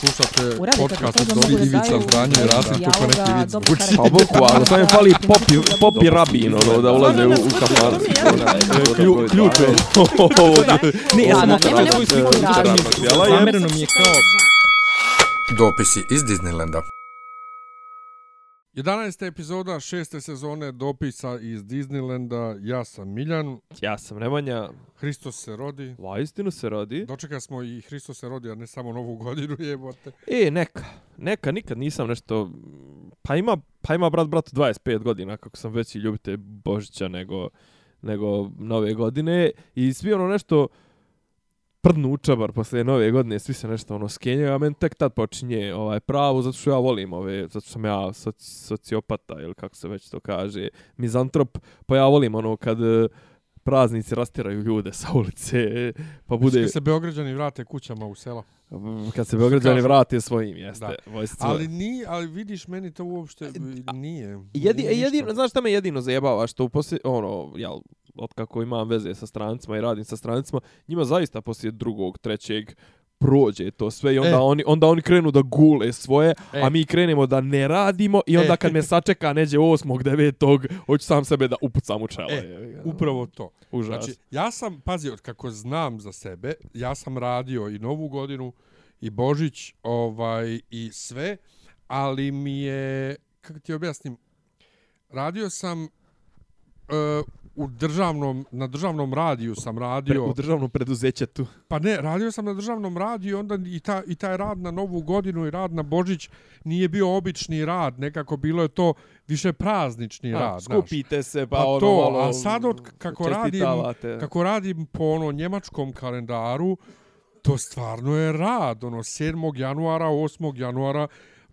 Slušate podcast od da Ivica daju Zdanje i Rasim neki vic dobro zvuči. karaktera. Pa boku, ali sam je fali popi, popi rabin, ono, da ulaze u, u kafan. Klju- Ključ je. Ne, ja sam svoju sliku je. Zamereno mi je kao... Dopisi iz Disneylanda. 11. epizoda šeste sezone dopisa iz Disneylanda. Ja sam Miljan. Ja sam Nemanja, Hristos se rodi. va istinu se rodi. Dočeka smo i Hristos se rodi, a ne samo novu godinu jebote. E, neka, neka, nikad nisam nešto... Pa ima, pa ima brat brat 25 godina, kako sam veći ljubitelj Božića nego, nego nove godine. I svi ono nešto prdnu u čabar posle nove godine, svi se nešto ono skenjaju, a meni tek tad počinje ovaj pravo, zato što ja volim ove, zato što sam ja soci, sociopata, ili kako se već to kaže, mizantrop, pa ja volim ono kad eh, praznici rastiraju ljude sa ulice, pa bude... Bude... se Beograđani vrate kućama u sela. Kad se Beograđani vrate svojim, jeste. Da. Ali ni, ali vidiš meni to uopšte nije. Jedi, Nije jedino, znaš šta me jedino zajebava, što u poslije, ono, jel, od kako imam veze sa strancima i radim sa strancima, njima zaista poslije drugog, trećeg, prođe to sve i onda, E. oni, onda oni krenu da gule svoje, E. a mi krenemo da ne radimo i onda E. kad me sačeka neđe osmog, devetog, hoću sam sebe da upucam u čelo. E. Upravo to. Užas. Znači, ja sam, pazi, od kako znam za sebe, ja sam radio i Novu godinu, i Božić, ovaj, i sve, ali mi je, kako ti objasnim, radio sam uh, u državnom, na državnom radiju sam Pre, radio. u državnom preduzećetu. Pa ne, radio sam na državnom radiju, onda i, ta, i taj rad na Novu godinu i rad na Božić nije bio obični rad, nekako bilo je to više praznični A, rad. skupite se, pa, Pa ono, to, malo, a sad od kako radim, kako radim po ono njemačkom kalendaru, to stvarno je rad, ono 7. januara, 8. januara,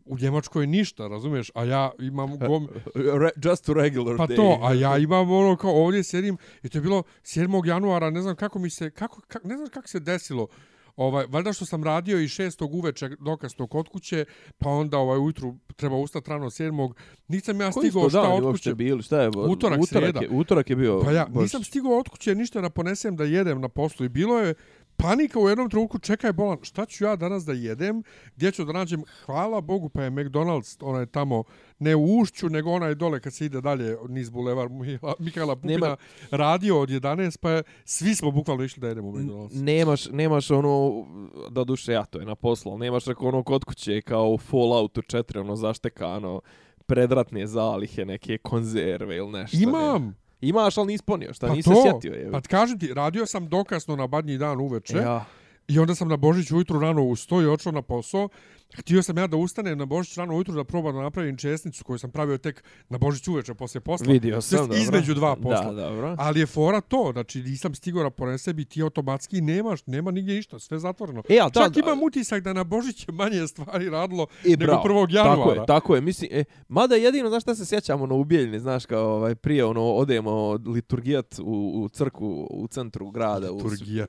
u Njemačkoj ništa, razumiješ? A ja imam gom... Re, just a regular Pa day. to, a ja imam ono kao ovdje sjedim i to je bilo 7. januara, ne znam kako mi se, kako, kako ne znam kako se desilo. Ovaj, valjda što sam radio i 6. uveče dokasno kod kuće, pa onda ovaj ujutru treba ustati rano 7. Nisam ja Koji stigao šta od kuće. bili? Šta je? Utorak, utorak srijeda. je, utorak je bio. Pa ja nisam stigao od kuće ništa da ponesem da jedem na poslu i bilo je panika u jednom trenutku, čekaj bolan, šta ću ja danas da jedem, gdje ću da nađem, hvala Bogu, pa je McDonald's, onaj tamo, ne u ušću, nego onaj dole kad se ide dalje niz bulevar Mihajla- Pupina, Nema- radio od 11, pa je, svi smo bukvalno išli da jedemo u McDonald's. nemaš, nemaš ono, da duše ja to je na poslu, nemaš rekao ono kod kuće kao u Falloutu 4, ono zaštekano, predratne zalihe, neke konzerve ili nešto. ne. Imaš, ali nisi ponio, šta Pa nisi sjetio. Je. pa kažem ti, radio sam dokasno na badnji dan uveče, ja. I onda sam na Božić ujutru rano ustao i očeo na posao. Htio sam ja da ustanem na Božić rano ujutru da probam da napravim česnicu koju sam pravio tek na Božić uveče poslije posla. Vidio sam, dobro. Između dva posla. Da, dobro. Ali je fora to, znači nisam stigao da ponesem i ti automatski nemaš, nema nigdje ništa, sve zatvoreno. E, ali Čak da, imam utisak da na Božić je manje stvari radilo E, nego bravo. 1. januara. Tako je, tako je. Mislim, e, mada jedino, znaš šta se sjećamo na ubijeljni, znaš, kao ovaj, prije ono, odemo liturgijat u, u crku u centru grada, u, Turgija.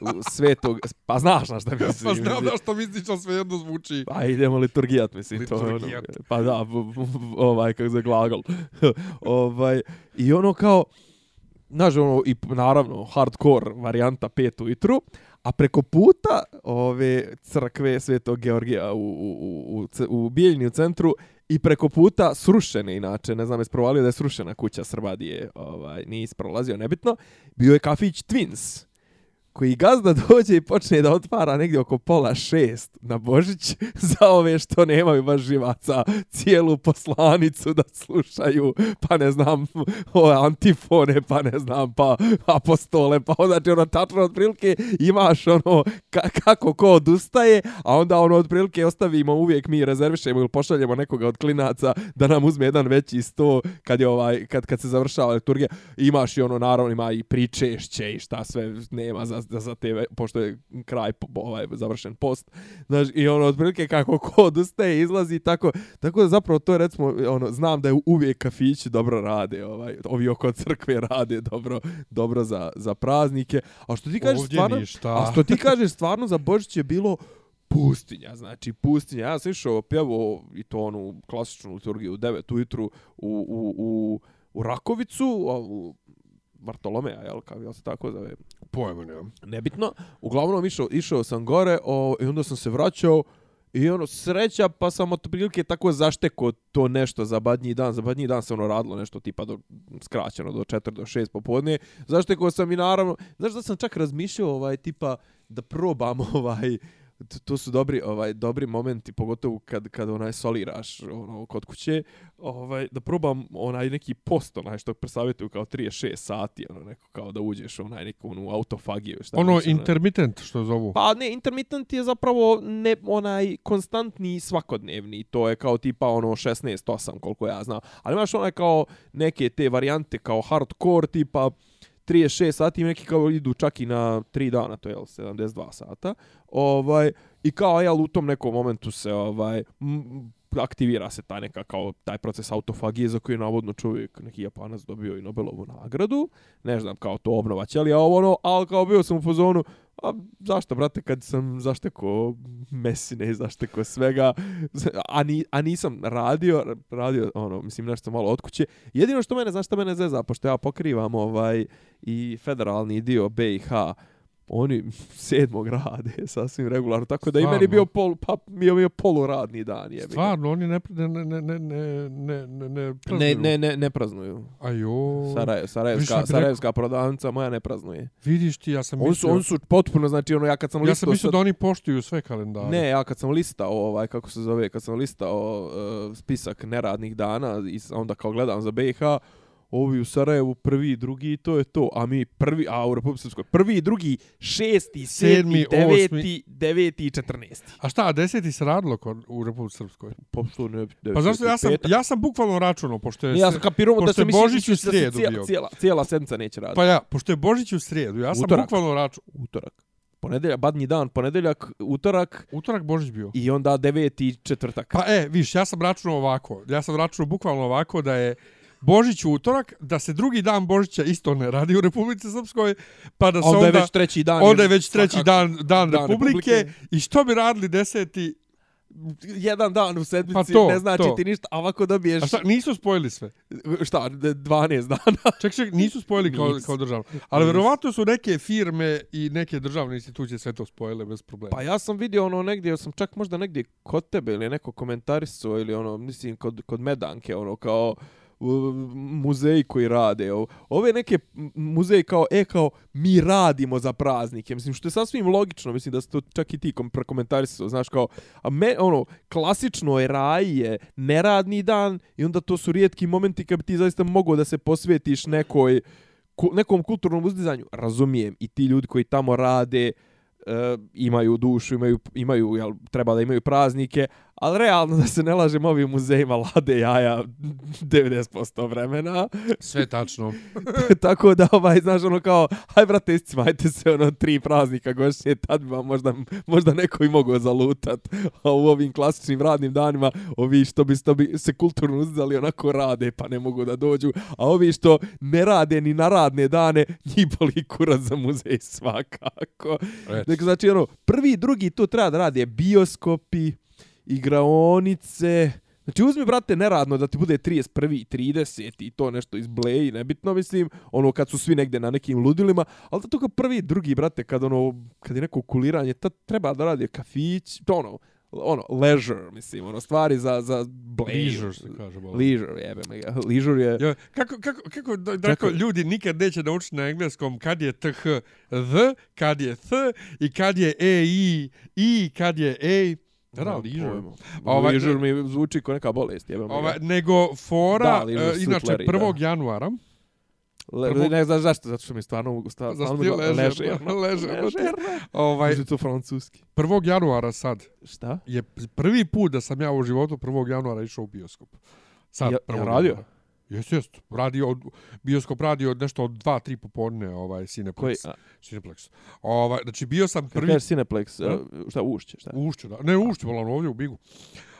u svetog, pa znaš na šta mislim. Pa znam da što misliš, ali sve jedno zvuči. Pa idemo liturgijat, mislim. To, je ono, Liturgijat. pa da, v, v, v, ovaj, kako se glagol. ovaj, I ono kao, znaš, ono, i naravno, hardcore varijanta pet ujutru, a preko puta ove crkve Svetog Georgija u, u, u, u, u Bijeljni u centru i preko puta srušene inače, ne znam, je provalio da je srušena kuća Srbadije, ovaj, nije isprolazio, nebitno, bio je kafić Twins, koji gazda dođe i počne da otvara negdje oko pola šest na Božić za ove što nemaju baš živaca cijelu poslanicu da slušaju, pa ne znam, ove antifone, pa ne znam, pa apostole, pa znači ono tačno otprilike imaš ono ka kako ko odustaje, a onda ono otprilike ostavimo uvijek mi rezervišemo ili pošaljemo nekoga od klinaca da nam uzme jedan veći sto kad je ovaj kad kad se završava liturgija. Imaš i ono naravno ima i pričešće i šta sve nema za za, za te pošto je kraj ovaj završen post znaš i ono otprilike kako ko odustaje izlazi tako tako da zapravo to je recimo ono znam da je uvijek kafići dobro rade ovaj ovi oko crkve rade dobro dobro za za praznike a što ti kažeš Ovdje stvarno ništa. a što ti kažeš stvarno za Božić je bilo pustinja, znači pustinja. Ja sam išao pjevo i to onu klasičnu liturgiju u 9 ujutru u, u, u, u Rakovicu, u Bartolomeja, jel, kao, jel se tako zove? Pojma nemam. Nebitno. Uglavnom išao, išao sam gore o, i onda sam se vraćao I ono, sreća, pa sam otprilike tako zašteko to nešto za badnji dan. Za badnji dan se ono radilo nešto tipa do, skraćeno do 4 do 6 popodne. Zašteko sam i naravno, znaš da sam čak razmišljao ovaj, tipa da probam ovaj, to, su dobri ovaj dobri momenti pogotovo kad kad onaj soliraš ono kod kuće ovaj da probam onaj neki post onaj što presavetuju kao 36 sati ono neko kao da uđeš onaj neku onu autofagiju šta Ono već, intermittent što zovu. Pa ne, intermittent je zapravo ne onaj konstantni svakodnevni. To je kao tipa ono 16 8 koliko ja znam. Ali imaš onaj kao neke te varijante kao hardcore tipa 36 sati, neki kao idu čak i na 3 dana, to je 72 sata. Ovaj i kao ja u tom nekom momentu se ovaj m, aktivira se taj neka kao taj proces autofagije za koji je navodno čovjek neki Japanac dobio i Nobelovu nagradu. Ne znam kao to obnovać, ali ja ovo ono, al kao bio sam u fazonu, a zašto brate kad sam zašteko mesine, zašteko svega, a, ni, a nisam radio, radio ono, mislim nešto malo od kuće. Jedino što mene, znaš što mene zeza, pošto ja pokrivam ovaj i federalni dio BiH, oni sedmog rade sasvim regularno, tako da i meni bio pol, pa mi je bio poluradni dan. Je, Stvarno, oni ne, ne, ne, ne, ne, ne, ne, ne praznuju. ne, ne, ne, ne praznuju. Ajo. Saraj, Sarajevska, Sarajevska prodavnica moja ne praznuje. Vidiš ti, ja sam On su, mislio... on su potpuno, znači ono, ja kad sam ja listao... sam mislio sad- da oni poštuju sve kalendare. Ne, ja kad sam listao, ovaj, kako se zove, kad sam listao uh, spisak neradnih dana i onda kao gledam za BiH, ovi u Sarajevu prvi, drugi, to je to. A mi prvi, a u Republike Srpskoj, prvi, drugi, šesti, sedmi, Sedmi, deveti, osmi. deveti i četrnesti. A šta, a deseti se radilo kod, u Republike Srpskoj? Pa što ne, Pa zašto ja sam, ja sam bukvalno računao, pošto je... Ne, ja sam kapirao da pošto se je Božić u da srijedu cijela, bio. cijela, cijela sedmica neće raditi. Pa ja, pošto je Božić u srijedu, ja sam Utorak. bukvalno računao... Utorak. Ponedeljak, badnji dan, ponedeljak, utorak Utorak Božić bio. i onda deveti i četvrtak. Pa e, viš, ja sam računao ovako. Ja sam računao bukvalno ovako da je Božić u utorak, da se drugi dan Božića isto ne radi u Republici Srpskoj, pa da se onda, onda... je već treći dan. onda je već treći dan, dan, dan Republike, Republike. I što bi radili deseti? jedan dan u sedmici Pa to, ne znači to. ti ništa, a ovako dobiješ A šta, nisu spojili sve. šta, d- 12 dana. Ček, ček, nisu spojili kao, kao državno. Ali verovatno su neke firme i neke državne institucije sve to spojile bez problema. Pa ja sam vidio ono negdje, ja sam čak možda negdje kod tebe ili neko komentarisao ili ono, mislim kod, kod Medanke, ono kao muzeji koji rade. Ove neke muzeji kao, e kao, mi radimo za praznike. Mislim, što je sasvim logično, mislim da se to čak i ti kom, znaš kao, a me, ono, klasično je raj je neradni dan i onda to su rijetki momenti kad bi ti zaista mogao da se posvetiš nekoj, nekom kulturnom uzdizanju. Razumijem, i ti ljudi koji tamo rade, uh, imaju dušu, imaju, imaju jel, treba da imaju praznike, ali realno da se ne lažem ovim muzejima lade jaja 90% vremena. Sve tačno. Tako da, ovaj, znaš, ono kao, haj brate, iscimajte se, ono, tri praznika godišnje, tad bi vam možda, možda neko i mogao zalutat. A u ovim klasičnim radnim danima, ovi što bi, što bi se kulturno uzdali, onako rade, pa ne mogu da dođu. A ovi što ne rade ni na radne dane, njih boli kurac za muzej svakako. Dakle, znači, ono, prvi, drugi, to treba da rade bioskopi, igraonice, Znači uzmi, brate, neradno da ti bude 31. 30. i to nešto izbleji, nebitno, mislim, ono, kad su svi negde na nekim ludilima, ali da to kao prvi, drugi, brate, kad ono, kad je neko kuliranje, tad treba da radi kafić, to ono, ono, leisure, mislim, ono, stvari za, za bleju. Leisure se kaže. bolo. Leisure, jebe me ga. Leisure je... Jo, kako, kako, kako, da, Čekaj. ljudi nikad neće naučiti na engleskom kad je th, the, kad je th i kad je e, i, i, kad je e. Da, pojma. Ovaj- leisure mi zvuči kao neka bolest. Ovaj, nego fora, Da, leisure uh, inače, sutleri, 1. da. januara, Le, Prvo- ne znaš zašto, zato što mi stvarno sta, Zato stalno ti mi ležerno, ležerno. ležerno ovaj, Može to francuski. 1. januara sad Šta? je prvi put da sam ja u životu 1. januara išao u bioskop. Sad, Ja- 1. ja radio? januara. Jes, jes. Radio, od, bioskop radio od nešto od 2-3 popodne, ovaj, Cineplex. Koji? A, Cineplex. Ovaj, znači, bio sam prvi... kažeš Cineplex, Da. uh, šta, ušće, šta? U Ušću, da. Ne, u Ušću, volim ovdje u Bigu.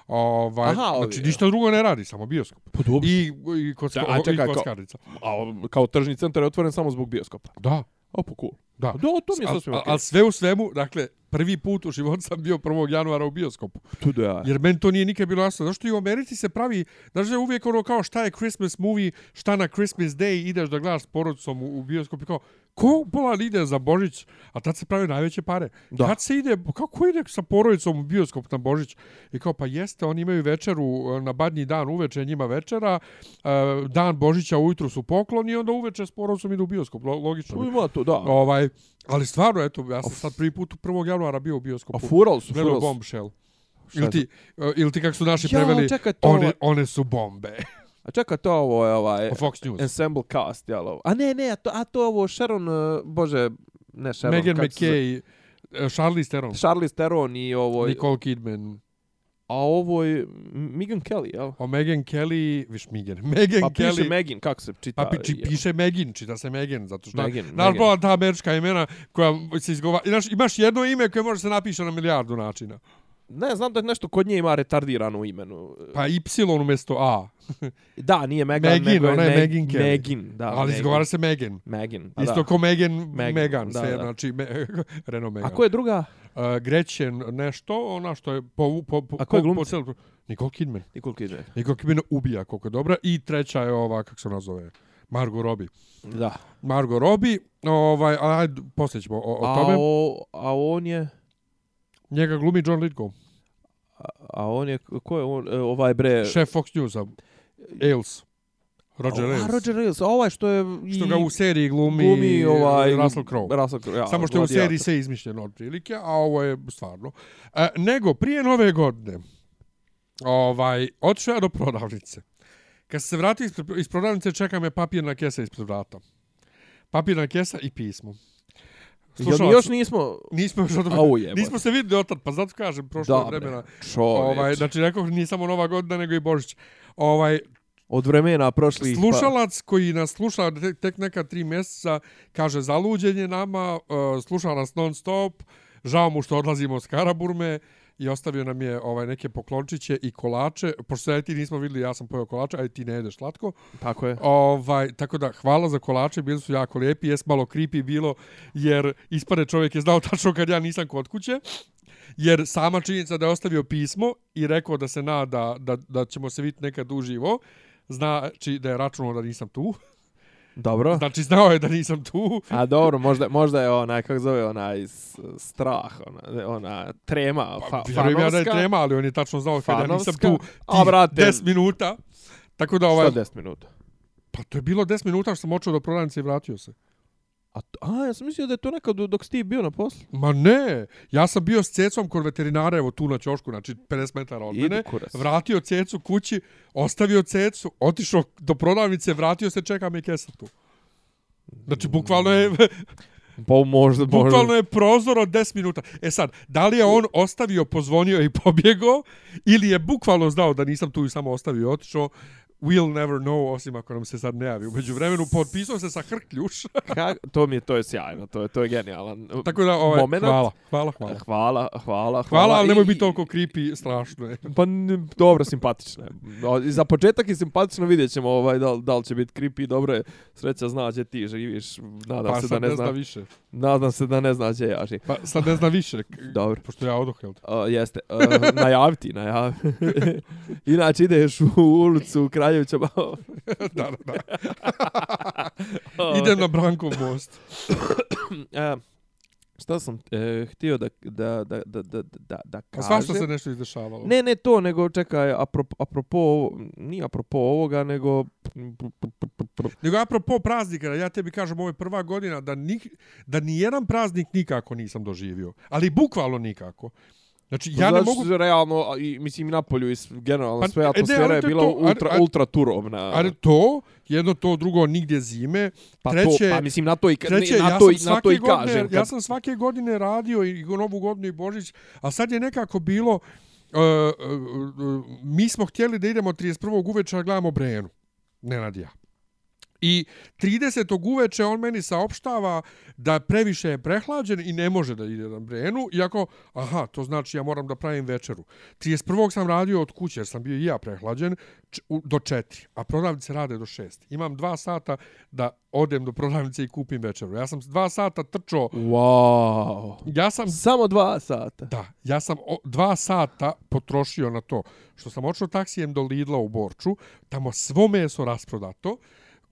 Ovaj, Aha, ovdje, znači, ništa drugo ne radi, samo bioskop. Pa dobro. I, i, kocka, Da, a čekaj, i kao- kockarnica. A kao tržni centar je otvoren samo zbog bioskopa. Da, O, pa cool. da. Da, to mi je sasvim okej. Ali sve u svemu, dakle, prvi put u životu sam bio 1. januara u bioskopu. Tu da ja. Jer meni to nije nikad bilo jasno. Zašto i u Americi se pravi, znaš da je uvijek ono kao šta je Christmas movie, šta na Christmas day ideš da gledaš s porodicom u, u bioskopu. Kao, ko pola ide za Božić, a tad se pravi najveće pare. Da. Kad se ide, kako ide sa porodicom u bioskop na Božić? I kao, pa jeste, oni imaju večeru e, na badnji dan, uveče njima večera, e, dan Božića ujutru su pokloni i onda uveče s porodicom idu u bioskop, lo- logično. Tu ima to, da. Ovaj, ali stvarno, eto, ja sam sad prvi put 1. januara bio u bioskopu. A furali su, furali su. Bombshell. Ili ti, e, ili ti kako su naši Ja, preveli, čekaj, to one, one su bombe. A čekaj, to ovo je ovaj... Fox News. Ensemble cast, jel ovo? A ne, ne, a to, a to ovo Sharon, uh, bože, ne Sharon. Megan se? McKay, e, Charlize Theron, Charlize Theron i ovo... Nicole Kidman, A ovo je Megan Kelly, jel? o Megan Kelly, viš Megan, Megan Pa piše Kelly, Megan, kako se čita? pa pi, či, piše Megan, čita se Megan, zato što, Megan, znaš, pola ta američka imena koja se izgova, imaš, imaš jedno ime koje može se napiše na milijardu načina, Ne, znam da nešto kod nje ima retardirano u imenu. pa Y umjesto A, Da, nije Megan, Megan, nego je ona je Meg- Megan Kelly. Megan, da. ali izgovara se Megan. Megan, pa Isto da. ko Megan, Megan, Megan, da, sve, da. znači, me, Renault Megan. A ko je druga? Uh, Gretchen nešto, ona što je po, po, po, A ko je po, po Nicole Kidman. Nicole Kidman. Nicole Kidman ubija koliko je dobra. I treća je ova, kako se ona zove, Margot Robbie. Da. Margot Robbie, ovaj, a ajde, poslije ćemo o, o a, tome. o, a on je... Njega glumi John Lithgow, A, a on je... Ko je on? E, Ovaj bre... šef Fox Newsa, Ailes. Roger Ailes. A, Roger Ailes. A ovaj što je... Što ga u seriji glumi, glumi ovaj... Russell Crowe. Russell Crowe, ja. Samo što je u seriji sve izmišljeno od prilike, a ovo je stvarno. E, nego, prije nove godine, ovaj, otišao ja do prodavnice. Kad se vrati iz, iz prodavnice, čeka me papirna kesa ispred vrata. Papirna kesa i pismo. Jel mi Slušalac- još nismo... Nismo još od... Au. Nismo se vidjeli otad, pa zato kažem, prošlo Da, vremena. Čovječ. Ovaj, znači, rekao, nije samo Nova godina, nego i Božić. Ovaj, Od vremena prošlih... Slušalac koji nas sluša tek, neka tri mjeseca kaže zaluđen je nama, uh, sluša nas non stop, žao mu što odlazimo s Karaburme i ostavio nam je ovaj neke poklončiće i kolače. Pošto ja ti nismo vidjeli, ja sam pojeo kolače, a i ti ne jedeš slatko. Tako je. Ovaj, tako da, hvala za kolače, bili su jako lijepi, jes malo creepy bilo, jer ispade čovjek je znao tačno kad ja nisam kod kuće. Jer sama činjenica da je ostavio pismo i rekao da se nada da, da ćemo se vidjeti nekad uživo, znači da je računao da nisam tu. Dobro. Znači znao je da nisam tu. A dobro, možda, možda je onaj, kako zove, onaj strah, ona, ona trema, fa, Vjerujem ja da je fanovska. trema, ali on je tačno znao kad ja nisam Fanovska. tu A, brate. 10 minuta. Tako da ovaj... Šta 10 minuta? Pa to je bilo 10 minuta što sam očeo do prodavnice i vratio se. A, to, a, ja sam mislio da je to nekad dok si ti bio na poslu. Ma ne, ja sam bio s cecom kod veterinara, evo tu na ćošku, znači 50 metara od mene, vratio cecu kući, ostavio cecu, otišao do prodavnice, vratio se, čeka me kesa tu. Znači, bukvalno je, Pa možda, možda. bukvalno je prozor od 10 minuta. E sad, da li je on ostavio, pozvonio i pobjegao, ili je bukvalno znao da nisam tu i samo ostavio i otišao, we'll never know, osim ako nam se sad ne javi. Umeđu vremenu, potpisao se sa Hrkljuš. To mi je, to je sjajno, to je, to je genijalan. Tako da, ovaj, Momenat. hvala, hvala, hvala. Hvala, hvala, Hvala, ali I- nemoj biti toliko creepy, strašno je. Pa dobro, simpatično je. Za početak je simpatično, vidjet ćemo ovaj, da, da li će biti creepy. Dobro je, sreća zna gdje ti živiš. Nadam Pa se da ne, ne zna, više. nadam se da ne zna gdje ja živim. Pa sad ne zna više, Dobro. pošto ja odoh, jel? Uh, jeste. Uh, najaviti, najaviti. Inače ideš u ulicu u Kraljevića. malo. da, da, da. Idem na Brankov most. E, šta sam e, htio da, da, da, da, da, da, da A kažem? svašta se nešto izdešavalo. Ne, ne to, nego čekaj, apropo, apropo, ovo- nije apropo ovoga, nego... Nego apropo praznika, ja tebi kažem, ovo je prva godina da, ni, da ni jedan praznik nikako nisam doživio. Ali bukvalno nikako. Znači, ja ne mogu... Realno, a i, mislim, i Napolju i generalno Pa, sve e, ne, atmosfera je bila to, ultra, ali- ultra turovna. Ali to, jedno to, drugo, nigdje zime. pa treće- to, pa mislim, na to i, Treće, na ja to, i- sam na to i godine, kažem. ja Kad, sam svake godine radio i Novu godinu i Božić, a sad je nekako bilo, uh, uh, uh, mi smo htjeli da idemo 31. uveče, a gledamo Brenu. Nenad i ja. I 30. uveče on meni saopštava da previše je prehlađen i ne može da ide na Brenu, iako, aha, to znači ja moram da pravim večeru. 31. sam radio od kuće, jer sam bio i ja prehlađen, do 4, a prodavnice rade do 6. Imam dva sata da odem do prodavnice i kupim večeru. Ja sam s dva sata trčao, wow. ja sam Samo dva sata. Da, ja sam o, dva sata potrošio na to što sam odšao taksijem do Lidla u Borču, tamo svo meso rasprodato,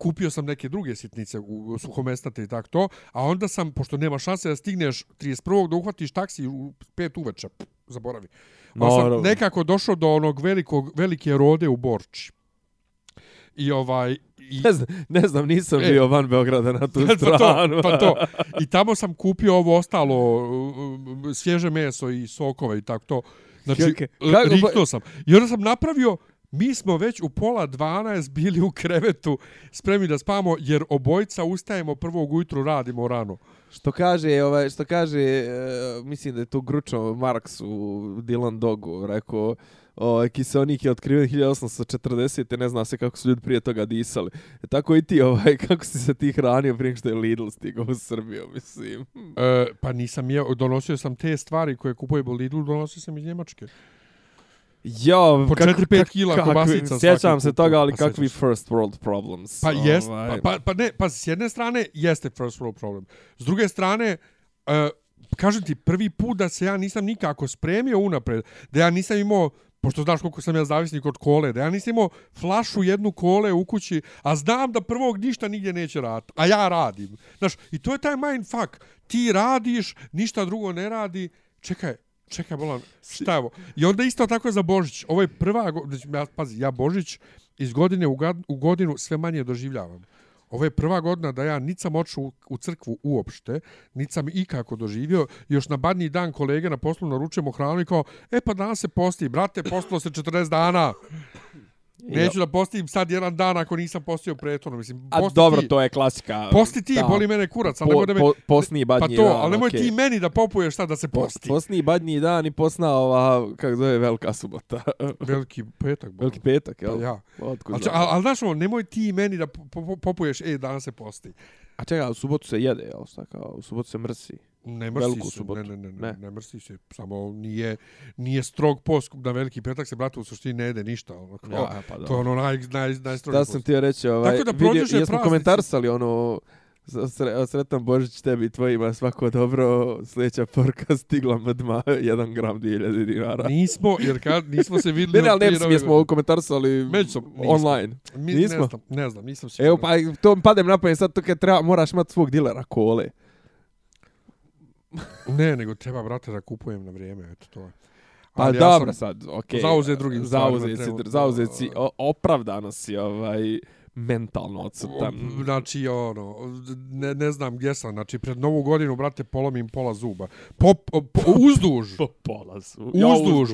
kupio sam neke druge sitnice u, suhomesnate i tako to, a onda sam, pošto nema šanse da stigneš 31. da uhvatiš taksi u 5 uveče, zaboravi. Pa sam Naravno. nekako došao do onog velikog, velike rode u Borči. I ovaj... I, Ne znam, ne znam, nisam E. bio van Beograda na tu pa stranu. to, pa to. I tamo sam kupio ovo ostalo, svježe meso i sokove i tako to. Znači, Kako- kako- riknuo sam. I onda sam napravio, mi smo već u pola 12 bili u krevetu spremni da spamo, jer obojca ustajemo prvog ujutru, radimo rano. Što kaže, ovaj, što kaže, e, mislim da je to Gručo Marks u Dylan Dogu rekao, ovaj, kiseonik je otkriven 1840. Ne zna se kako su ljudi prije toga disali. E, tako i ti, ovaj, kako si se ti hranio prije što je Lidl stigao u Srbiju, mislim. E, pa nisam jeo, donosio sam te stvari koje kupujem u Lidlu, donosio sam iz Njemačke. Ja, Po 4-5 kila kobasica Sjećam se toga, ali Pa kakvi sjećaš. first world problems. Pa jest, Ovaj, pa, pa, pa ne, pa s jedne strane jeste first world problem. S druge strane, uh, kažem ti, prvi put da se ja nisam nikako spremio unapred, da ja nisam imao pošto znaš koliko sam ja zavisnik od kole, da ja nisam imao flašu jednu kole u kući, a znam da prvog ništa nigdje neće raditi, a ja radim. Znaš, i to je taj mindfuck. Ti radiš, ništa drugo ne radi, čekaj, čekaj, bolan, šta je ovo? I onda isto tako za Božić. Ovo je prva, znači, ja, pazi, ja Božić iz godine u, gad, u godinu sve manje doživljavam. Ovo je prva godina da ja nit sam oču u, u crkvu uopšte, nit sam ikako doživio. Još na badnji dan kolege na poslu naručujemo hranu i kao, e pa danas se posti, brate, postilo se 40 dana. Neću da postim sad jedan dan ako nisam postio prethodno. Mislim, A dobro, ti, to je klasika. Posti ti, Da. boli mene kurac, ali Po, nemoj da me... po, posni pa badnji to, dan, ali nemoj okej. ti meni da popuješ sad da se Po- posti. Posni badnji dan i posna ova, kako zove, velika subota. Veliki petak. bolan. Veliki petak, Pa jel? ja. Otkud Ali, znam? ali, ali znaš ono, nemoj ti meni da po- po- popuješ, e, danas se posti. A čekaj, u subotu se jede, jel? Šta kao, u subotu se mrsi. Ne mrsi se, subotu. ne, ne, ne, ne, Ne. mrsi se, samo nije, nije strog post na veliki petak se, brate, u suštini ne jede ništa. Ono, kao, Ja, pa to je ono naj, naj, najstrogi Da sam ti reći, ovaj, Tako da vidio, produže jesmo praznici. komentarsali ono, sre, sretan Božić tebi i tvojima, svako dobro, sljedeća porka stigla mdma, 1 gram 2000 dinara. Nismo, jer kad nismo se vidjeli... Ne, ne, ali ne mislim, jesmo komentarsali Međusobno, nismo. online. Mi, nismo? Ne znam, ne znam, nisam siguran. Evo, pa to mi padem na pamet, sad to kad treba, moraš imati svog dilera kole. Ne, nego treba, brate, da kupujem na vrijeme, eto to je. Pa Ali dobro ja sam- sad, okej. zauzet drugim stvarima, Zauzet si, zauzet opravdano si ovaj, mentalno odsutan. Znači, ono, ne, ne znam gdje sam, znači, pred novu godinu, brate, polomim pola zuba. Pop, po, uzduž. Po pola su. Uzduž.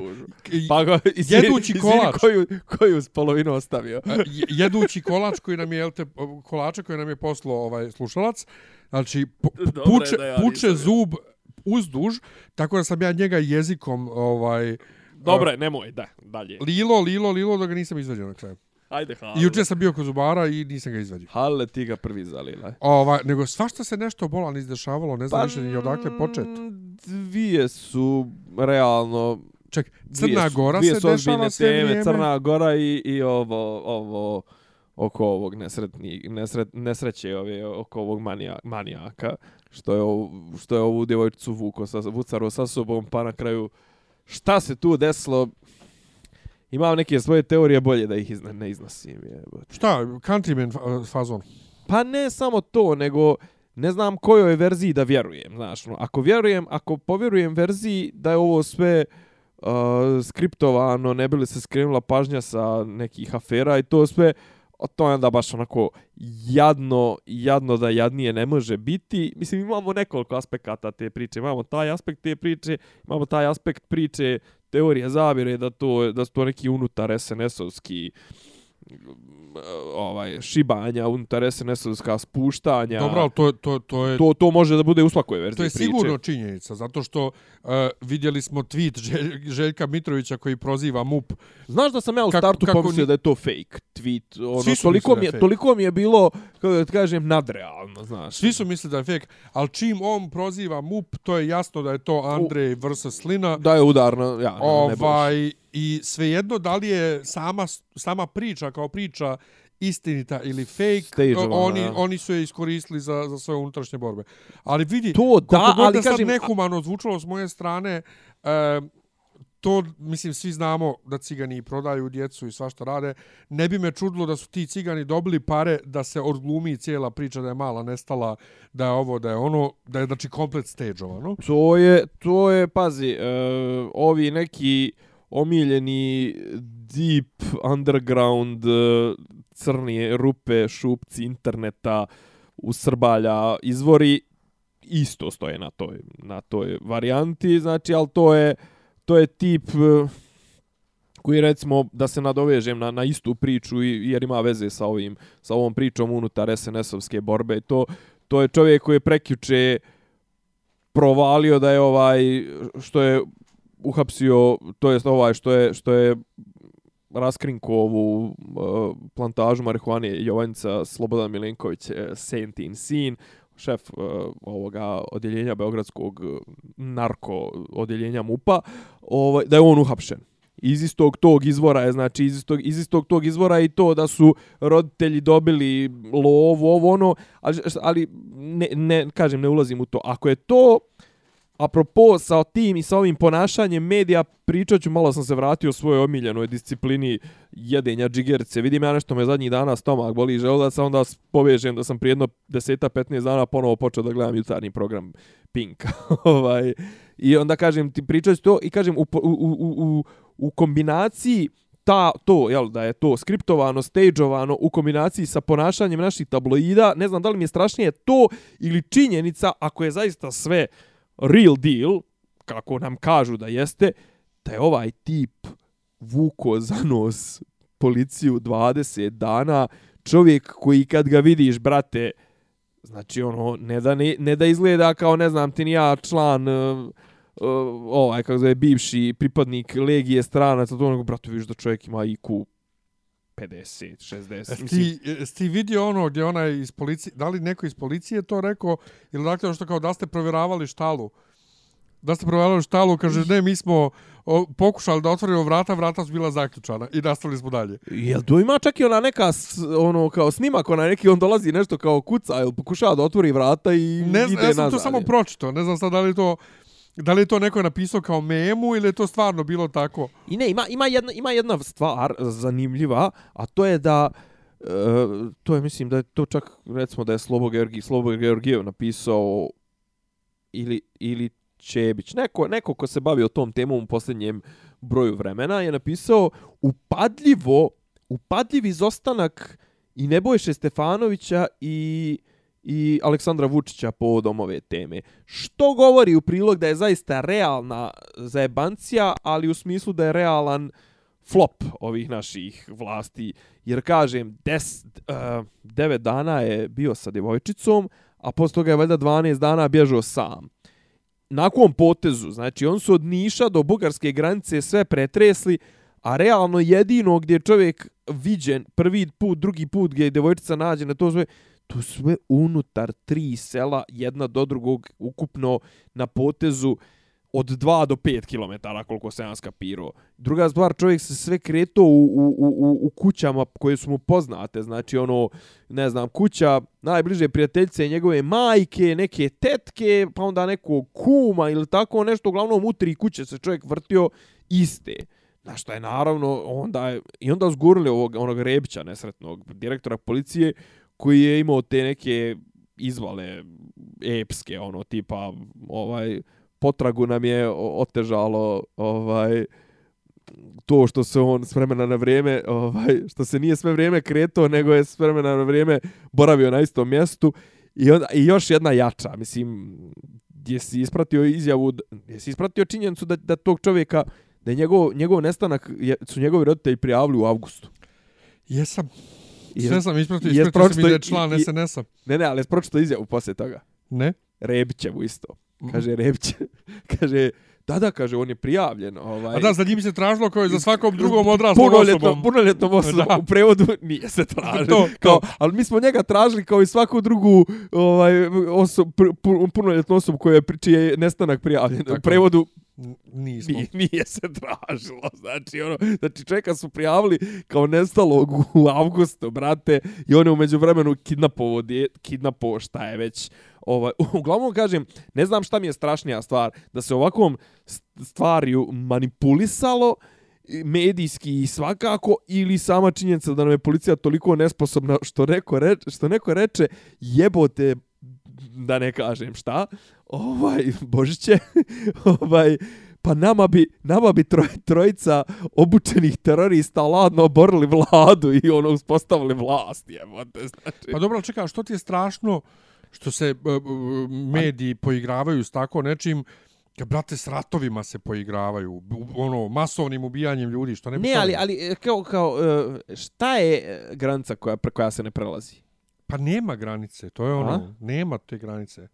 I- Pa ga, izvini, Jedući izvini, kolač. Koju, koju s polovinu ostavio. E, je- jedući kolač koji nam je, jel te, kolača koji nam je poslao ovaj slušalac, znači, puče, da ja puče nisam zub uzduž, tako da sam ja njega jezikom, ovaj, Dobro je, nemoj, da, dalje. lilo, lilo, lilo, da ga nisam izvadio na kraju. Ajde, hale. I juče sam bio kod zubara i nisam ga izvadio. Hale, ti ga prvi zalila. Ovaj, nego svašta se nešto bolan izdešavalo, ne znam Pa, više ni odakle počet. mm, Dvije su realno Ček, dvije Crna su- Gora dvije se dešava sve teme, vrijeme. Crna Gora i, i ovo, ovo oko ovog nesretni, nesret, nesreće ove, oko ovog manija, manijaka, što je, što je ovu djevojčicu vuko sa, vucaro sa sobom, pa na kraju šta se tu desilo, imam neke svoje teorije, bolje da ih izna, ne iznosim. Jebote. Šta, countryman fa- fazon. Pa ne samo to, nego ne znam kojoj verziji da vjerujem, znaš, no, ako vjerujem, ako povjerujem verziji da je ovo sve uh, skriptovano, ne bi li se skrenula pažnja sa nekih afera i to sve, a to je onda baš onako jadno, jadno da jadnije ne može biti. Mislim, imamo nekoliko aspekata te priče. Imamo taj aspekt te priče, imamo taj aspekt priče teorije zavire da to da su to neki unutar SNS-ovski ovaj šibanja unutar SNS-ovska spuštanja. Dobro, to, to, to je... to to može da bude u svakoj verziji To je priče. sigurno činjenica, zato što uh, vidjeli smo tweet Želj, Željka Mitrovića koji proziva MUP. Znaš da sam ja u Kako- startu kako pomislio ni- da je to fake tweet. Ono, Svi su toliko, mi je fake. toliko mi je bilo, kako da kažem, nadrealno, znaš. Svi su mislili da je fake, ali čim on proziva MUP, to je jasno da je to Andrej vs. Slina. Da je udarno, ja, ne, ne ovaj, I svejedno da li je sama, sama priča kao priča istinita ili fake, Stageovana, oni, ja. oni su je iskoristili za, za svoje unutrašnje borbe. Ali vidi, To da, god ali da sad kažem, nehumano zvučalo s moje strane, e, to, mislim, svi znamo da cigani prodaju djecu i svašta rade. Ne bi me čudilo da su ti cigani dobili pare da se odglumi cijela priča da je mala nestala, da je ovo, da je ono, da je znači komplet stageovano. To je, to je, pazi, uh, ovi neki omiljeni deep underground e, crne rupe, šupci interneta, u Srbalja izvori, isto stoje na toj, na toj varijanti, znači, ali to je, to je tip e, koji recimo da se nadovežem na, na istu priču jer ima veze sa ovim sa ovom pričom unutar SNS-ovske borbe. To to je čovjek koji je prekjuče provalio da je ovaj što je uhapsio to jest ovaj što je što je raskrinko ovu uh, e, plantažu marihuane Jovanjica Slobodan Milenković uh, Saint in Sin šef uh, ovoga odjeljenja beogradskog narko odjeljenja MUPA ovaj da je on uhapšen. Iz istog tog izvora je znači iz istog, iz istog tog izvora i to da su roditelji dobili lovu ovo ono ali, ali ne, ne kažem ne ulazim u to. Ako je to apropo sa tim i sa ovim ponašanjem medija pričat ću malo sam se vratio svojoj omiljenoj disciplini jedenja džigerce. Vidim ja nešto me zadnjih dana stomak boli želo da se onda povežem da sam prije jedno 10-15 dana ponovo počeo da gledam jutarnji program Pink ovaj i onda kažem ti pričat ću to i kažem u, u, u, u, u kombinaciji ta to jel da je to skriptovano stageovano u kombinaciji sa ponašanjem naših tabloida ne znam da li mi je strašnije to ili činjenica ako je zaista sve real deal kako nam kažu da jeste da je ovaj tip vuko za nos policiju 20 dana čovjek koji kad ga vidiš brate znači ono ne da ne, ne da izgleda kao ne znam ti ni ja član uh, uh, ovaj kako zove bivši pripadnik legije strana, to nego brate vidiš da čovjek ima IQ 50, 60. Ti, ti vidio ono gdje ona iz policije, da li neko iz policije to rekao, ili dakle što kao da ste provjeravali štalu? Da ste provjeravali štalu, kaže ne, mi smo o, pokušali da otvorimo vrata, vrata su bila zaključana i nastavili smo dalje. Jel tu ima čak i ona neka ono kao snimak, ona neki on dolazi nešto kao kuca, ili pokušava da otvori vrata i ne, ide nazad. Ja sam to samo pročito, ne znam sad da li to Da li je to neko napisao kao memu ili je to stvarno bilo tako? I ne, ima, ima, jedna, ima jedna stvar zanimljiva, a to je da e, to je mislim da je to čak recimo da je Slobo Georgi, Slobo Georgijev napisao ili, ili Čebić, neko, neko ko se bavio tom temom u posljednjem broju vremena je napisao upadljivo, upadljiv izostanak i Nebojše Stefanovića i i Aleksandra Vučića povodom ove teme. Što govori u prilog da je zaista realna zajebancija, ali u smislu da je realan flop ovih naših vlasti. Jer kažem, des, uh, devet dana je bio sa djevojčicom, a posle toga je valjda 12 dana bježao sam. Nakon potezu, znači on su od Niša do bugarske granice sve pretresli, a realno jedino gdje je čovjek viđen prvi put, drugi put gdje je djevojčica nađena, to sve, to sve unutar tri sela, jedna do drugog, ukupno na potezu od 2 do 5 km, koliko se ja skapirao. Druga stvar, čovjek se sve kreto u, u, u, u kućama koje su mu poznate, znači ono, ne znam, kuća najbliže prijateljice njegove majke, neke tetke, pa onda neko kuma ili tako nešto, uglavnom u tri kuće se čovjek vrtio iste. Na što je naravno, onda je, i onda zgurili ovog, onog Rebića, nesretnog direktora policije, koji je imao te neke izvale epske, ono, tipa, ovaj, potragu nam je otežalo, ovaj, to što se on s vremena na vrijeme, ovaj, što se nije sve vrijeme kreto, nego je s vremena na vrijeme boravio na istom mjestu. I, onda, i još jedna jača, mislim, gdje si ispratio izjavu, gdje si ispratio činjenicu da, da tog čovjeka, da je njegov, njegov nestanak, je, su njegovi roditelji prijavili u avgustu. Jesam. Sve sam ispratio, ispratio sam i da je član SNS-a. Ne, ne, ali je pročito izjavu poslije toga. Ne? Rebićevu isto. Kaže Rebić, kaže, da, da, kaže, on je prijavljen. Ovaj, A da, za njim se tražilo kao i za svakom drugom odraslom osobom. Punoljetnom osobom, u prevodu nije se tražilo. Kao, ali mi smo njega tražili kao i svaku drugu ovaj, osob, punoljetnu osobu koja je, čiji je nestanak prijavljen. Tako. U prevodu Nismo. Nije, nije se tražilo, znači ono, znači čovjeka su prijavili kao nestalog u avgustu, brate, i on je umeđu vremenu kidnapovo, dje, kidnapovo šta je već, ovaj, uglavnom kažem, ne znam šta mi je strašnija stvar, da se ovakvom st- manipulisalo, medijski i svakako ili sama činjenica da nam je policija toliko nesposobna što neko reče, što neko reče jebote da ne kažem šta ovaj božiće ovaj pa nama bi nama bi troj, trojica obučenih terorista ladno oborili vladu i ono uspostavili vlast jebote znači. Pa dobro, čekaj, a što ti je strašno što se uh, uh, mediji poigravaju s tako nečim, kad, brate, s ratovima se poigravaju, ono, masovnim ubijanjem ljudi, što ne bi ne ali ali e, kao kao e, šta je e, granica koja pre koja se ne prelazi Pa nema granice, to je ono, A? nema te granice.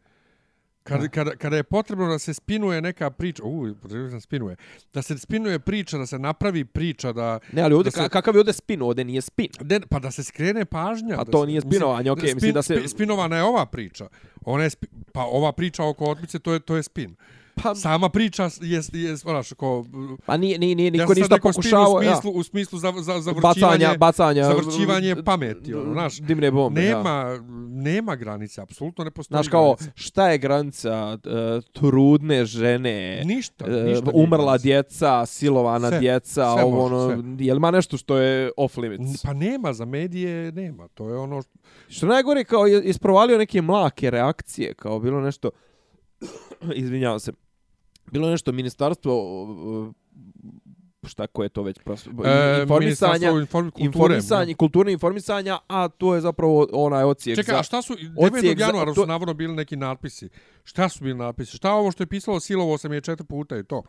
Kad, kada, kada je potrebno da se spinuje neka priča, u, potrebno sam spinuje, da se spinuje priča, da se napravi priča, da, ne ali ovdje Da se- ka- kakav je ovdje spin ovdje nije spin ne, pa da se skrene pažnja. Pa to se- nije spinovanje, okej, mislim da se- spi- Spinovana je ova priča. Ona je, spi, pa ova priča oko otmice, to je, to je spin. Pa Sama priča je, je, znaš, ko, pa nije nije nije niko ja ništa pokušavao u ja. smislu, u smislu za, za, za bacanja, bacanja, zavrćivanje pameti, ono, znaš. Dimne bombe, ja. nema, nema granice, apsolutno ne postoji Znaš kao, granice. šta je granica uh, trudne žene, Ništa, e, ništa nije umrla granica. djeca, silovana Sve, djeca, sve ovo može, ono, je li ima nešto što je off limits? Pa nema, za medije nema. To je ono... Što najgore, kao isprovalio neke mlake reakcije, kao bilo nešto, izvinjavam se, bilo nešto ministarstvo, šta ko je to već prosto, E, informisanja, inform, kulture. informisanje, kulturne informisanja, a to je zapravo onaj ocijek Čekaj, za... a šta su, ocijek 9. za- januara to- su navodno bili neki natpisi. Šta su bili natpisi? Šta ovo što je pisalo silovo sam je četiri puta i to?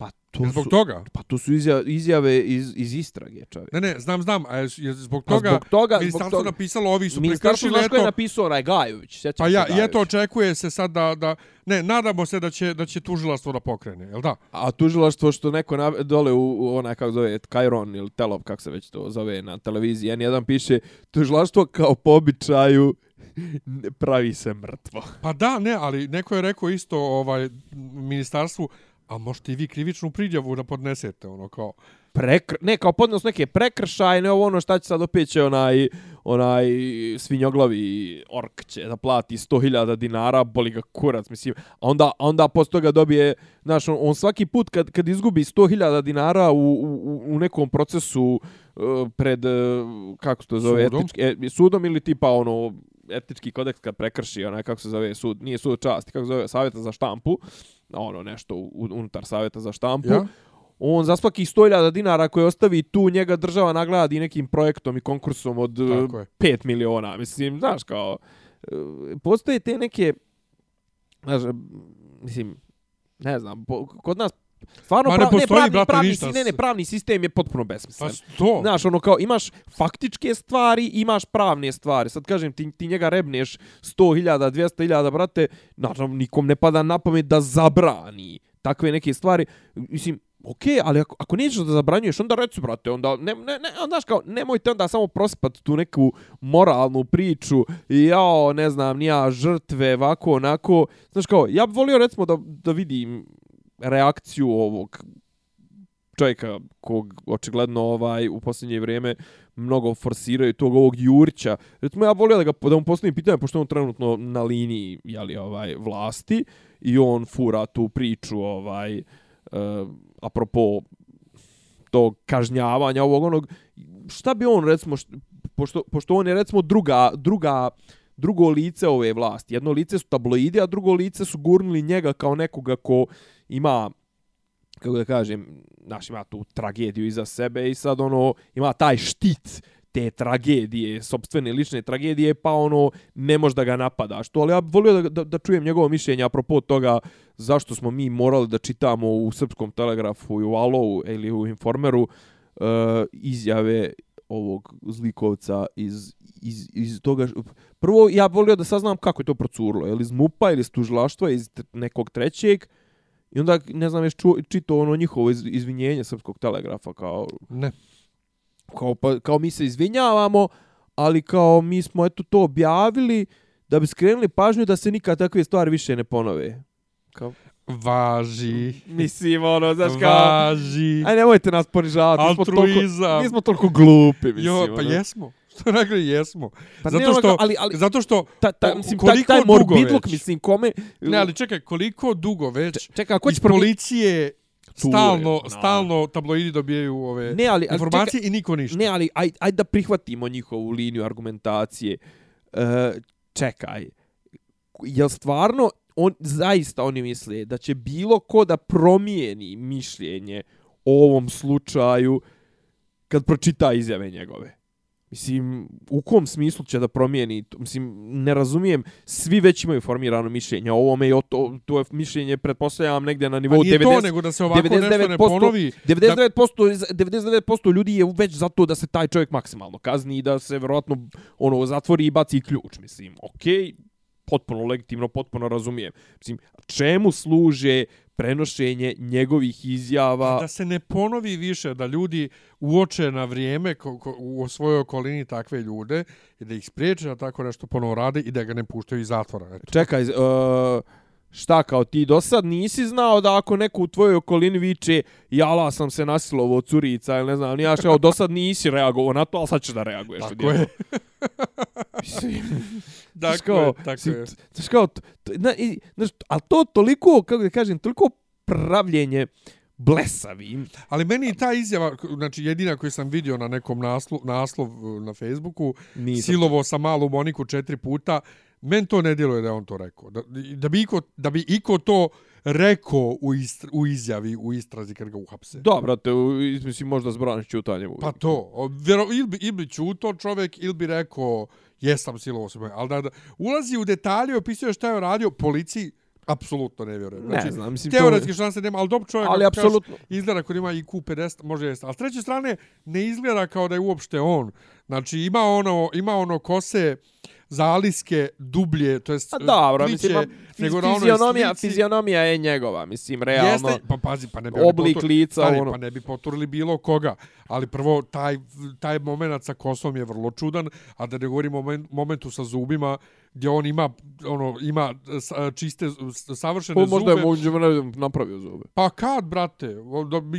Pa to Zbog su, toga? Pa to su izjave, izjave iz, iz istrage, čovjek. Ne, ne, znam, znam, a je, je zbog Pa toga, zbog toga- zbog ministarstvo toga- napisalo, ovi su Ministarstvo, prekršili, znaš ko je eto, napisao onaj Gajović? Sjećam pa ja, se i eto, očekuje se sad da, da, ne, nadamo se da će, da će tužilaštvo da pokrene, jel da? A tužilaštvo što neko na, dole u, u onaj, kako zove, Kairon ili Telop, kako se već to zove na televiziji, N1 piše, tužilaštvo kao po običaju pravi se mrtvo. Pa da, ne, ali neko je rekao isto ovaj ministarstvu, a možete i vi krivičnu pridjavu da podnesete, ono kao, Prekr, ne, kao podnos neke prekršajne, ovo ono šta će sad opet će onaj, onaj svinjoglavi ork će da plati 100.000 dinara, boli ga kurac, mislim. A onda, onda posle toga dobije, znaš, on, on svaki put kad, kad izgubi 100.000 dinara u, u, u nekom procesu uh, pred, uh, kako se to zove, Sudom. etički, e, sudom ili tipa ono, etički kodeks kad prekrši, onaj, kako se zove, sud, nije sud časti, kako se zove, savjeta za štampu, ono nešto unutar savjeta za štampu, ja? on za svaki 100.000 dinara koje ostavi tu, njega država nagradi nekim projektom i konkursom od Tako je. 5 miliona. Mislim, znaš, kao, e, postoje te neke, znaš, mislim, ne znam, po, kod nas, stvarno, Ma ne prav, postoji, pravni, brate, pravni, ništa. ne, ne, pravni sistem je potpuno besmislen. Pa to, Znaš, ono kao, imaš faktičke stvari, imaš pravne stvari. Sad kažem, ti, ti njega rebneš 100.000, 200.000, brate, naravno, nikom ne pada na pamet da zabrani takve neke stvari. Mislim, okej, okay, ali ako, ako nećeš da zabranjuješ, onda reci, brate, onda, ne, ne, ne, onda, znaš kao, nemojte onda samo prosipati tu neku moralnu priču, jao, ne znam, nija žrtve, ovako, onako. Znaš kao, ja bih volio, recimo, da, da vidim reakciju ovog čovjeka kog očigledno ovaj u posljednje vrijeme mnogo forsiraju tog ovog Jurića. Recimo ja volio da ga da mu postavim pitanje pošto on trenutno na liniji je li ovaj vlasti i on fura tu priču ovaj uh, apropo tog kažnjavanja ovog onog šta bi on recimo pošto pošto on je recimo druga druga drugo lice ove vlasti. Jedno lice su tabloidi, a drugo lice su gurnuli njega kao nekoga ko ima kako da kažem, znaš, ima tu tragediju iza sebe i sad ono, ima taj štit te tragedije, sobstvene lične tragedije, pa ono, ne može da ga napadaš. To, ali ja bih volio da, da, da čujem njegovo mišljenje apropo toga zašto smo mi morali da čitamo u Srpskom telegrafu i u Alou ili u Informeru uh, izjave ovog zlikovca iz, iz, iz toga... Prvo, ja bih volio da saznam kako je to procurlo. Je li iz MUPA ili iz tužilaštva, iz nekog trećeg, I onda, ne znam, ješ čuo, čitao ono njihovo iz, izvinjenje srpskog telegrafa, kao, ne. kao, pa, kao mi se izvinjavamo, ali kao mi smo eto to objavili da bi skrenuli pažnju da se nikad takve stvari više ne ponove. Kao, Važi. Mislim, ono, znaš kao... Važi. Aj, nemojte nas ponižavati. mi smo toliko- Altruizam. Mi smo toliko glupi, mislim. Jo, pa ono. jesmo. Što rekli, jesmo. Pa ne, zato ono što, ali- ali- zato što, Ta, ta, mislim, koliko taj dugo morbidluk, već? mislim, kome... ne, ali čekaj, koliko dugo već Čekaj, ako iz će promi... policije Tu je, stalno, stalno tabloidi dobijaju ove Ne, ali, ali informacije i niko ništa. Ne, ali aj, aj da prihvatimo njihovu liniju argumentacije. E, čekaj, jel stvarno on, zaista oni misle da će bilo ko da promijeni mišljenje o ovom slučaju kad pročita izjave njegove? Mislim, u kom smislu će da promijeni? to? Mislim, ne razumijem. Svi već imaju formirano mišljenje o ovome i o to, to je mišljenje, pretpostavljam, negdje na Pa nivou nije 90... to, nego da se ovako nešto ne 99% ponovi. 99%, iz- 99% ljudi je već zato da se taj čovjek maksimalno kazni i da se vjerojatno ono zatvori i baci ključ, mislim. Okej, potpuno legitimno, potpuno razumijem. Mislim, čemu služe prenošenje njegovih izjava? Da se ne ponovi više, da ljudi uoče na vrijeme ko, ko, u svojoj okolini takve ljude i da ih spriječe da tako nešto ponovo rade i da ga ne puštaju iz zatvora. Eto. Čekaj, uh, šta kao ti do sad nisi znao da ako neko u tvojoj okolini viče jala sam se nasilovo od curica ili ne znam, ni ja što do sad nisi reagovao na to, ali sad ćeš da reaguješ. Tako je. Znaš kao, je, tako je. t- Znaš kao, t- t- na, i, znaš, ali to toliko, kako da kažem, toliko pravljenje blesavim. Ali meni i ta izjava, znači jedina koju sam vidio na nekom naslov, naslov eh, na Facebooku, Nisam. silovo sa malu Moniku četiri puta, men to ne djeluje da je on to rekao. Da, da, bi, iko, da bi iko to rekao u, istr, u izjavi, u istrazi kad ga uhapse. Dobro, te, mislim, možda zbraniš čutanjem. Pa to, o, vjero, ili bi, ili bi čuto čovjek, ili bi rekao, jesam silovo se ali da, da ulazi u detalje, opisuje šta je radio, policiji, apsolutno ne vjerujem. Znači, Ne znam, mislim, teoretski šanse nema, ali dob čovjek, Ali apsolutno. izgleda kod ima IQ 50, može jesti. Ali s treće strane, ne izgleda kao da je uopšte on. Znači, ima ono, ima ono kose zaliske dublje, to jest A dobro, pliće, mislim, nego na fizionomija, slici. fizionomija je njegova, mislim, realno. Jeste, pa pazi, pa ne bi oblik potur- lica, stari, ono. Pa ne bi poturili bilo koga. Ali prvo, taj, taj moment sa kosom je vrlo čudan, a da ne govorimo o momen- momentu sa zubima, gdje on ima, ono, ima čiste, savršene Pa možda je zube. možda je napravio zube. Pa kad, brate?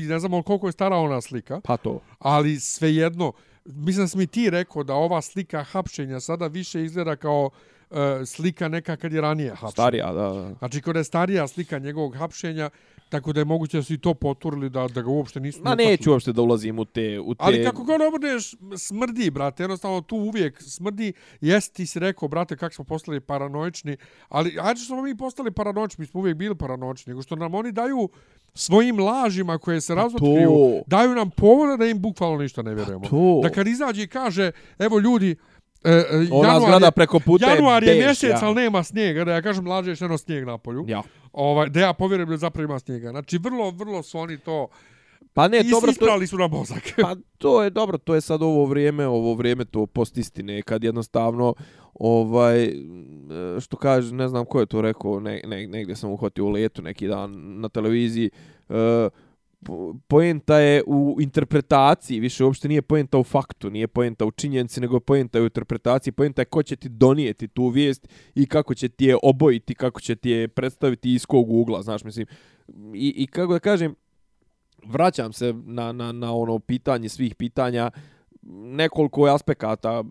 Ne znamo koliko je stara ona slika, Pa to. ali svejedno, mislim da si mi ti rekao da ova slika hapšenja sada više izgleda kao e, slika neka kad je ranije hapšen. Starija, da. da. Znači, kod je starija slika njegovog hapšenja, tako da je moguće da su i to poturili da, da ga uopšte nisu... Ma neću uopšte da ulazim u te... U te... Ali kako god obudeš, smrdi, brate, jednostavno tu uvijek smrdi. Jesi ti si rekao, brate, kako smo postali paranoični, ali ajde što smo mi postali paranoični, mi smo uvijek bili paranoični, nego što nam oni daju svojim lažima koje se razotkriju, to. daju nam povoda da im bukvalno ništa ne vjerujemo. to. Da kad izađe i kaže, evo ljudi, e, e, Ona januar zgrada je, preko puta januar je je mjesec, ja. ali nema snijega, da ja kažem lažeš eno snijeg na polju. Ja. Ovaj, da ja povjerujem da zapravo ima snijega. Znači, vrlo, vrlo su oni to... Pa ne, E, dobro, to, isprali su na mozak. Pa to je dobro, to je sad ovo vrijeme, ovo vrijeme to postistine kad jednostavno ovaj što kaže, ne znam ko je to rekao, ne, ne, negdje sam uhvatio u letu neki dan na televiziji. Po- poenta je u interpretaciji, više uopšte nije poenta u faktu, nije poenta u činjenici, nego poenta je u interpretaciji, poenta je ko će ti donijeti tu vijest i kako će ti je obojiti, kako će ti je predstaviti iz kog ugla, znaš, mislim. I, i kako da kažem, vraćam se na, na, na ono pitanje svih pitanja, nekoliko je aspekata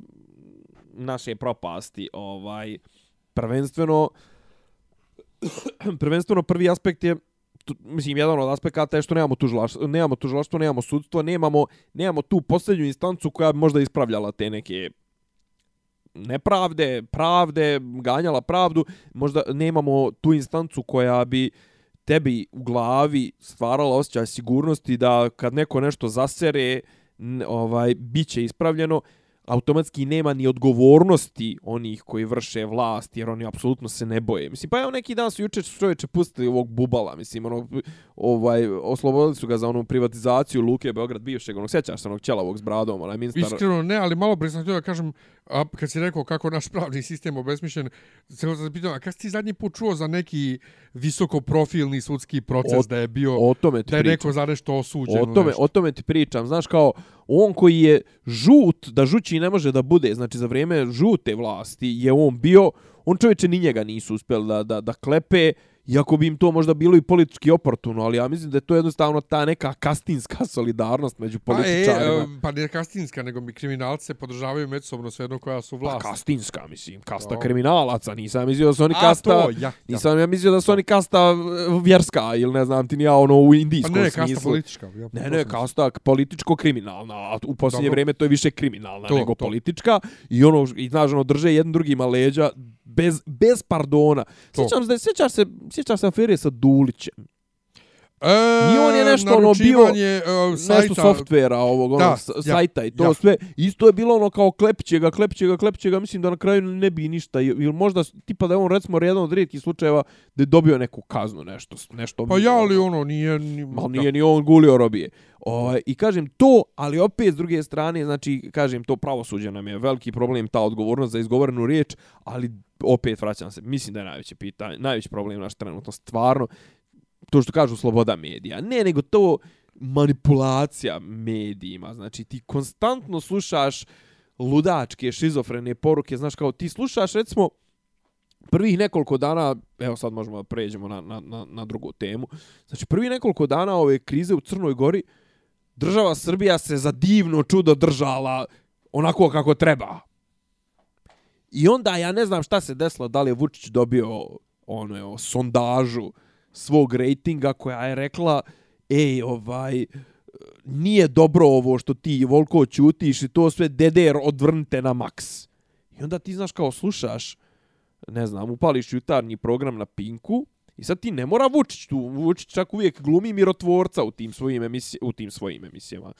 naše propasti, ovaj, prvenstveno, prvenstveno prvi aspekt je mislim, jedan od aspekata je što nemamo tužilaštvo, nemamo tužilaštvo, nemamo sudstvo, nemamo, nemamo tu posljednju instancu koja bi možda ispravljala te neke nepravde, pravde, ganjala pravdu, možda nemamo tu instancu koja bi tebi u glavi stvarala osjećaj sigurnosti da kad neko nešto zasere, ovaj biće ispravljeno, automatski nema ni odgovornosti onih koji vrše vlast, jer oni apsolutno se ne boje. Mislim, pa evo neki dan su juče čovječe pustili ovog bubala, mislim, ono, ovaj, oslobodili su ga za onu privatizaciju Luke Beograd bivšeg, onog, sjećaš se onog ćelavog s bradom, onaj ministar... Iskreno ne, ali malo pre sam htio da kažem, a kad si rekao kako naš pravni sistem obesmišljen, se pitao, a kad si ti zadnji put čuo za neki visokoprofilni sudski proces O- da je bio, O tome ti da je pričam. neko za nešto osuđen? O tome, o tome ti pričam. Znaš, kao, on koji je žut, da žući ne može da bude, znači za vrijeme žute vlasti je on bio, on čovječe ni njega nisu uspjeli da, da, da klepe, Iako bi im to možda bilo i politički oportuno, ali ja mislim da je to jednostavno ta neka kastinska solidarnost među političarima. Pa, e, pa ne kastinska, nego mi kriminalci se podržavaju međusobno sve jedno koja su vlast. Pa kastinska, mislim, kasta no. kriminalaca, nisam mislio da su oni A, kasta... to, ja, Nisam ja mislio da su oni kasta e, vjerska, ili ne znam ti ja, ono u Pa indijskom ne, smislu. kasta politička. Ja, Ne, ne, sam- kasta političko-kriminalna, a u posljednje Dobro. vrijeme to je više kriminalna To, nego to. politička. I ono, i znaš, ono, drže jedan drugima leđa bez, bez pardona. To. Sjećam se, sjećaš se, sjećaš se afere sa Dulićem. E, I on je nešto ono bio- e, sajta, Nešto softvera ovog, ono, Da, ja, sajta i to ja. sve. Isto je bilo ono kao klepće ga, klepće ga, klepće ga, mislim da na kraju ne bi ništa. Ili možda, tipa da je on recimo jedan od rijetkih slučajeva da je dobio neku kaznu, nešto. nešto Pa ja, ali ono, nije... Ni, Ma nije ni on gulio robije. Ovaj I kažem to, ali opet s druge strane, znači, kažem, to pravosuđe nam je veliki problem, ta odgovornost za izgovorenu riječ, ali opet vraćam se, mislim da je najveće pitanje, najveći problem naš trenutno, stvarno, to što kažu sloboda medija. Ne, nego to manipulacija medijima. Znači, ti konstantno slušaš ludačke, šizofrene poruke, znaš, kao ti slušaš, recimo, prvih nekoliko dana, evo sad možemo da pređemo na, na, na, na drugu temu, znači prvi nekoliko dana ove krize u Crnoj Gori, država Srbija se za divno čudo držala onako kako treba. I onda ja ne znam šta se desilo, da li je Vučić dobio ono, sondažu svog rejtinga koja je rekla, ej, ovaj, nije dobro ovo što ti volko ćutiš i to sve DDR odvrnite na maks. I onda ti znaš kao slušaš, ne znam, upališ jutarnji program na Pinku i sad ti ne mora Vučić tu, Vučić čak uvijek glumi mirotvorca u tim svojim, emisij, u tim svojim emisijama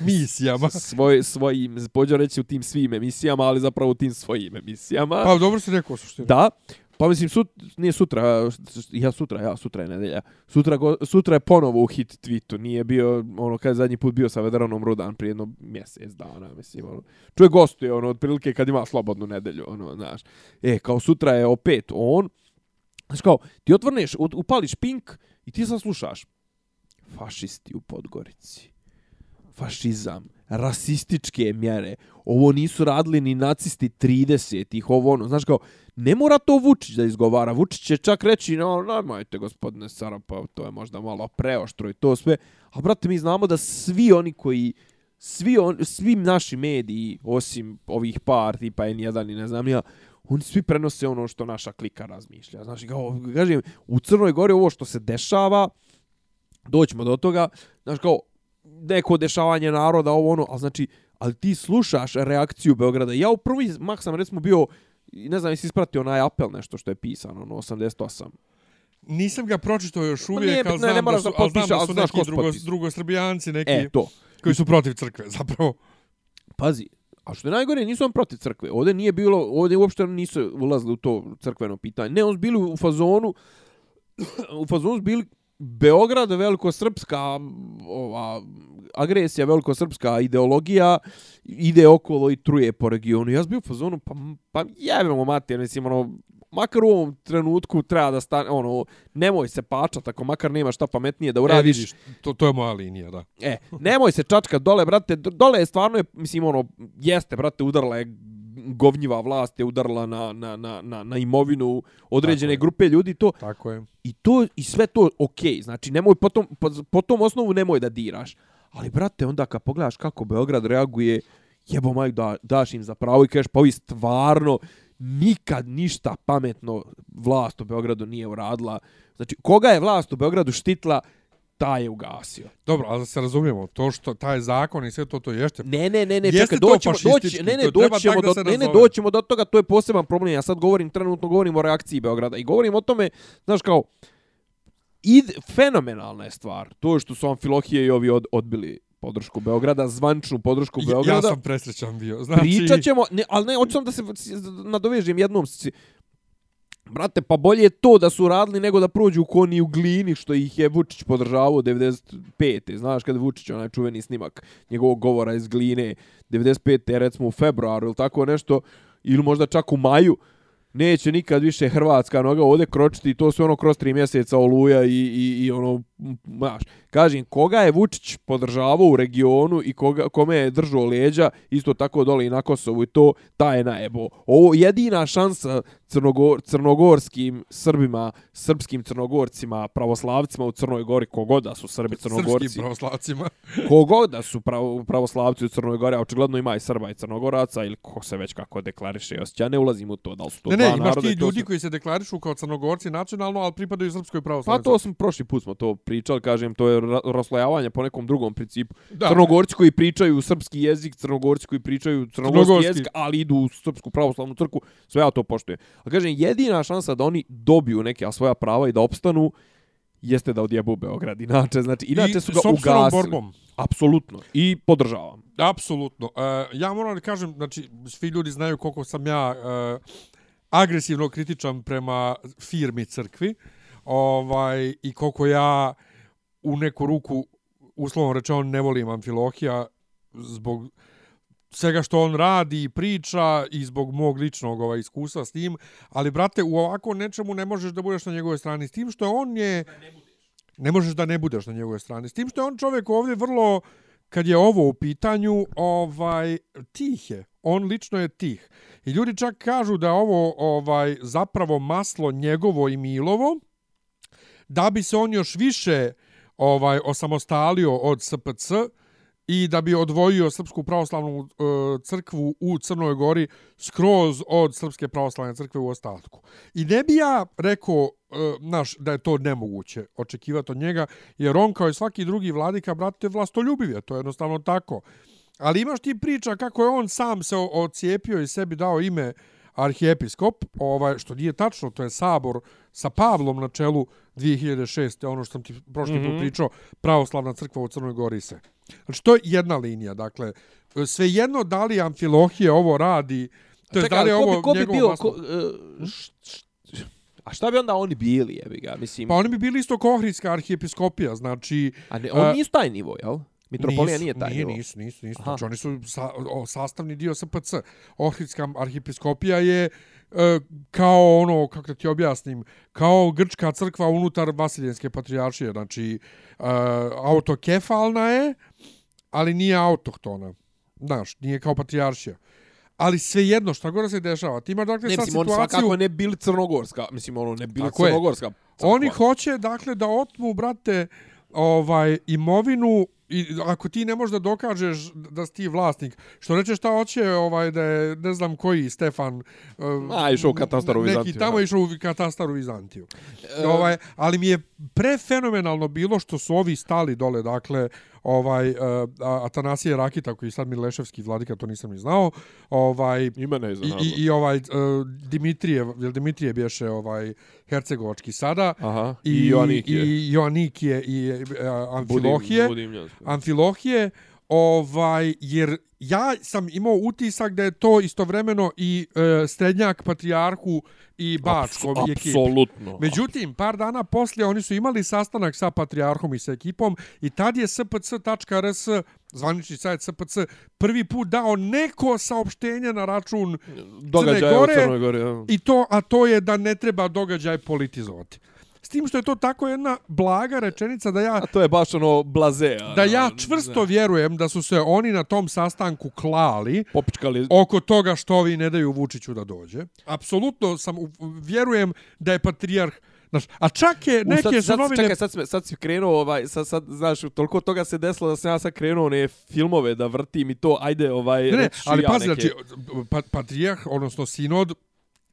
misijama. Svoj, svojim, pođo reći u tim svim emisijama, ali zapravo u tim svojim emisijama. Pa dobro si rekao suštinu. Da. Pa mislim, sut, nije sutra, ja sutra, ja, sutra je nedelja. Sutra, go, sutra je ponovo u hit tweetu, nije bio, ono, kada je zadnji put bio sa Vedranom Rudan prije jedno mjesec dana, mislim, ono. Čuje gostuje, ono, otprilike kad ima slobodnu nedelju, ono, znaš. E, kao sutra je opet on, znaš, kao, ti otvrneš, upališ pink i ti sad slušaš. Fašisti u Podgorici. Fašizam. Rasističke mjere. Ovo nisu radili ni nacisti 30-ih, ovo ono, znaš kao, ne mora to Vučić da izgovara. Vučić će čak reći, no, nemojte gospodine Sarapov, to je možda malo preoštro i to sve. A brate, mi znamo da svi oni koji, svi, on, svi naši mediji, osim ovih par, tipa N1 i ne znam ja, oni svi prenose ono što naša klika razmišlja. Znači, kao, kažem, u Crnoj Gori ovo što se dešava, doćemo do toga, znači kao, neko dešavanje naroda, ovo ono, ali znači, ali ti slušaš reakciju Beograda. Ja u prvi mak sam recimo bio, ne znam, jesi ispratio onaj apel nešto što je pisano, ono, 88. Nisam ga pročitao još uvijek, ali ne, ne znam, da su, da ali znam da su neki drugo, potpis- drugosrbijanci neki E, to. koji su protiv crkve, zapravo. Pazi, a što je najgore, nisu on protiv crkve. Ovdje nije bilo, ovdje uopšte nisu ulazili u to crkveno pitanje. Ne, on su bili u fazonu, u fazonu su bili Beograd, velikosrpska ova, agresija, velikosrpska ideologija ide okolo i truje po regionu. Ja sam bio u fazonu, pa, pa jebemo mater, mislim, ono, makar u ovom trenutku treba da stane, ono, nemoj se pačat ako makar nema šta pametnije da E, uradiš. vidiš, to, to je moja linija, da. E, nemoj se čačkat dole, brate, dole je stvarno, je, mislim, ono, jeste, brate, udarla je govnjiva vlast je udarla na, na, na, na, na imovinu određene Tako je. grupe ljudi to Tako je. i to i sve to okej znači nemoj potom po, po tom osnovu nemoj da diraš ali brate onda kad pogledaš kako Beograd reaguje jebo maj da daš im za pravo i kažeš pa ovi stvarno nikad ništa pametno vlast u Beogradu nije uradila znači koga je vlast u Beogradu štitla taj je ugasio Dobro, ali da se razumijemo, to što taj zakon i sve to, to jeste... Ne, ne, ne, ne, čekaj, doćemo, doći, ne, ne, to treba doći ćemo tak da do, ne, ne, doćemo do toga, to je poseban problem. Ja sad govorim, trenutno govorim o reakciji Beograda i govorim o tome, znaš kao, id, fenomenalna je stvar, to što su Amfilohije i ovi od, odbili podršku Beograda, zvančnu podršku Ja, Beograda. ja sam presrećan bio. Znači, Pričat ćemo, ne, ali ne, hoću sam da se nadovežem jednom. Brate, pa bolje je to da su radili nego da prođu u koni u glini, što ih je Vučić podržavao 95. Znaš kada je Vučić, onaj čuveni snimak njegovog govora iz gline, 95. recimo u februaru ili tako nešto, ili možda čak u maju, neće nikad više hrvatska noga ovdje kročiti i to sve ono kroz tri mjeseca oluja i, i, i ono, znaš, kažem, koga je Vučić podržavao u regionu i koga, kome je držao leđa, isto tako dole i na Kosovu i to, ta je najebo. Ovo jedina šansa crnogor, crnogorskim Srbima, srpskim crnogorcima, pravoslavcima u Crnoj Gori, kogoda su Srbi crnogorci. Srpskim pravoslavcima. Kogo da su pravo, pravoslavci u Crnoj Gori, a očigledno ima i Srba i Crnogoraca, ili ko se već kako deklariše. Ja ne ulazim u to, da li su to Ne, dva ne, imaš ti ljudi se- koji se deklarišu kao crnogorci nacionalno, ali pripadaju srpskoj Pa pravoslavnoj. to smo prošli put smo to pričali, kažem, to je ra- raslojavanje po nekom drugom principu. Da. Crnogorci koji pričaju srpski jezik, crnogorci koji pričaju crnogorski, Crnogorski. jezik, ali idu u srpsku pravoslavnu crku, sve ja to poštujem. A kažem, jedina šansa da oni dobiju neke svoja prava i da opstanu, jeste da odjebu Beograd. Inače, znači, inače su ga ugasili. borbom. Apsolutno. I podržavam. Apsolutno. Uh, ja moram da kažem, znači, svi ljudi znaju koliko sam ja uh, agresivno kritičan prema firmi crkvi ovaj, i koliko ja u neku ruku, uslovno rečeno, ne volim Amfilohija zbog svega što on radi i priča i zbog mog ličnog ovaj, iskustva s tim, ali brate, u ovako nečemu ne možeš da budeš na njegove strani. S tim što on je... Ne možeš da ne budeš na njegove strane. S tim što je on čovjek ovdje vrlo, kad je ovo u pitanju, ovaj tih je. On lično je tih. I ljudi čak kažu da ovo ovaj zapravo maslo njegovo i Milovo, da bi se on još više ovaj osamostalio od SPC i da bi odvojio Srpsku pravoslavnu e, crkvu u Crnoj Gori skroz od Srpske pravoslavne crkve u ostatku. I ne bi ja rekao e, naš, da je to nemoguće očekivati od njega, jer on kao i svaki drugi vladika, brate, vlastoljubiv je, to je jednostavno tako. Ali imaš ti priča kako je on sam se ocijepio i sebi dao ime arhijepiskop, ovaj, što nije tačno, to je sabor sa Pavlom na čelu 2006. ono što sam ti prošli mm Mhm. -hmm. pričao, pravoslavna crkva u Crnoj Gori se. Znači, to je jedna linija, dakle, svejedno da li Amfilohije ovo radi, to je da li je ko ovo bi, ko bi bio, ko, š- š- a šta bi onda oni bili, jebi ga, mislim. Pa oni bi bili isto Kohridska arhijepiskopija, znači... a ne, oni a- nisu taj nivo, jel? Mitropolija nisu, nije taj nije, nivo. Nisu, nisu, nisu. Aha. Znači, oni su sa, o, sastavni dio SPC. Ohridska arhipiskopija je e, kao ono, kako da ti objasnim, kao grčka crkva unutar Vasiljenske patrijaršije. Znači, e, autokefalna je, ali nije autohtona. Znaš, nije kao patrijaršija. Ali svejedno, šta god da se dešava. Ti imaš dakle Ne, sad mislim, oni situaciju... svakako ne bili crnogorska, mislim, ono, ne bili crnogorska. crkva. Oni hoće, dakle, da otmu, brate, ovaj imovinu i ako ti ne možeš da dokažeš da si ti vlasnik, što reče šta hoće, ovaj, da je, ne znam koji, Stefan... Uh, A, išao u katastar u Vizantiju, Neki tamo išao u katastar u Vizantiju. E, ovaj, ali mi je prefenomenalno bilo što su ovi stali dole, dakle, ovaj, uh, Atanasije Rakita, koji je sad Mileševski vladika, to nisam ni znao, ovaj, Ima ne i, znam. i, i ovaj uh, Dimitrije, jel Dimitrije bješe ovaj hercegovački sada Aha, i, i i Joannikije. i Joannikije i uh, Amfilohije, Budimljansko. Amfilohije, ovaj jer ja sam imao utisak da je to istovremeno i uh, srednjak patrijarhu i bačkom Apsu- i ekipi. Apsolutno. Međutim, par dana poslije oni su imali sastanak sa patrijarhom i sa ekipom i tad je spc.rs, zvanični sajt SPC, prvi put dao neko saopštenje na račun Događaje u Gore- Crnoj Gori. ja. i to, a to je da ne treba događaj politizovati. S tim što je to tako jedna blaga rečenica da ja A to je baš ono blaze. ono, da ja čvrsto vjerujem da su se oni na tom sastanku klali Popičkali. oko toga što ovi ne daju Vučiću da dođe. Apsolutno sam u- vjerujem da je patrijarh Znaš, a čak je U, neke sad, su sad, novine... Čekaj, sad, si, sad si krenuo, ovaj, sad, sad, znaš, toliko toga se desilo da sam ja sad krenuo one filmove da vrtim i to, ajde, ovaj, Ne, ne, ali ja pazi, neke. znači, pa, patrijarh, odnosno sinod,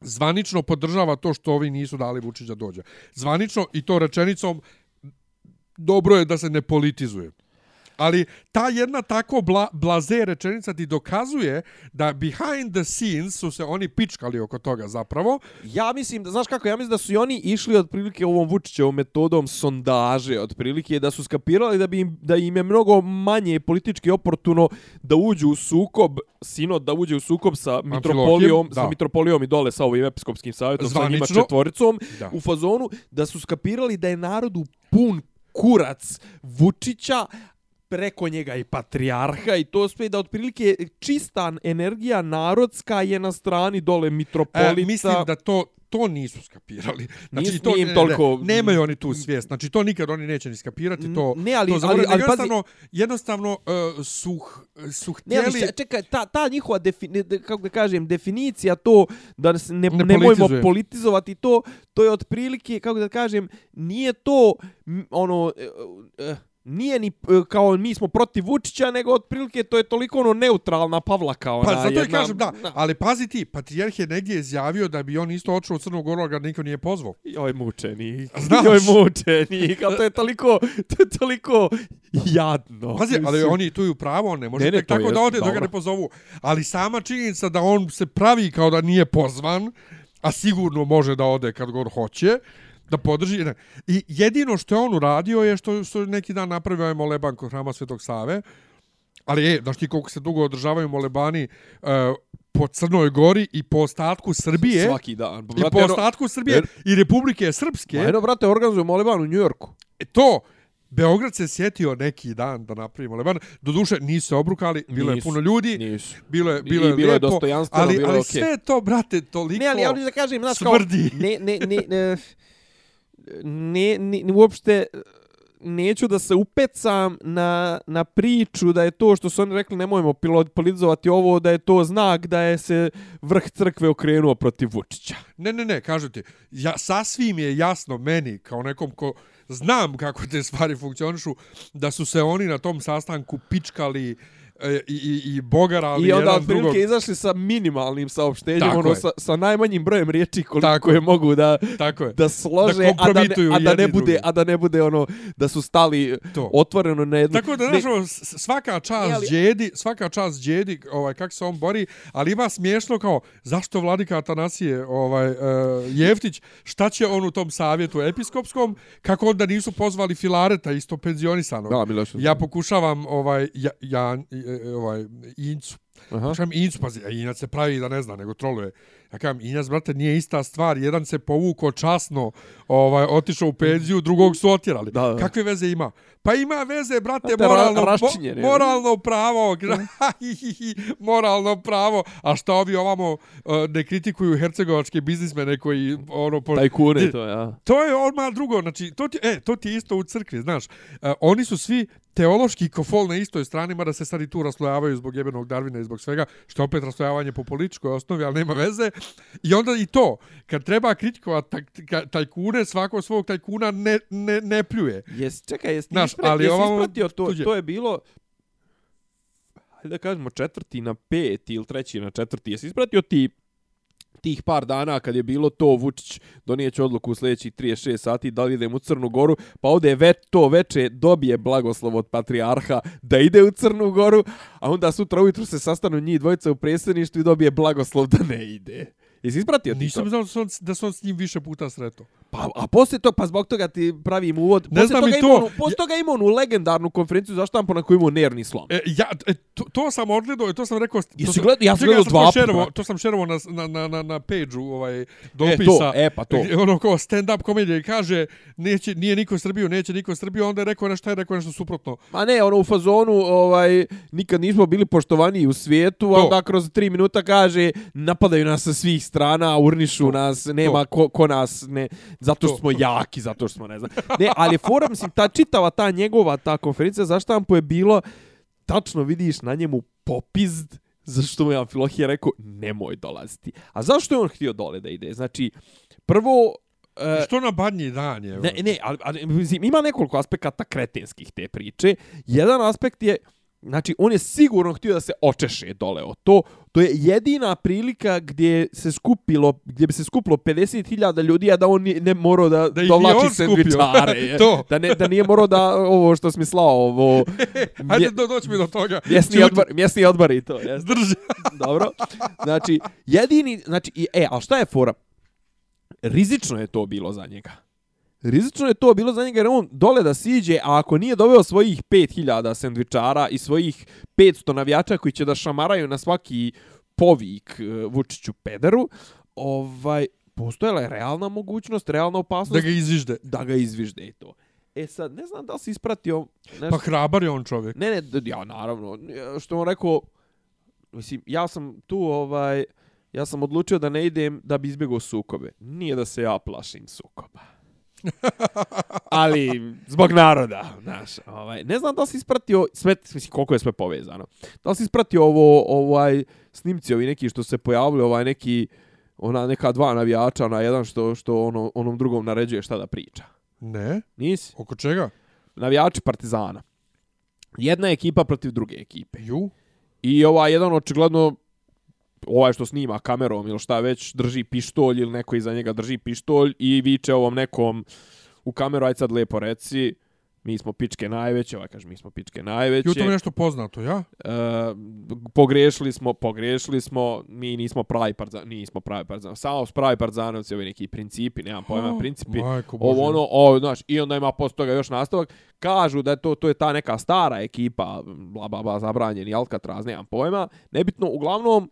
zvanično podržava to što ovi nisu dali Vučić da dođe. Zvanično i to rečenicom dobro je da se ne politizuje. Ali ta jedna tako bla, blaze rečenica ti dokazuje da behind the scenes su se oni pičkali oko toga zapravo. Ja mislim, da, znaš kako, ja mislim da su i oni išli otprilike ovom Vučićevom metodom sondaže, otprilike, da su skapirali da, bi im, da im je mnogo manje politički oportuno da uđu u sukob, sinod da uđe u sukob sa mitropolijom, da. sa mitropolijom i dole sa ovim episkopskim savjetom, sa njima četvoricom, Da. u fazonu, da su skapirali da je narodu pun kurac Vučića, preko njega i patrijarha i to sve da otprilike čista energija narodska je na strani dole mitropolita. E, mislim da to to nisu skapirali. Znači, Nis- to, ne, toliko- Ne, nemaju oni tu svijest. Znači, to nikad oni neće ni skapirati. To, Ne, ali- to zaboravljaju. ali- ali pazi- jednostavno, jednostavno uh, su, su Ne, ali htjeli... čekaj, ta, ta njihova, defi, ne, de- kako da kažem, definicija to da se ne, Ne ne nemojmo politizuje. politizovati to, to je otprilike, kako da kažem, nije to ono... e, e, nije ni e, kao mi smo protiv Vučića, nego otprilike to je toliko ono neutralna Pavlaka. Ona, Pa zato jedna, i kažem da, ali pazi ti, patrijarh je negdje izjavio da bi on isto očeo u Crnu Goru, ali ga niko nije pozvao. Joj mučenik. Znaš. Joj mučenik. Ali to je toliko, to je toliko jadno. Pazi, ali Mislim. oni tu i u pravo, on ne može Ne, ne, tek to tako jest, da ode dok ga ne pozovu. Ali sama činjenica da on se pravi kao da nije pozvan, a sigurno može da ode kad god hoće, da podrži. Ne. I jedino što je on uradio je što, što je neki dan napravio je moleban kod hrama Svetog Save. Ali je, znaš ti koliko se dugo održavaju molebani uh, po Crnoj Gori i po ostatku Srbije. Svaki dan. I po ostatku Srbije jer- i Republike Srpske. Ma Eno, brate, organizuju Moleban u Njujorku. E, to, Beograd se sjetio neki dan da napravi moleban. Doduše, nisu se obrukali, bilo je Nisu, puno ljudi, Nisu. bilo je, bilo je bilo je lijepo, dostojanstveno, ali, bilo je ali okej. sve to, brate, toliko Ne, ali ja da kažem, znaš, kao, smrdi. ne, ne, ne, ne, ne, ne, ne, uopšte e, neću da se upecam na, na priču da je to što su oni rekli nemojmo pilot- politizovati ovo, da je to znak da je se vrh crkve okrenuo protiv Vučića. Ne, ne, ne, kažu ti, ja, sasvim je jasno meni, kao nekom ko znam kako te stvari funkcionišu, da su se oni na tom sastanku pičkali uh, i, i, i bogarali I onda jedan otprilike drugog. izašli sa minimalnim saopštenjem, Tako ono, je. sa, sa najmanjim brojem riječi koliko Tako je mogu da, Tako je. da slože, Da a, da ne, kompromituju a, da ne bude, druge. a da ne bude ono da su stali To. otvoreno na jednu... Tako da, ne- znaš, ono, s- svaka čast Ne, ali- Đedi, svaka čast Đedi, ovaj, kako se on bori, ali ima smiješno kao, zašto vladika Atanasije ovaj, uh, Jeftić, šta će on u tom savjetu episkopskom, kako onda nisu pozvali Filareta, isto penzionisanog. Da. Ja pokušavam ovaj ja, ja e, ovaj Incu. Aha. Kažem Incu, pazi, a Inac se pravi da ne zna, nego troluje. Ja kažem, Inac, brate, nije ista stvar. Jedan se povuko časno, ovaj, otišao u penziju, drugog su otjerali. Da, da. Kakve veze ima? Pa ima veze, brate, ra- moralno, mo, raščinjene. moralno pravo. moralno pravo. A šta ovi ovamo uh, ne kritikuju hercegovačke biznismene koji ono... Po, Tajkune to, ja. To je odmah drugo, znači, to ti, e, to ti je isto u crkvi, znaš. E, oni su svi teološki kofol na istoj strani, mada se sad i tu raslojavaju zbog jebenog Darvina i zbog svega, što je opet raslojavanje po političkoj osnovi, ali nema veze. I onda i to, kad treba kritikovati taj, taj, tajkune, svako svog tajkuna ne, ne, ne pljuje. Jes, čekaj, jesi ti Znaš, ispratio, ali jesi ovamo ispratio to, tuđe. to je bilo hajde da kažemo četvrti na peti ili treći na četvrti. Jesi ispratio ti tih par dana kad je bilo to Vučić donijeće odluku u sljedećih 36 sati da li idem u Crnu Goru, pa ovdje ve, to veče dobije blagoslov od patrijarha da ide u Crnu Goru, a onda sutra ujutru se sastanu njih dvojica u predsjedništvu i dobije blagoslov da ne ide. Jesi ispratio ti Nisam to? znao da se on, da on s njim više puta sreto. Pa, a poslije tog, pa zbog toga ti pravim uvod. Ne znam toga i ima to. Onu, poslije toga ima onu legendarnu konferenciju za štampu na kojoj imao nervni slom. E, ja, e, to, to sam odgledao i to sam rekao... To Jesi sam, gledao? Ja sam gledao to dva puta. To sam šerovo na, na, na, na, na page-u ovaj, E, dopisa. to, e, pa to. gdje Ono kao stand-up komedija i kaže neće, nije niko Srbiju, neće niko Srbiju, onda je rekao nešto, je rekao nešto suprotno. Ma ne, ono u fazonu, ovaj, nikad nismo bili poštovani u svijetu, a To. onda kroz tri minuta kaže, napadaju nas sa svih strana, urnišu nas, nema ko, ko nas, ne, zato što To. smo jaki, zato što smo, ne znam. Ne, ali fora, mislim, ta čitava, ta njegova, ta konferencija za štampu je bilo, tačno vidiš na njemu popizd, zašto mu je Amfilohije rekao, nemoj dolaziti. A zašto je on htio dole da ide? Znači, prvo, e, Što na badnji dan je? Ne, ne, ali, ali ima nekoliko aspekata kretenskih te priče. Jedan aspekt je, znači, on je sigurno htio da se očeše dole o to. To je jedina prilika gdje se skupilo, gdje bi se skupilo 50.000 ljudi, a da on nije- ne morao da, Da dovlači sendvičare. To. Da, ne, da nije morao da ovo što smi slao, ovo... Hajde mje- do, doći mi do toga. Mjesni odbor, mjesni odbor i to, jes. Zdrži. Dobro. Znači, jedini, znači, i- e, a šta je fora? Rizično je to bilo za njega. Rizično je to bilo za njega jer on dole da siđe, a ako nije doveo svojih 5000 sendvičara i svojih 500 navijača koji će da šamaraju na svaki povik e, Vučiću pederu, ovaj, postojala je realna mogućnost, realna opasnost Da ga izvižde. da ga izvižde i to. E sad, ne znam da li si ispratio nešto... Pa hrabar je on čovjek. Ne, ne, ja naravno, što on rekao, mislim, ja sam tu, ovaj, ja sam odlučio da ne idem da bi izbjegao sukobe. Nije da se ja plašim sukoba. Ali, zbog naroda, znaš, ovaj, ne znam da li si ispratio, sve, mislim, koliko je sve povezano. Da li si ispratio ovo, ovaj, snimci ovi neki što se pojavili, ovaj neki, ona neka dva navijača, na jedan što, što ono, onom drugom naređuje šta da priča. Ne? Nisi? Oko čega? Navijači Partizana. Jedna ekipa protiv druge ekipe. Ju? I ovaj jedan očigledno ovaj što snima kamerom ili šta već drži pištolj ili neko iza njega drži pištolj i viče ovom nekom u kameru aj sad lepo reci mi smo pičke najveće, ovaj kaže mi smo pičke najveće. Ju to mi je nešto poznato, ja? E, pogrešili smo, pogrešili smo, mi nismo pravi partizan, nismo pravi partizan. Samo s pravi partizanovci, ovi neki principi, nemam pojma, principi. Majko. Ovo ono, o, znaš, i onda ima posle toga još nastavak. Kažu da je to, to je ta neka stara ekipa, bla, bla, bla, zabranjeni Alcatraz, nemam pojma. Nebitno, uglavnom,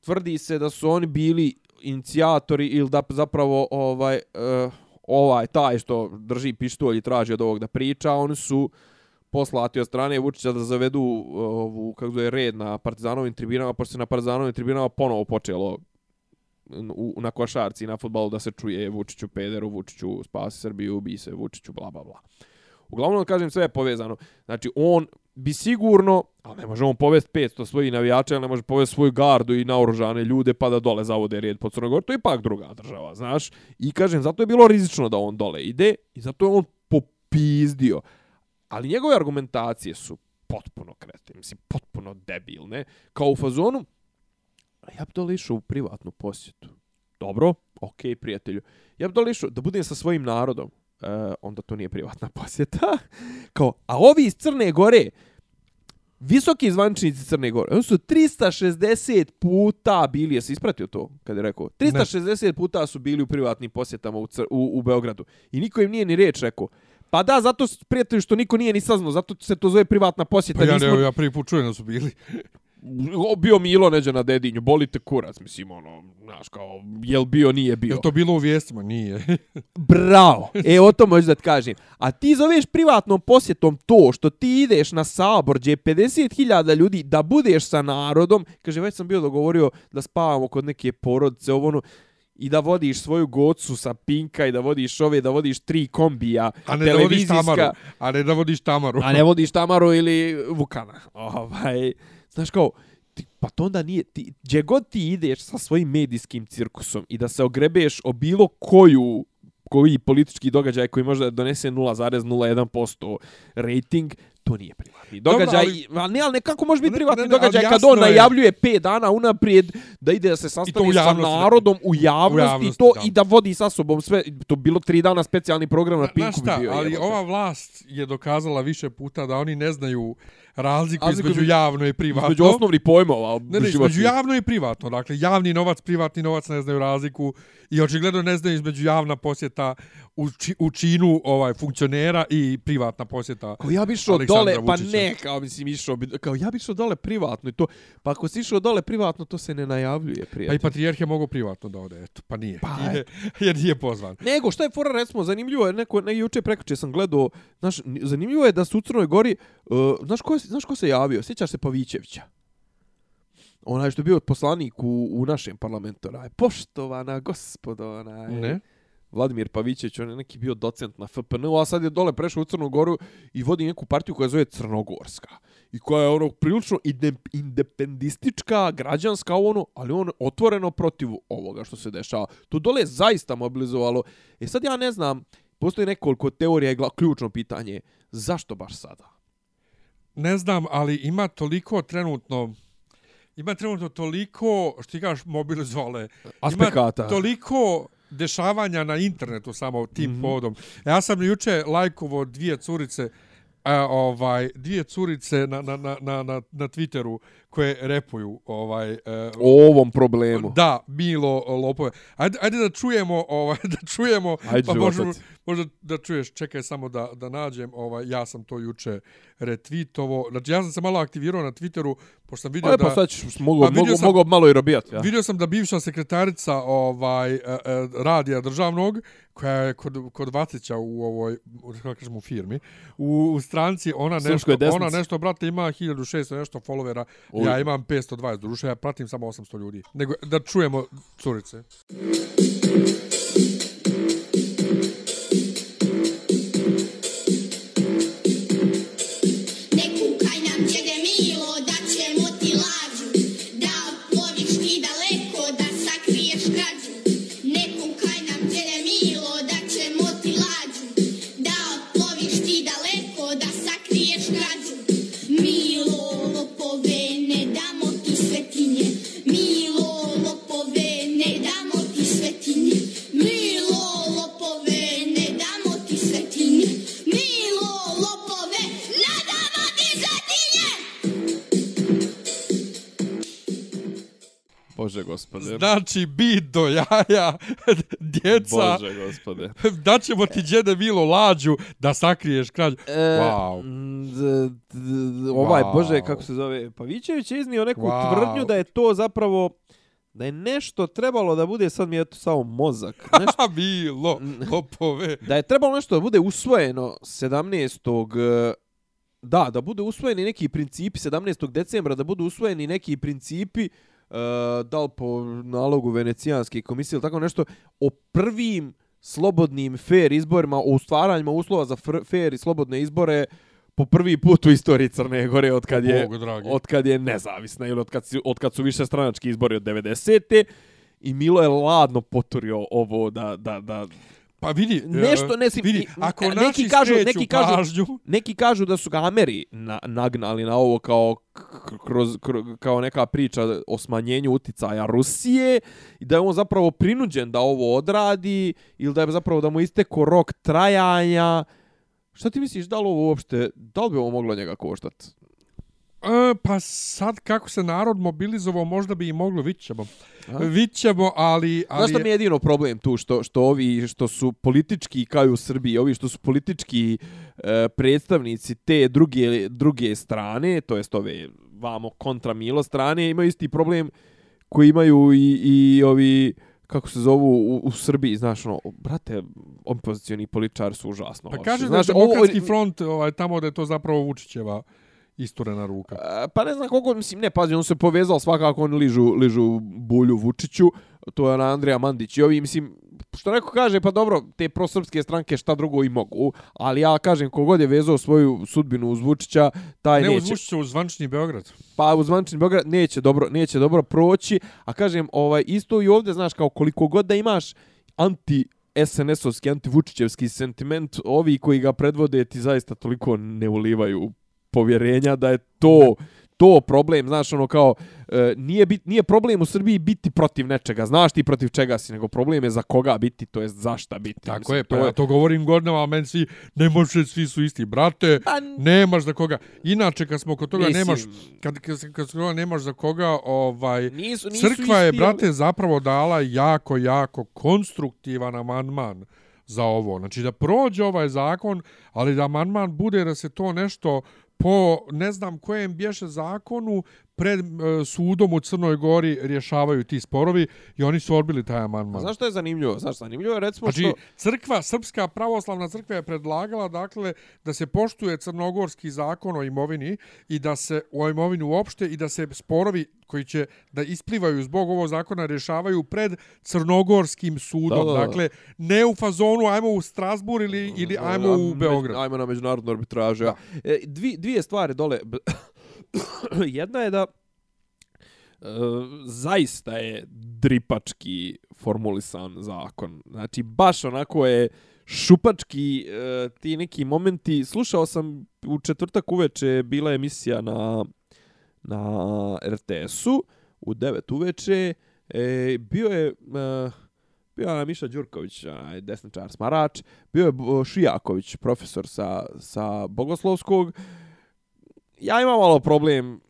tvrdi se da su oni bili inicijatori ili da zapravo ovaj, uh, ovaj, taj što drži pištolj i traži od ovog da priča, oni su poslati od strane Vučića da zavedu eh, ovu, kako zove, red na partizanovim tribinama, pošto se na partizanovim tribinama ponovo počelo u, na košarci i na futbalu da se čuje Vučiću pederu, Vučiću spasi Srbiju, ubi se Vučiću, bla, bla, bla. Uglavnom, kažem, sve je povezano. Znači, on bi sigurno, ali ne može on povest 500 svojih navijača, ali ne može povest svoju gardu i naoružane ljude pa da dole zavode red po Crnogor. To je ipak druga država, znaš. I kažem, zato je bilo rizično da on dole ide i zato je on popizdio. Ali njegove argumentacije su potpuno krete, mislim, potpuno debilne. Kao u fazonu, ja bi dole išao u privatnu posjetu. Dobro, okej, prijatelju. Ja bi dole išao da budem sa svojim narodom. E, onda to nije privatna posjeta. Kao, a ovi iz Crne Gore, visoki zvančnici Crne Gore, oni su 360 puta bili, jesi ispratio to kad je rekao? 360 puta su bili u privatnim posjetama u, Cr u, u Beogradu. I niko im nije ni reč rekao. Pa da, zato prijatelju što niko nije ni saznao, zato se to zove privatna posjeta. Pa ja, nismo... ne, ja prvi put čujem da su bili. Bio Milo neđe na dedinju, bolite kurac, mislim, ono, znaš, kao, jel bio, nije bio. Je to bilo u vijestima? Nije. Bravo. E, o to možeš da ti kažem. A ti zoveš privatnom posjetom to što ti ideš na sabor gdje je 50.000 ljudi da budeš sa narodom. Kaže, već sam bio dogovorio da spavamo kod neke porodice, ovo ono, i da vodiš svoju gocu sa Pinka i da vodiš ove, da vodiš tri kombija A ne da vodiš televizijska, Tamaru. A ne da vodiš Tamaru. a ne vodiš Tamaru ili Vukana. Ovaj, znaš kao, ti, pa to onda nije, ti, gdje god ti ideš sa svojim medijskim cirkusom i da se ogrebeš o bilo koju koji politički događaj koji može da donese 0,01% rating, to nije privatni Dobro, događaj. ali- ali, ne, ali nekako može biti privatni ne, ne, događaj kad on je- najavljuje 5 dana unaprijed da ide da se sastane sa narodom u javnosti, U javnosti, to da. i da vodi sa sobom sve. To bilo 3 dana specijalni program na Znaš Pinku šta, bi bio. ali jebote. ova vlast je dokazala više puta da oni ne znaju razliku Razliku između između- javno i privatno. Između osnovnih pojmova. Ne, ne, između javno i privatno. Dakle, javni novac, privatni novac ne znaju razliku i očigledno ne znaju između javna posjeta u, či, u činu ovaj funkcionera i privatna posjeta. Kao ja bi išao Aleksandra dole, pa Vučića. ne, kao mislim išao bi, kao ja bi išao dole privatno i to, pa ako si išao dole privatno, to se ne najavljuje, Pa prijatelj. i patrijarh je mogao privatno da ode, eto, pa nije. Pa, nije jer nije pozvan. Nego, šta je fora, recimo, zanimljivo je, neko, ne, juče prekoče sam gledao, znaš, n- zanimljivo je da su u Crnoj Gori, uh, znaš, ko, je- znaš ko se javio? Sjećaš se Pavićevića? Onaj što je bio poslanik u, u našem parlamentu, onaj, poštovana gospodo, onaj, Ne? Vladimir Pavićević, on je neki bio docent na FPN, a sad je dole prešao u Crnu Goru i vodi neku partiju koja zove Crnogorska. I koja je ono prilično independistička, građanska ono, ali on otvoreno protiv ovoga što se dešava. To dole je zaista mobilizovalo. E sad ja ne znam, postoji nekoliko teorija i ključno pitanje, zašto baš sada? Ne znam, ali ima toliko trenutno ima trenutno toliko, što ti kažeš, mobilizovale. Aspekata. Ima toliko dešavanja na internetu samo tim mm -hmm. povodom. Ja sam juče lajkovo dvije curice a, ovaj dvije curice na, na, na, na, na, na Twitteru koje repuju ovaj e, O ovom problemu. Da, Milo Lopove. Ajde, ajde da čujemo, ovaj da čujemo, Ajde, pa možemo, možda da čuješ, čekaj samo da da nađem, ovaj ja sam to juče retvitovo. Znači ja sam se malo aktivirao na Twitteru pošto sam vidio Aj, da... pa sad ćeš, mogu, Pa mogu, sam- mogu malo i robijat, ja. Vidio sam da bivša sekretarica ovaj e, e, radija državnog koja je kod kod Vacića u ovoj kako kažemo u firmi u, u stranci ona nešto ona nešto brate ima 1600 nešto followera Oj. ja imam 520 duše ja pratim samo 800 ljudi. Nego da čujemo curice. Ne Bože gospode. znači bit do jaja djeca Bože gospode. daćemo ti djede Milo lađu da sakriješ krađu E, wow mm, d- d- d- ovaj, Wow. Bože, kako se zove, Pavićević je iznio neku Wow. tvrdnju da je to zapravo, da je nešto trebalo da bude, sad mi je to samo mozak, nešto, Milo lopove da je trebalo nešto da bude usvojeno 17. e, Da, da bude usvojeni neki principi 17. decembra, da budu usvojeni neki principi uh, da li po nalogu Venecijanske komisije ili tako nešto, o prvim slobodnim fair izborima, o stvaranjima uslova za fair i slobodne izbore po prvi put u istoriji Crne Gore od kad je, od kad je nezavisna ili od kad, si- od kad su više stranački izbori od 90. I Milo je ladno poturio ovo da, da, da, Pa vidi, Nešto, e, ne si- vidi, ako neki naši kažu- skreću neki kažu- pažnju, Neki kažu da su ga Ameri na, nagnali na ovo kao kroz, kroz, kao neka priča o smanjenju uticaja Rusije i da je on zapravo prinuđen da ovo odradi ili da je zapravo da mu isteko rok trajanja. Šta ti misliš, da li ovo uopšte, da li bi ovo moglo njega koštati? E, pa sad kako se narod mobilizovao, možda bi i moglo, vidit ćemo. A? Vidit ćemo, ali... ali Znaš šta mi je jedino problem tu, što, što ovi što su politički, kao i u Srbiji, ovi što su politički e, predstavnici te druge, druge strane, to jest ove vamo kontra Milo strane, imaju isti problem koji imaju i, i ovi kako se zovu u, u Srbiji, znaš, ono, brate, opozicioni političari su užasno Pa kaže da je demokratski front ovaj, tamo da je to zapravo Vučićeva isturena ruka. E, Pa ne znam koliko, mislim, ne, pazi, on se povezao svakako, oni ližu, ližu bulju Vučiću, to je ona Andrija Mandić i ovi, mislim, što neko kaže, pa dobro, te prosrpske stranke šta drugo i mogu, ali ja kažem, kogod je vezao svoju sudbinu uz Vučića, taj Ne neće, uz Vučića, uz Zvančni Beograd. pa uz Mančin Beograd neće dobro, neće dobro proći, a kažem, ovaj, isto i ovdje, znaš, kao koliko god da imaš anti SNS-ovski, anti-Vučićevski sentiment, ovi koji ga predvode ti zaista toliko ne ulivaju povjerenja da je to to problem, znaš, ono kao, e, nije, bit, nije problem u Srbiji biti protiv nečega, znaš ti protiv čega si, nego problem je za koga biti, to jest zašta biti. Tako Mislim, je, pa ja to govorim godinama, ali meni svi, ne može, svi su isti, brate, Pa, nemaš za koga. Inače, kad smo kod toga, Mislim- nemaš, kad, kad, kad smo nemaš za koga, ovaj, nisu, nisu Crkva je, isti, brate, zapravo dala jako, jako konstruktivan amandman za ovo. Znači da prođe ovaj zakon, ali da amandman bude da se to nešto po ne znam kojem bješe zakonu pred e, sudom u Crnoj Gori rješavaju ti sporovi i oni su odbili taj amandman. znaš što je zanimljivo? Znaš, zanimljivo je recimo Znači, što... crkva, Srpska pravoslavna crkva je predlagala dakle da se poštuje crnogorski zakon o imovini i da se o imovini uopšte i da se sporovi koji će da isplivaju zbog ovog zakona rješavaju pred crnogorskim sudom. Da, da, da. Dakle, ne u fazonu ajmo u Strasbur ili, ili ajmo u Beograd. Ajmo na međunarodnu arbitražu. Ja. E, dvi, dvije stvari dole. Jedna je da e, zaista je dripački formulisan zakon. Znači, baš onako je šupački e, ti neki momenti. Slušao sam u četvrtak uveče bila je emisija na, na RTS-u u 9 uveče. E, bio je... E, bio je Miša Đurković, onaj desničar smarač, bio je Šijaković, profesor sa, sa Bogoslovskog. Ja imam malo problem,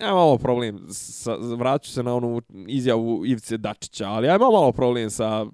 ja imam malo problem, sa, vraću se na onu izjavu Ivice Dačića, ali ja imam malo problem sa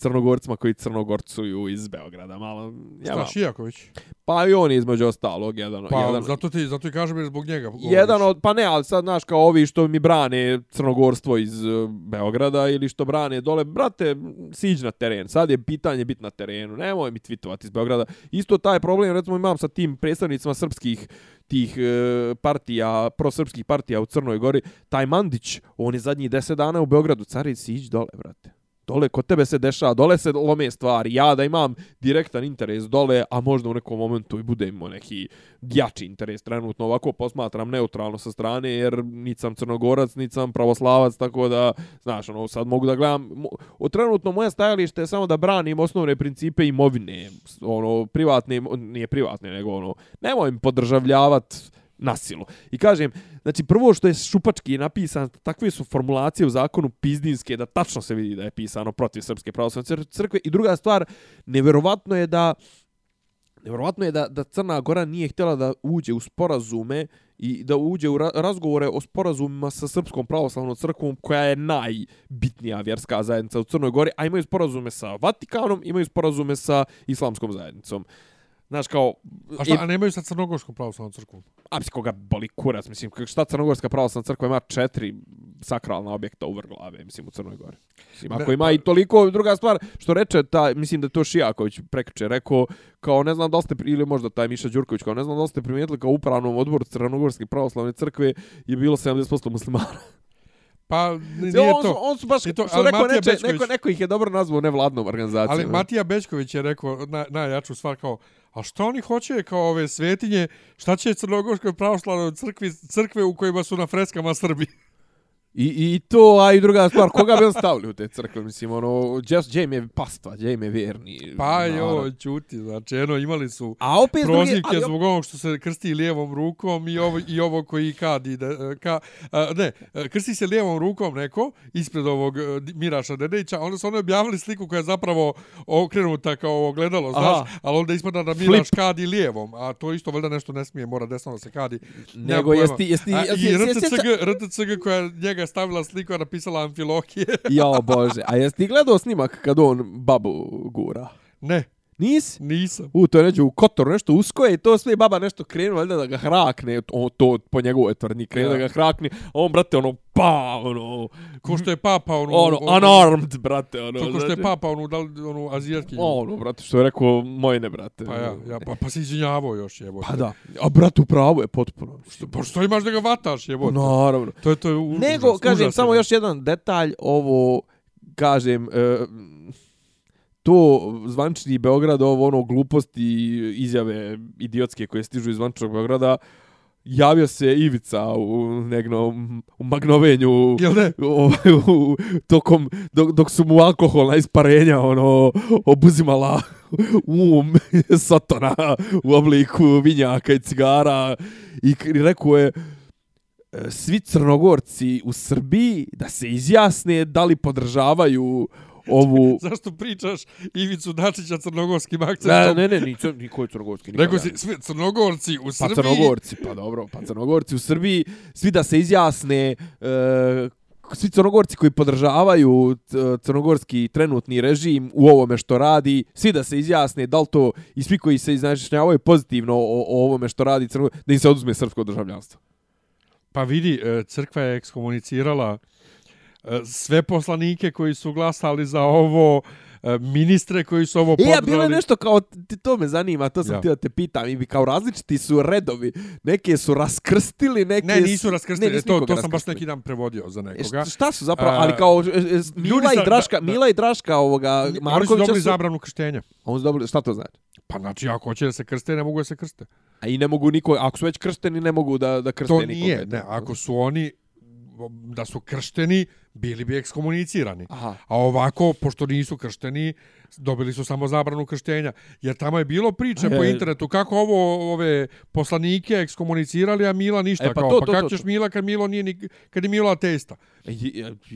crnogorcima koji crnogorcuju iz Beograda. Malo, ja, Šta. Šijaković? Pa i on između ostalog jedan, Pa, jedan, zato ti, zato i kažem jer zbog njega. govoriš. jedan od, pa ne, ali sad, znaš, kao ovi što mi brane crnogorstvo iz eh, Beograda ili što brane dole, brate, siđi na teren. Sad je pitanje biti na terenu, nemoj mi tweetovati iz Beograda. Isto taj problem, recimo, imam sa tim predstavnicima srpskih tih e, partija, prosrpskih partija u Crnoj Gori, taj Mandić, on je zadnjih deset dana u Beogradu, cari, siđi dole, brate. Dole, kod tebe se dešava, dole se lome stvari. Ja da imam direktan interes dole, a možda u nekom momentu i bude imao neki jači interes. Trenutno ovako posmatram neutralno sa strane, jer niti sam crnogorac, niti sam pravoslavac, tako da, znaš, ono, sad mogu da gledam... O, trenutno moje stajalište je samo da branim osnovne principe imovine. Ono, privatne, nije privatne, nego ono, nemoj mi podržavljavati nasilu. I kažem, znači prvo što je šupački napisan, takve su formulacije u zakonu pizdinske da tačno se vidi da je pisano protiv Srpske pravoslavne crkve. I druga stvar, neverovatno je da Nevjerovatno je da, da Crna Gora nije htjela da uđe u sporazume i da uđe u ra razgovore o sporazumima sa Srpskom pravoslavnom crkvom koja je najbitnija vjerska zajednica u Crnoj Gori, a imaju sporazume sa Vatikanom, imaju sporazume sa Islamskom zajednicom. Znaš, kao... A šta, a nemaju sa Crnogorskom pravoslavnom crkvom? A mislim, koga boli kurac, mislim, šta Crnogorska pravoslavna crkva ima četiri sakralna objekta u vrglave, mislim, u Crnoj Gori. Mislim, ako Ne, ima pa- i toliko, druga stvar, što reče, ta, mislim da je to Šijaković prekriče, rekao, kao ne znam da ste, ili možda taj Miša Đurković, kao ne znam da ste primijetili kao upravnom odboru Crnogorske pravoslavne crkve je bilo 70% muslimana. Pa, nije on, su, to. on su baš, to, ali rekao, neče, neko, neko ih je dobro nazvao nevladnom organizacijom. Ali Matija Bečković je rekao na, najjaču stvar kao, a što oni hoće kao ove svetinje, šta će Crnogorskoj pravoslavnoj crkvi, crkve u kojima su na freskama Srbi? I, I to, a i druga stvar, koga bi on stavili u te crkve? Mislim, ono, just, im je pastva, im je vjerni. Pa jo, čuti, znači, eno, imali su A opet ali op- zbog ovog što se krsti lijevom rukom i ovo, i ovo koji kadi, da, ka, a, ne, krsti se lijevom rukom neko ispred ovog e, Miraša Dedejića, onda su oni objavili sliku koja je zapravo okrenuta kao ovo gledalo, znaš, Aha. ali onda ispada da Miraš Flip. kadi lijevom, a to isto valjda nešto ne smije, mora desno da se kadi. Nego jesti, jesti, jesti, jesti, njega stavila sliku, a napisala Amfilohije. Jao bože, a jesi ti gledao snimak kad on babu gura? ne, Nisi? nisam. U, to je neđe u kotoru, nešto usko je i to sve baba nešto krenu, valjda da ga hrakne, on, to po njegovoj tvrdnji krenu Ja. da ga hrakne, a on, brate, ono, pa, ono, Ko što je papa, onu... ono, unarmed, brate, ono, To ko što je znači. papa, onu, da li, onu azijatkinju. Ono, brate, što je rekao, moj ne, brate. Pa ja, ja pa, pa si izvinjavao još, jebote. Pa da, a brate, u pravu je potpuno. Što, pa što imaš da ga vataš, jebote? Naravno. To je, to je u, Nego, užas, kažem, užas, samo još jedan detalj, ovo, kažem, e, to zvančni Beograd, ovo ono gluposti izjave idiotske koje stižu iz zvančnog Beograda, javio se Ivica u negnom u magnovenju Jel ne? ovaj, u, tokom, dok, dok su mu alkoholna isparenja ono, obuzimala um Satona u obliku vinjaka i cigara i, i rekao je e, svi crnogorci u Srbiji da se izjasne da li podržavaju ovu... Zašto pričaš Ivicu Dačića crnogorskim akcentom? Ne, ne, ne, nico, niko je crnogorski. Nikada. si, svi crnogorci u Pa Srbiji... crnogorci, pa dobro, pa crnogorci u Srbiji, svi da se izjasne, e, svi crnogorci koji podržavaju c- crnogorski trenutni režim u ovome što radi, svi da se izjasne da li to i svi koji se izjašnjavaju pozitivno o, o ovome što radi crnogorski, da im se oduzme srpsko državljanstvo. Pa vidi, e, crkva je ekskomunicirala e, sve poslanike koji su glasali za ovo, e, ministre koji su ovo E, a podržali. bilo je nešto kao, ti, to me zanima, to sam Ja. htio da te pitam, i bi kao različiti su redovi, neke su raskrstili, neke Ne, nisu su- raskrstili, ne, e, nisu to, to sam baš raskrstili. neki dan prevodio za E, nekoga. šta- šta su zapravo, ali kao e, e, Mila sa- i Draška, da, da. Mila i Draška ovoga Oni su Markovića dobili su, zabranu krštenja. oni su dobili, šta to znači? Pa znači, ako hoće da se krste, ne mogu da se krste. A i ne mogu niko, ako su već kršteni, ne mogu da, da krste To nikoga. nije, ne, ako su oni da su kršteni, bili bi ekskomunicirani. Aha. A ovako, pošto nisu kršteni, dobili su samo zabranu krštenja. Jer tamo je bilo priče E. po internetu kako ovo ove poslanike ekskomunicirali, a Mila ništa. E, pa kao, to, pa to, kako to, ćeš. Mila kad Milo nije ni, kad je Milo ateista? Pa,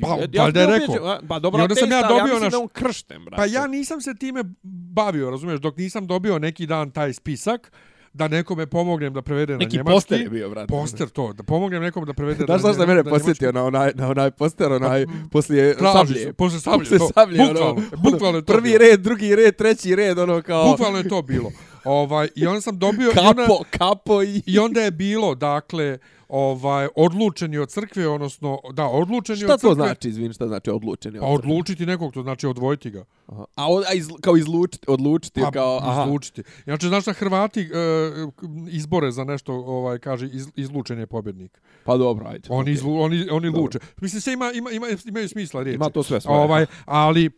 Pa, ja, valjda je rekao. Pa dobro, I onda sam ja dobio ja naš- da on kršten, brate. Pa ja nisam se time bavio, razumiješ, dok nisam dobio neki dan taj spisak, da nekome pomognem da prevede Neki na njemački. poster je bio, brate. Poster to, da pomognem nekom da prevede Znaš na, zašto mene na posjetio na onaj, na onaj poster, onaj, poslije Traži sablje. posle sablje, Poslije to, sablje, bukvalno, ono, bukvalno je to Prvi bilo. red, drugi red, treći red, ono kao Bukvalno je to bilo. Ovaj, I onda sam dobio... i onda- kapo, kapo i... I onda je bilo, dakle, ovaj odlučeni od crkve, odnosno, da, odlučeni Šta od crkve. to znači, izvin, šta znači odlučeni? Pa odlučiti nekog, to znači odvojiti ga. Aha. A, od, a iz, kao izlučiti, odlučiti, Pa, kao, aha. izlučiti. Inače, znaš da Hrvati e, izbore za nešto, ovaj, kaže, iz, izlučen je pobjednik. Pa dobro, ajde. Oni, okej. izlu, oni, oni Dobro. luče. Mislim, se ima, ima, ima, imaju smisla riječi. Ima to sve svoje. Ovaj, ali,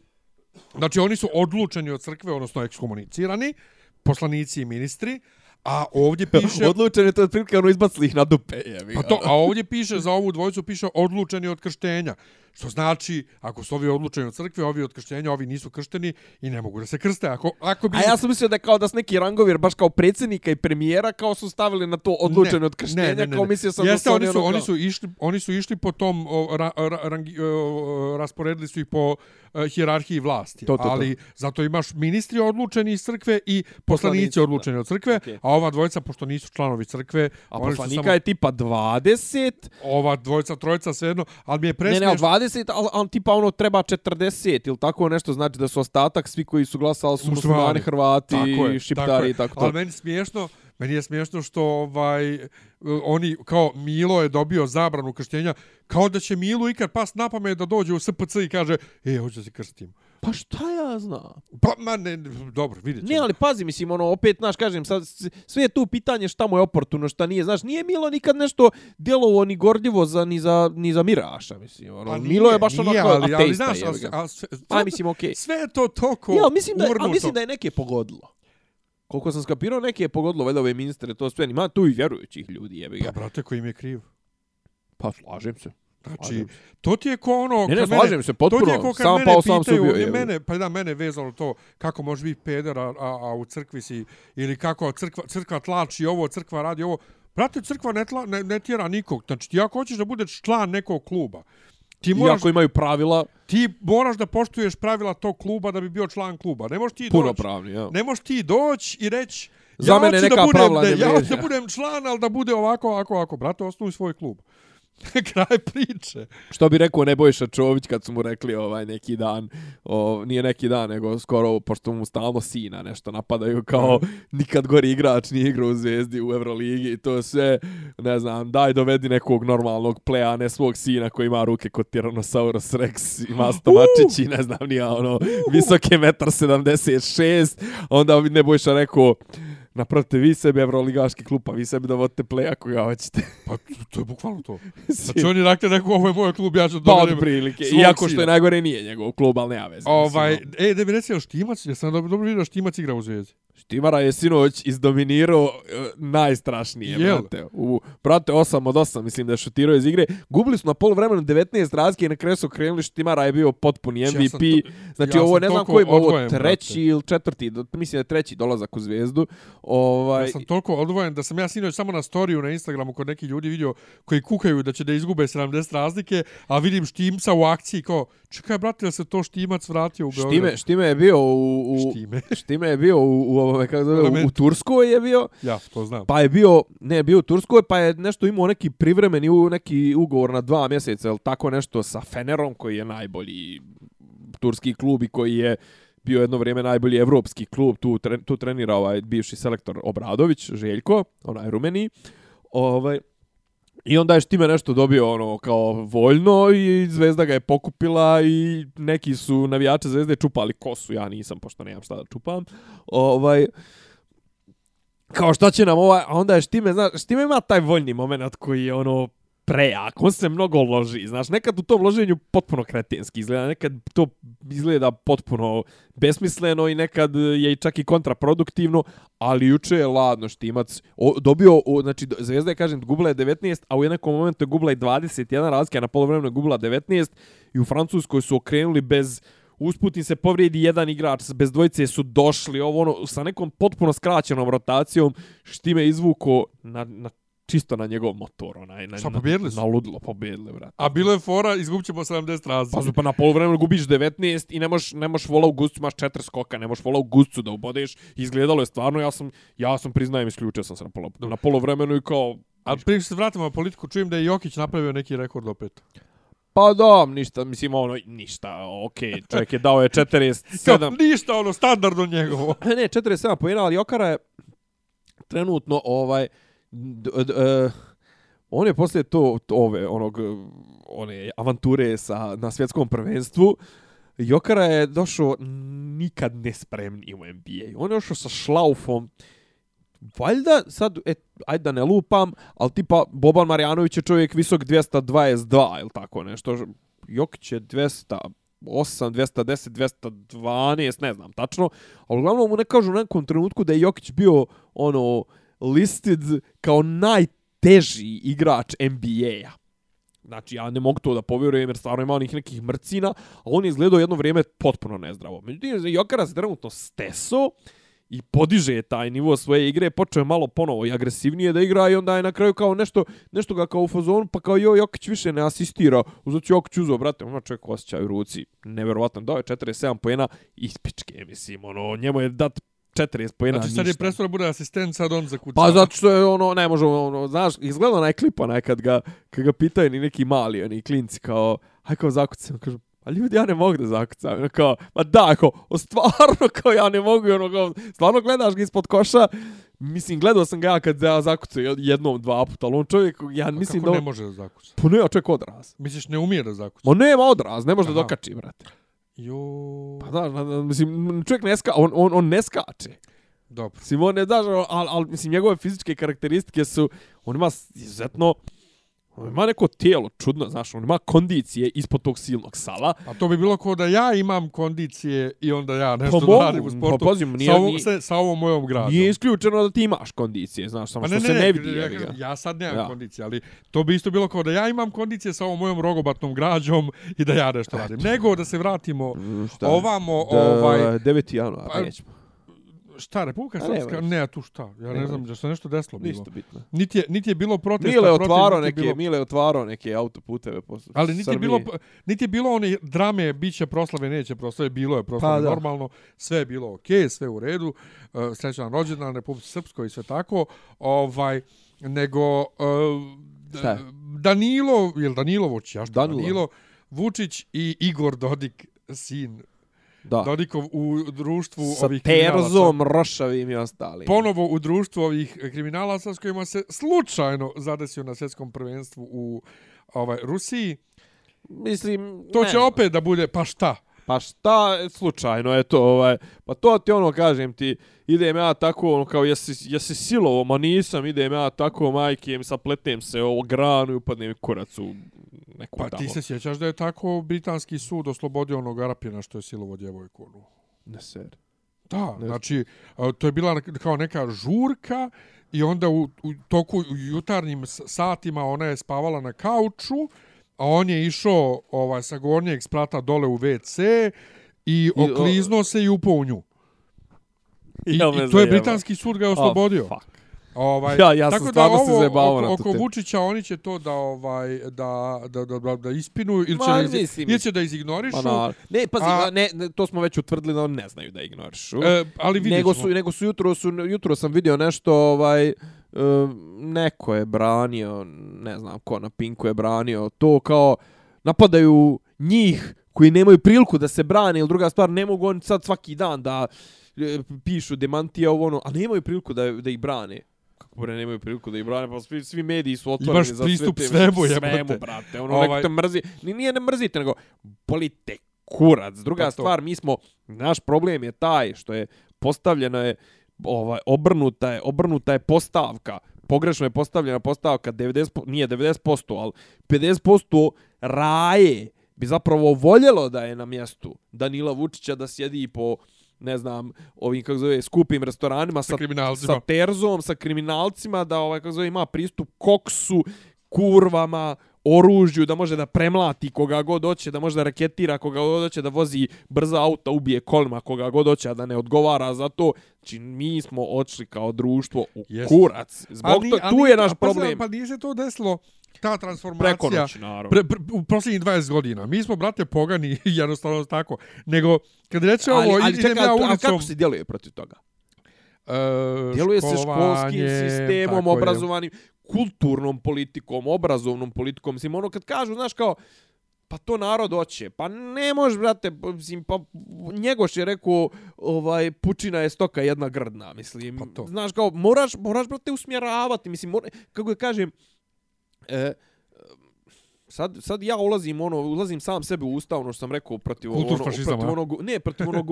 znači, oni su odlučeni od crkve, odnosno ekskomunicirani, poslanici i ministri, a ovdje piše... Odlučen je to otprilike ono izbacili ih na dupe, jebi Pa to, a ovdje piše, za ovu dvojicu piše odlučeni od krštenja. Što znači, ako su ovi odlučeni od crkve, ovi od krštenja, ovi nisu kršteni i ne mogu da se krste. Ako, ako bi... A ja sam mislio da kao da su neki rangovi, jer baš kao predsjednika i premijera, kao su stavili na to odlučen od krštenja, kao mislio sam Jeste, da su oni su, ono oni su išli, oni su išli po tom, o, ra, ra, rangi, o, rasporedili su ih po e, hijerarhiji vlasti. To, to, to. Ali zato imaš ministri odlučeni iz crkve i poslanici, Poslanici, odlučeni od crkve, Okej. a ova dvojica, pošto nisu članovi crkve, A poslanika samo, je tipa 20, ova dvojica, trojica, svejedno, ali mi je ne, presmiješno. ne, 20, ali, ali tipa ono treba 40 ili tako nešto, znači da su ostatak svi koji su glasali su Muslimani. Hrvati, Tako je, Šiptari tako i tako Ali to. meni smiješno, meni je smiješno što ovaj oni kao Milo je dobio zabranu krštenja, kao da će Milu ikad pas na pamet da dođe u SPC i kaže: "E, hoću da se krstim." Pa šta ja znam? Pa ma ne, dobro, vidjet ćemo. Ne, ali pazi, mislim, ono, opet, znaš, kažem, sad, sve je tu pitanje šta mu je oportuno, šta nije, znaš, nije Milo nikad nešto djelovo ni gorljivo za, ni, za, ni za Miraša, mislim, ono, Pa nije, Milo je baš ono nije, kao ali, ali, ateista, znaš, a, a, sve, Pa, mislim, okej. sve je to toko Ja, mislim da, urnuto. mislim da je neke pogodilo. Koliko sam skapirao, neke je pogodilo, valjda ove ministre, to sve, ima tu i vjerujućih ljudi, jebi Pa, ga. brate, koji mi je kriv. Pa, slažem se. Znači, Slažem se. to ti je ko ono... Ne, ne, slažem se, To potpuno, ti je ko kad sam mene pao, sam se pitaju, ubio, ga. mene, pa da, mene je vezalo to kako može biti peder, a, a, a u crkvi si, ili kako crkva, crkva tlači ovo, crkva radi ovo. Brate, crkva ne, tla, ne, ne tjera nikog. Znači, ti ako hoćeš da budeš član nekog kluba, ti moraš, Iako imaju pravila, ti moraš da poštuješ pravila tog kluba da bi bio član kluba. Ne možeš ti puno doći, pravni, ja. ne možeš ti doći i reći Za ja mene neka da budem, pravila da, ne ja hoću da budem član, ali da bude ovako, ovako, ovako. Brate, osnuj svoj klub. Kraj priče. Što bi rekao Nebojša Čović kad su mu rekli ovaj neki dan, o, nije neki dan, nego skoro, pošto mu stalno sina nešto napadaju, kao nikad gori igrač nije igrao u Zvezdi u Euroligi i to sve, ne znam, daj dovedi nekog normalnog pleja, ne svog sina koji ima ruke kod Tyrannosaurus Rex, ima stomačić i ne znam, nije ono, visoke metar 76, onda Nebojša rekao, napravite vi sebi Evroligaški klub, pa vi sebi dovodite pleja koga hoćete. Pa to, to je bukvalno to. Znači oni dakle neko ovo je moj klub, ja ću Pa dovedem od prilike. Iako što je najgore nije njegov klub, ali nema veze. Ovaj, mislim, e, da bi recimo Štimac, jesam dobro, dobro vidio Štimac igra u Zvezdi. Štimara je sinoć izdominirao e, najstrašnije, Jel? brate. U, brate, 8 od 8, mislim da je šutirao iz igre. Gubili su na pol vremenu 19 razlike i na kraju su krenuli Štimara je bio potpuni Ja sam MVP. to- znači ja ovo ne znam koji, ovo odvojen, treći brate. ili četvrti, do, mislim da je treći dolazak u Zvezdu. Ovaj, Ja sam toliko odvojen da sam ja sinoć samo na storiju na Instagramu kod nekih ljudi vidio koji kukaju da će da izgube 70 razlike, a vidim Štimca u akciji kao, čekaj brate, da se to Štimac vratio u Beograd? Štime, Štime je bio u, u Štime. Štime je bio u, u, ovome, kako zove, u. Turskoj je bio. Ja, to znam. Pa je bio, ne, bio u Turskoj, pa je nešto imao neki privremeni u neki ugovor na dva mjeseca, ili tako nešto sa Fenerom, koji je najbolji turski klub i koji je bio jedno vrijeme najbolji evropski klub, tu, tre, tu trenira ovaj bivši selektor Obradović, Željko, onaj Rumeni. Ovaj, I onda je Štime nešto dobio ono kao voljno i Zvezda ga je pokupila i neki su navijače Zvezde čupali kosu, ja nisam, pošto nemam šta da čupam. Ovaj, kao šta će nam ovaj, a onda je Štime, znaš, Štime ima taj voljni moment koji je ono prejak, on se mnogo loži, znaš, nekad u tom loženju potpuno kretenski izgleda, nekad to izgleda potpuno besmisleno i nekad je čak i kontraproduktivno, ali juče je ladno Štimac o, dobio, o, znači Zvezda je, kažem, gubila je 19, a u nekom momentu je gubila i 21 razlika, na polovremenu je gubila 19 i u Francuskoj su okrenuli bez usput im se povrijedi jedan igrač, bez dvojice su došli, ovo ono, sa nekom potpuno skraćenom rotacijom, Štime izvuko na, na čisto na njegov motor, onaj, na, Šta, pobjedili su? na ludilo, pobjedili, brate. A bilo je fora, izgubit ćemo 70 razlika. Pa, pa na polovremenu gubiš 19 i ne možeš ne možeš vola u guscu, imaš četiri skoka, ne možeš vola u guscu da ubodeš. Izgledalo je stvarno, ja sam ja sam priznajem isključio sam se na polo, na polovremenu i kao A prije se vratimo na politiku, čujem da je Jokić napravio neki rekord opet. pa da, ništa, mislim ono ništa. Okej, okay, čovjek je dao je 47 Kao, ništa, ono, standardno njegovo. Ne, ne, 47 pojena, ali Jokara je trenutno ovaj d, d, e, on je poslije to, to ove onog one avanture sa na svjetskom prvenstvu Jokara je došao nikad nespremni u NBA. On je došao sa šlaufom Valjda, sad, et, ajde da ne lupam, ali tipa Boban Marjanović je čovjek visok 222 ili tako nešto. Jokić je 208, 210, 212, ne znam tačno. Ali uglavnom mu ne kažu u nekom trenutku da je Jokić bio ono listed kao najteži igrač NBA-a. Znači, ja ne mogu to da povjerujem jer stvarno ima onih nekih mrcina, a on je izgledao jedno vrijeme potpuno nezdravo. Međutim, Jokara se trenutno steso i podiže taj nivo svoje igre, počeo je malo ponovo i agresivnije da igra i onda je na kraju kao nešto, nešto ga kao u fazonu, pa kao jo, Jokić više ne asistira, uzet Jokić uzo, brate, ono čovjek osjeća u ruci, neverovatno, dao je 47 pojena, ispičke, mislim, ono, njemu je dat 40 pojena, Znači sad je ništa. prestao da bude asistent, sad on zakucava. Pa zato što je ono, ne može, ono, znaš, izgleda onaj klip onaj kad ga, kad ga pitaju ni neki mali, oni klinci kao, aj kao zakucam, kažu, a ljudi, ja ne mogu da zakucam. Ono kao, ma da, kao, o, stvarno, kao, ja ne mogu, ono, kao, stvarno gledaš ga ispod koša, mislim, gledao sam ga ja kad ja zakucam jednom, dva puta, ali on čovjek, ja A mislim kako da... ne on- može da zakuca? Pa ne, a čovjek odraz. Misliš, ne umije da zakuca? Ma nema odraz, ne može da Aha. dokači, brate. Jo... Pa da, da, da, mislim, čovjek ne ska, on, on, on ne skače. Dobro. Mislim, on ne daš, ali, ali, mislim, njegove fizičke karakteristike su, on ima izuzetno, on ima neko tijelo, čudno, znaš, on ima kondicije ispod tog silnog sala. A to bi bilo kao da ja imam kondicije i onda ja nešto Pa da mogu, radim u sportu pa pazim, nije- sa, ovom, nije- sa, ovom mojom gradom. Nije isključeno da ti imaš kondicije, znaš, samo Pa što ne, se ne, ne, ne, vidi. ja, kažem, ja sad nemam Ja. kondicije, ali to bi isto bilo kao da ja imam kondicije sa ovom mojom rogobatnom građom i da ja nešto radim. Nego da se vratimo Mm, šta? ovamo, Da, ovaj, 9. januar, Pa, nećemo. Šta, Republika Srpska? Ne, a tu šta? Ja ne Nema znam, da se nešto desilo bilo. Ništa bitno. Niti je, niti je bilo protesta Mile je protiv, je neke, bilo- Mile je otvarao neke autoputeve po Ali niti je Srbiji. bilo niti je bilo one drame biće proslave neće proslave bilo je proslave Pa da. normalno sve je bilo okej sve u redu uh, srećan rođendan Republici Srpskoj i sve tako ovaj nego uh, Šta je? Danilo jel Danilo Vučić ja što Danilo. Danilo Vučić i Igor Dodik sin Da. Dodikov u društvu Sa ovih. Terzom, Rošavim i ostali. ponovo u društvu ovih kriminalaca s kojima se slučajno zadesio na svjetskom prvenstvu u ovaj Rusiji Mislim, To ne će opet da bude, pa šta? Pa šta, slučajno je to, ovaj, pa to ti ono, kažem ti, idem ja tako, ono, kao, jesi, jesi silovo, ma nisam, idem ja tako, majke, mi sapletem se ovo granu i upadnem kurac u neku Pa tamo. ti se sjećaš da je tako britanski sud oslobodio onog Arapina što je silovo djevojku. ono? Ne ser. Da, Ne. znači, to je bila kao neka žurka i onda u, u toku u jutarnjim satima ona je spavala na kauču, a on je išao ovaj, sa gornjeg sprata dole u WC i okliznuo se i upao u nju. I, me i to je britanski sud ga je oslobodio. Oh, fuck. Ovaj, Ja- ja sam stvarno se zajebavao na tu oko. Vučića oni će to da ovaj da da da da, da ispinu ili će Ma, da, iz, mislim- ili će da izignorišu. Pa na, ne, pazi, A- ne, ne, to smo već utvrdili da oni ne znaju da ignorišu. E, ali vidjet nego su nego su jutro su jutro sam vidio nešto ovaj um, neko je branio ne znam ko na Pinku je branio to kao napadaju njih koji nemaju priliku da se brane ili druga stvar ne mogu oni sad svaki dan da e, pišu demantija ovo ono a nemaju priliku da da ih brane bre nemaju priliku da ih brane pa svi svi mediji su otvoreni Imaš za pristup sve te, svemu, jebote. svemu brate ono Ovaj- ovaj... te mrzi. Ni nije ne mrzite nego bolite kurac druga Pa stvar mi smo naš problem je taj što je postavljeno je ovaj obrnuta je obrnuta je postavka. Pogrešno je postavljena postavka 90 po- nije 90%, ali 50% raje bi zapravo voljelo da je na mjestu Danila Vučića da sjedi po ne znam, ovim kako zove skupim restoranima sa, kriminalcima. sa terzom, sa kriminalcima da ovaj kako zove ima pristup koksu, kurvama, oružju, da može da premlati koga god hoće, da može da raketira koga god hoće, da vozi brza auta, ubije kolima koga god hoće, a da ne odgovara za to. Znači, mi smo odšli kao društvo u Jest. kurac. Zbog Ali- to, ali- tu je naš a pa, problem. Pa nije se to desilo, ta transformacija. Preko noći, naravno. Pre, pre, u posljednjih 20 godina. Mi smo, brate, pogani, jednostavno tako. Nego, kad reče ovo, ali, ali idem čekaj, ja a ulicom... kako se djeluje protiv toga? E, Djeluje se školskim sistemom, tako je. obrazovanim, kulturnom politikom, obrazovnom politikom. Mislim, ono kad kažu, znaš, kao, pa to narod hoće. Pa ne možeš, brate, mislim, pa Njegoš je rekao, ovaj, pučina je stoka jedna grdna, mislim. Pa to. Znaš, kao, moraš, moraš, brate, usmjeravati, mislim, mora, kako je kažem, e, sad, sad ja ulazim ono ulazim sam sebe u usta ono što sam rekao protiv Kultur ono, protiv onog ne protiv onog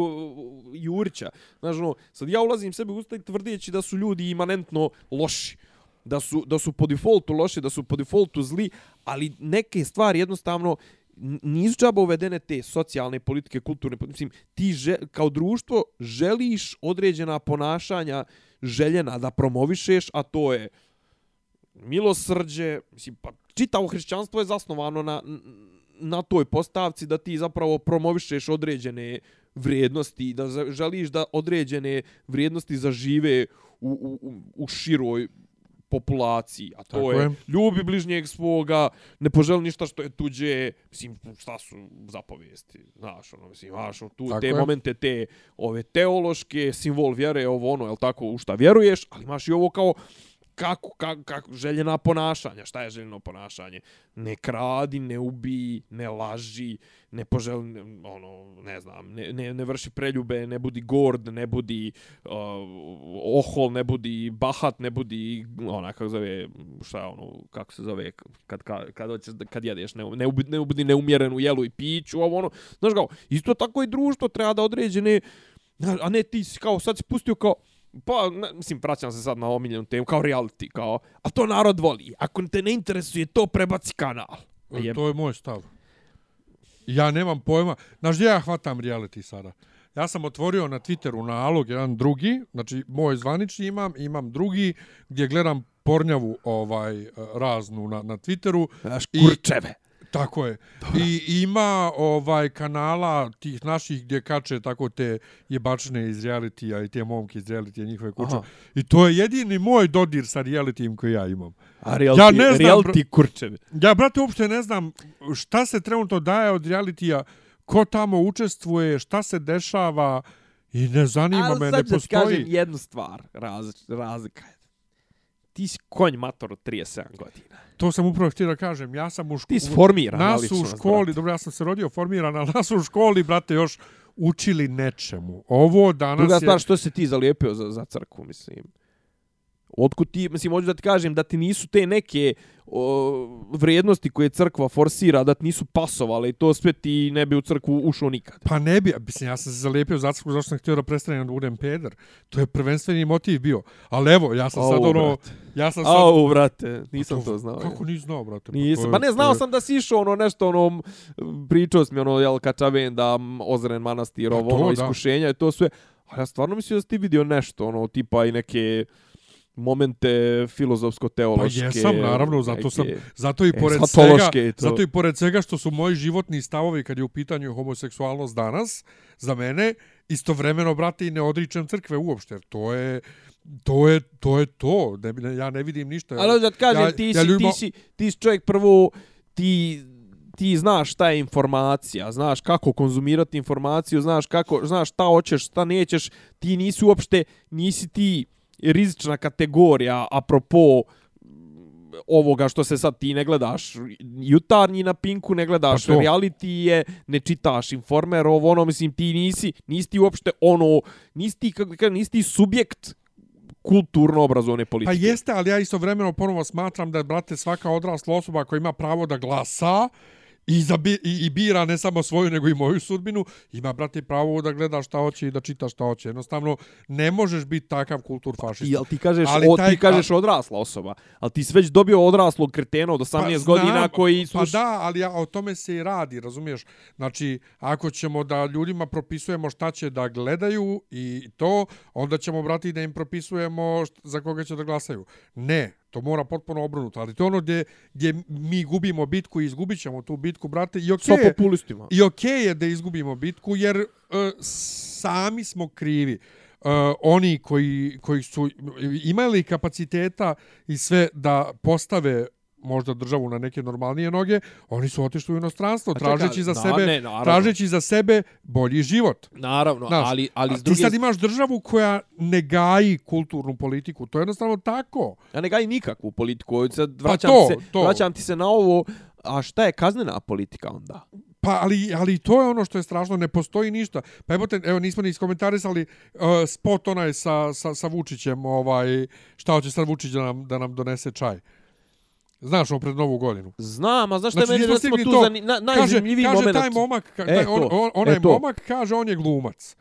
Jurića. Znaš ono sad ja ulazim sebe u usta i tvrdeći da su ljudi imanentno loši da su da su po defaultu loši da su po defaultu zli ali neke stvari jednostavno nisu džaba uvedene te socijalne politike, kulturne, mislim, ti že, kao društvo želiš određena ponašanja željena da promovišeš, a to je milosrđe, mislim, pa čitavo hrišćanstvo je zasnovano na, na toj postavci da ti zapravo promovišeš određene vrijednosti, da želiš da određene vrijednosti zažive u, u, u- široj populaciji, a to Tako je, je. ljubi bližnjeg svoga, ne poželi ništa što je tuđe, mislim, šta su zapovijesti, znaš, ono, mislim, znaš, ono, tu, Tako te je. momente, te ove teološke, simbol vjere, ovo ono, jel tako, u šta vjeruješ, ali imaš i ovo kao, kako, kako, kako, željena ponašanja, šta je željeno ponašanje? Ne kradi, ne ubi, ne laži, ne poželi, ne- ono, ne znam, ne, ne, ne vrši preljube, ne budi gord, ne budi uh, ohol, ne budi bahat, ne budi, ona, kako zove, šta je ono, kako se zove, kad, kad, kad, hoćeš, kad jedeš, ne, ne, ubudi, ne budi neumjeren u jelu i piću, ovo ono, znaš kao, isto tako i društvo treba da određene, a ne ti si kao, sad si pustio kao, pa, ne, mislim, vraćam se sad na omiljenu temu, kao reality, kao, a to narod voli, ako te ne interesuje, to prebaci kanal. Jeb- To je moj stav. Ja nemam pojma. Znaš gdje ja hvatam reality sada? Ja sam otvorio na Twitteru nalog jedan drugi, znači moj zvanični imam, imam drugi gdje gledam pornjavu ovaj raznu na, na Twitteru. Znaš, I- kurčeve. Tako je. I ima ovaj kanala tih naših gdje kače tako te jebačne iz realitija i te momke iz realitija njihove kuće. Aha. I to je jedini moj dodir sa realitijem koji ja imam. A reality, Ja ne znam, reality kurčevi. Ja, brate, uopšte ne znam šta se trenutno daje od realitija, ko tamo učestvuje, šta se dešava i ne zanima Ali me, sad ne da ti postoji. kažem jednu stvar, razlika je. Ti si konj mator od 37 godina. To sam upravo htio da kažem. Ja sam u školi... Ti si formirana Nas u ličnost, školi, brate. dobro, ja sam se rodio formiran, ali nas u školi, brate, još učili nečemu. Ovo danas Druga je... stvar, što se ti zalijepio za, za crkvu, mislim. Otkud ti, mislim, hoću da ti kažem da ti nisu te neke o, vrijednosti koje crkva forsira, da ti nisu pasovale i to sve ti ne bi u crkvu ušao nikad. Pa ne bi, mislim, ja sam se zalijepio za crkvu zašto sam htio da prestanem da budem peder. To je prvenstveni motiv bio. Ali evo, ja sam sad Au, ono... brate. Ja sam sad... Au, brate, nisam to, znao. Kako nisi znao, brate? Pa Nisam, to pa ne, to znao je- sam da si išao ono nešto, ono, pričao si mi ono, jel, kačaven da Ozren manastir, Pa ovo, to, ono, da. iskušenja i to sve. A ja stvarno mislim da si ti vidio nešto, ono, tipa i neke momente Pa filozofsko-teološke. jesam, naravno, zato sam, neke- zato i pored Eshatološke svega, zato i pored svega što su moji životni stavovi kad je u pitanju homoseksualnost danas, za mene, istovremeno, brate, i ne odričem crkve uopšte, jer to je, to je, to je to, ne, ne- ja ne vidim ništa. Ali da ti kažem, Ja- ti, ja si, ljudima- ti, si, ti si čovjek prvo, ti ti znaš šta je informacija, znaš kako konzumirati informaciju, znaš kako, znaš šta hoćeš, šta nećeš, ti nisi uopšte, nisi ti rizična kategorija apropo ovoga što se sad ti ne gledaš jutarnji na Pinku, ne gledaš Pa reality je, ne čitaš informer, ovo ono, mislim, ti nisi, nisi ti uopšte ono, nisi ti, kako da kažem, nisi ti subjekt kulturno-obrazovne Pa politike. jeste, ali ja istovremeno ponovo smatram da, brate, svaka odrasla osoba koja ima pravo da glasa i, za, i, i bira ne samo svoju, nego i moju sudbinu, ima, brate, pravo da gleda šta hoće i da čita šta hoće. Jednostavno, ne možeš biti takav kultur fašista. Jel ti kažeš, Ali o, taj- ti kažeš odrasla osoba, ali ti si već dobio odraslog kretena od 18 godina znam, koji Pa sluš... da, ali ja, o tome se i radi, razumiješ? Znači, ako ćemo da ljudima propisujemo šta će da gledaju i to, onda ćemo, brati, da im propisujemo št- za koga će da glasaju. Ne, To mora potpuno obrnuto, ali to je ono gdje, gdje mi gubimo bitku i izgubit ćemo tu bitku, brate, i okej okay, populistima. i okej je da izgubimo bitku, jer uh, sami smo krivi. Uh, oni koji, koji su imali kapaciteta i sve da postave možda državu na neke normalnije noge, oni su otišli u inostranstvo, A čekaj, tražeći za na- sebe, ne, naravno. tražeći za sebe bolji život. Naravno, Znaš, ali, ali s ti druge sad imaš državu koja ne gaji kulturnu politiku. To je jednostavno tako. Ja ne gajim nikakvu politiku. Sad Pa vraćam, to, se, to. vraćam ti se na ovo, a šta je kaznena politika onda? Pa, ali, ali to je ono što je strašno, ne postoji ništa. Pa evo, te, evo nismo ni iskomentarisali uh, spot onaj sa, sa, sa Vučićem, ovaj, šta hoće sad Vučić da nam, da nam donese čaj. Znaš, on pred novu godinu. Znam, a znaš šta Znači, meni recimo tu to. zani, na, Kaže, najzanimljiviji kaže moment? taj momak, ka, E, taj, on, on, onaj E, to. momak kaže, on je glumac.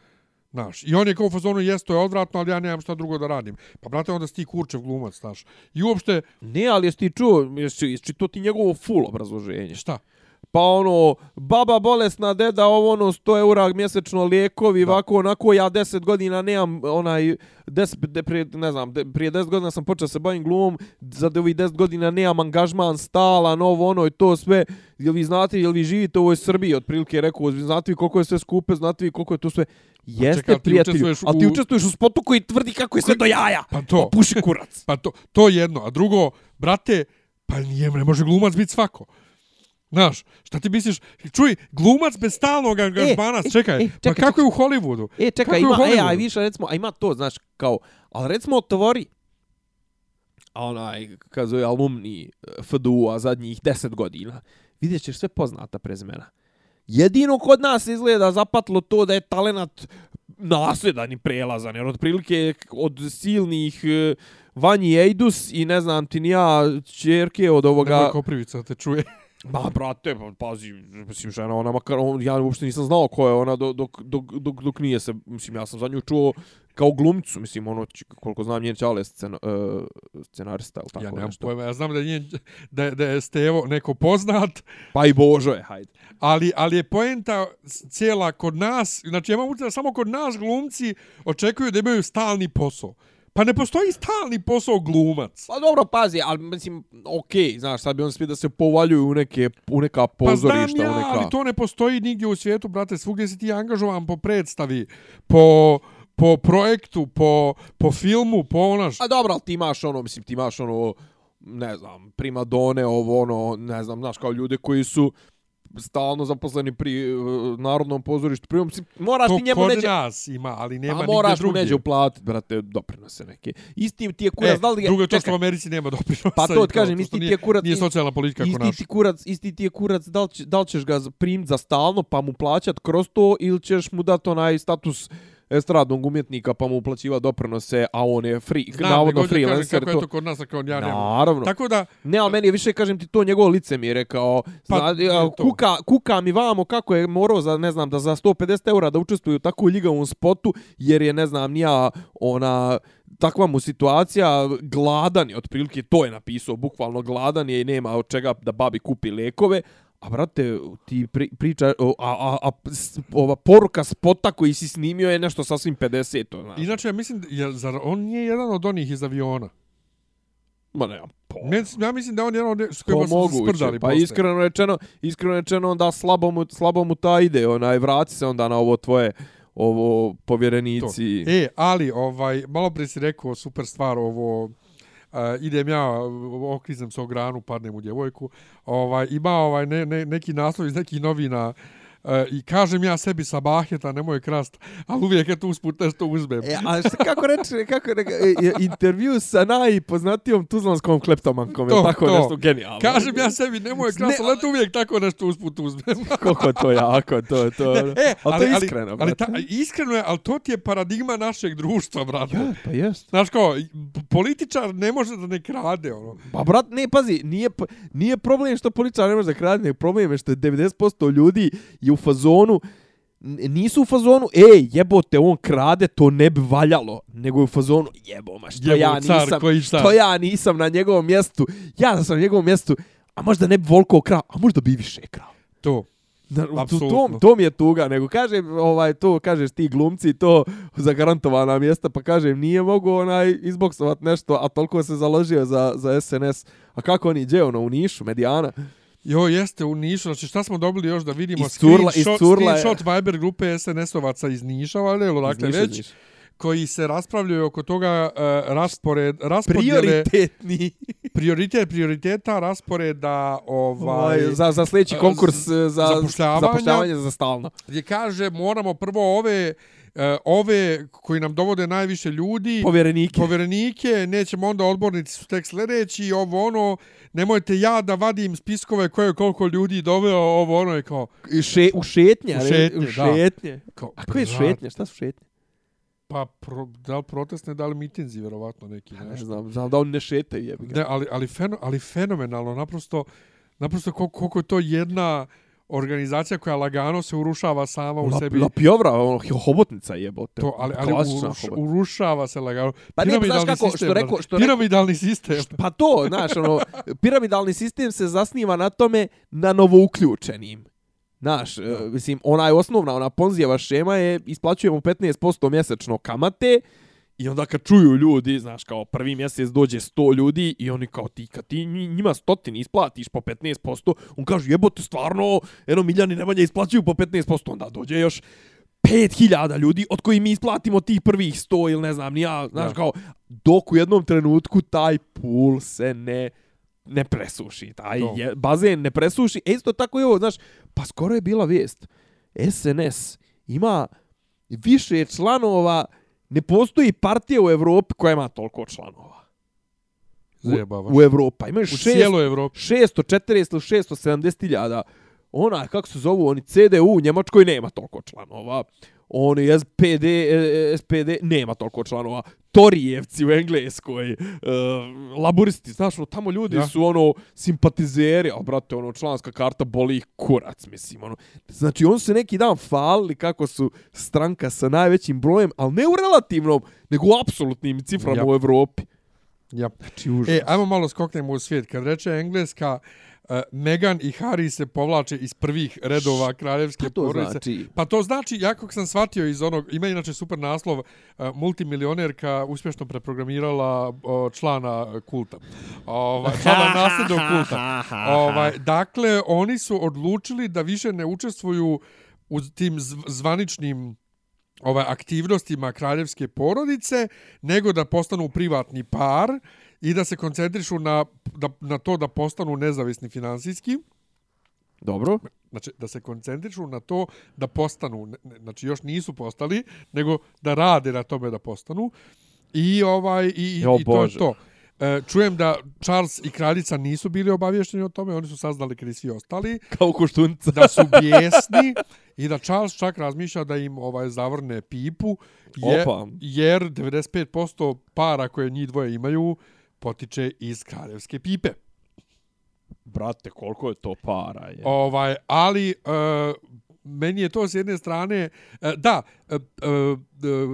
Znaš, i on je kao u fazonu, jes, to je odvratno, ali ja nemam šta drugo da radim. Pa, brate, onda si ti kurčev glumac, znaš. I uopšte, Ne, ali jesi ti čuo, jesi, jesi to ti njegovo full obrazloženje. šta? Pa ono, baba bolesna, deda, ovo ono, 100 eura mjesečno lijekovi, Da. ovako, onako, ja 10 godina nemam, onaj, 10, de, prije, ne znam, de, prije 10 godina sam počeo se bavim glumom, za ovih 10 godina nemam angažman stalan, ovo ono i to sve, jel vi znate, jel vi živite u ovoj Srbiji, otprilike rekao, znate vi koliko je sve skupe, znate vi koliko je to sve, jeste čekaj, ali ti prijatelju, učestvuješ ali ti u- učestvuješ u spotu koji tvrdi kako je sve do jaja, Pa to. Pa puši kurac. Pa to, to je jedno. A drugo, brate, pa nije, ne može glumac biti svako. Znaš, šta ti misliš? Čuj, glumac bez stalnog angažmana, e, čekaj, e, pa čekaj, kako je u Hollywoodu? E, Kako čekaj, u ima, e, a više recimo, a ima to, znaš, kao, ali recimo otvori, onaj, kad zove alumni eh, FDU-a zadnjih 10 godina, vidjet ćeš sve poznata prezimena. Jedino kod nas izgleda zapatlo to da je talenat nasljedan i prelazan, jer otprilike od silnih eh, Vanji Ejdus i ne znam ti ni ja čerke od ovoga... Nemoj Koprivica te čuje. Ma, brate, pa, pazi, mislim, žena, ona makar, on, ja uopšte nisam znao ko je ona dok, dok, dok, dok, dok nije se, mislim, ja sam za nju čuo kao glumcu, mislim, ono, č- koliko znam, njen čale je scena, uh, scenarista, ili tako ja nemam nešto. pojma, ja znam da je, njen, da, je- da je Stevo neko poznat, Pa i Božo je, hajde. ali, ali je poenta cijela kod nas, znači ja imam utjela samo kod nas glumci očekuju da imaju stalni posao. Pa ne postoji stalni posao glumac. Pa dobro, pazi, ali mislim, okej, znaš, sad bi on svi da se povaljuju u neke, u neka Pa znam pozorišta, ja, u neka... ali to ne postoji nigdje u svijetu, brate. Svugdje si ti angažovan po predstavi, po, po projektu, po, po filmu, po onaš... A dobro, ali ti imaš ono, mislim, ti imaš ono, ne znam, primadone, ovo ono, ne znam, znaš, kao ljude koji su stalno zaposleni pri uh, Narodnom pozorištu. Pri, mislim, moraš To ti njemu neđe... nas ima, ali nema A nigdje moraš mu neđe uplatiti, brate, doprinose neke. Isti ti je kurac, E, da li ga... drugo to što čekaj, u Americi nema doprinosa. Pa to kažem, isti ti je kurac- Nije socijalna politika Isti naša. ti kurac, isti ti je kurac, da li, će, da li ćeš ga primiti za stalno pa mu plaćat kroz to ili ćeš mu dati onaj status estradnog umjetnika pa mu uplaćiva doprinose, a on je free, Znam, navodno freelancer. Kako je To, kod nas, a kao ja nemam. Naravno. Tako da, Ne, ali meni je više, kažem ti, to njegovo lice mi je rekao, Pa, je zna, to. kuka, kuka mi vamo kako je morao za, ne znam, da za 150 eura da učestvuje u takvu ljigavom spotu, jer je, ne znam, nija ona, takva mu situacija, gladan je, otprilike to je napisao, bukvalno gladan je i nema od čega da babi kupi lekove, A brate, ti pri, priča, o, a, a, a s- ova poruka spota koji si snimio je nešto sasvim 50, to znaš. inače, ja mislim, je, zar on nije jedan od onih iz aviona? Ma. Ne, ja mislim da je on od onih s kojima su moguće, sprdali pa posle. iskreno rečeno, iskreno rečeno onda slabo mu, slabo mu ta ide, onaj vrati se onda na ovo tvoje ovo To. povjerenici. E, ali, ovaj, malo prije si rekao super stvar, ovo, Uh, idem ja, okliznem se o granu, padnem u djevojku, ovaj, ima ovaj ne, ne, neki naslov iz nekih novina uh, i kažem ja sebi sa baheta, nemoj krast, ali uvijek je tu usput nešto uzmem. E, a šta, kako reče, kako reče, e, e, intervju sa najpoznatijom tuzlanskom kleptomankom, je To, tako to. nešto genijalno. Kažem ja sebi, nemoj krast, Ne, ali eto uvijek tako nešto usput uzmem. Koliko to jako, to, to. e, a to je iskreno, ali, ali ta, iskreno je, ali to ti je paradigma našeg društva, brate. Ja, pa jest. Znaš kao, političar ne može da ne krade, ono. Pa brat, ne, pazi, nije, nije problem što poličar ne može da krade, nego problem je što je 90% ljudi je u fazonu, nisu u fazonu, ej, jebote, on krade, to ne bi valjalo, nego je u fazonu, jebo, ma što Jebo, ja car, nisam, koji šta? što ja nisam na njegovom mjestu, ja sam na njegovom mjestu, a možda ne bi volko krao, a možda bi više krao. To. Da, u Apsolutno. tom, tom je tuga, nego kaže, ovaj, to, kažeš ti glumci, to zagarantovana mjesta, pa kažem, nije mogu onaj izboksovat nešto, a toliko se založio za, za SNS. A kako oni, gdje ono, u Nišu, Medijana? Jo, jeste u Nišu, znači šta smo dobili još da vidimo Iscurla- screenshot, iscurla je- screenshot Viber grupe SNS-ovaca iz Niša, valjda, ili dakle već, Niša. koji se raspravljaju oko toga uh, raspored, raspodjele, Prioritetni. prioritet prioriteta, rasporeda, ovaj, Ovaj, za, za sljedeći e, konkurs e, za zapošljavanje za stalno. gdje kaže moramo prvo ove e, ove koji nam dovode najviše ljudi, Povjerenike. povjerenike, nećemo onda odbornici su tek sljedeći, ovo ono, nemojte ja da vadim spiskove koje je koliko ljudi doveo, ovo ono je kao, I še, u šetnje. U ne? šetnje, u da. šetnje. kao A koje je šetnje? Šta su šetnje? Pa, pro, da li protestne, da li mitinzi, vjerovatno neki, Ne nešto. znam, znam da oni ne šetaju, jebi ga. Ne, ali, ali, feno, ali fenomenalno, naprosto, naprosto koliko, koliko je to jedna organizacija koja lagano se urušava sama u La, sebi. la pjovra, ono, hobotnica jebote. To, ali, ali uruš, urušava se lagano. Pa ne, znaš Piramidalni kako, sistem, što rekao, što Piramidalni sistem. Pa to, znaš, ono, piramidalni sistem se zasniva na tome na novouključenim. Znaš, e, mislim, ona je osnovna, ona Ponzijeva šema je isplaćujemo 15% mjesečno kamate i onda kad čuju ljudi, znaš, kao prvi mjesec dođe 100 ljudi i oni kao ti, kad ti nji- njima stotin isplatiš po 15%, on kaže jebote stvarno, eno Miljani Nemanja isplaćuju po 15%, onda dođe još 5000 ljudi od koji mi isplatimo tih prvih 100 ili ne znam, ja, znaš, Da. kao, dok u jednom trenutku taj pool se ne ne presuši, taj To. je, bazen ne presuši. E isto tako i ovo, znaš, pa skoro je bila vijest. SNS ima više članova, ne postoji partija u Evropi koja ima toliko članova. Zajebavaš. U Evropi. Pa Imaju U šest, cijeloj Evropi. 640 ili 670 hiljada. Ona, kako se zovu, oni CDU u Njemačkoj nema toliko članova. Oni SPD, e, SPD nema toliko članova. Torijevci u Engleskoj, e, laburisti, znaš, ono, tamo ljudi Ja. su ono simpatizeri, a brate, ono, članska karta boli ih kurac, mislim, ono. Znači, on se neki dan falili kako su stranka sa najvećim brojem, ali ne u relativnom, nego u apsolutnim ciframa Ja. u Evropi. Ja. Znači, užas. E, ajmo malo skoknemo u svijet. Kad reče Engleska, uh, Meghan i Harry se povlače iz prvih redova kraljevske to porodice. znači? Pa to znači, ja kako sam shvatio iz onog, ima inače super naslov, uh, multimilionerka uspješno preprogramirala uh, člana kulta. Ovaj, člana nasljednog kulta. Ovaj, dakle, oni su odlučili da više ne učestvuju u tim zv- zvaničnim ovaj aktivnostima kraljevske porodice, nego da postanu privatni par i da se koncentrišu na, da, na to da postanu nezavisni finansijski. Dobro. Znači, da se koncentrišu na to da postanu, ne- ne- znači još nisu postali, nego da rade na tome da postanu. I ovaj i, Jo, i to je Bože. to. E, čujem da Charles i kraljica nisu bili obavješteni o tome, oni su saznali kad i svi ostali, Kao koštunica. da su bijesni i da Charles čak razmišlja da im ovaj zavrne pipu, je, Opa. jer 95% para koje njih dvoje imaju potiče iz kraljevske pipe. Brate, koliko je to para je. Ovaj, ali e, meni je to s jedne strane e, da e, e,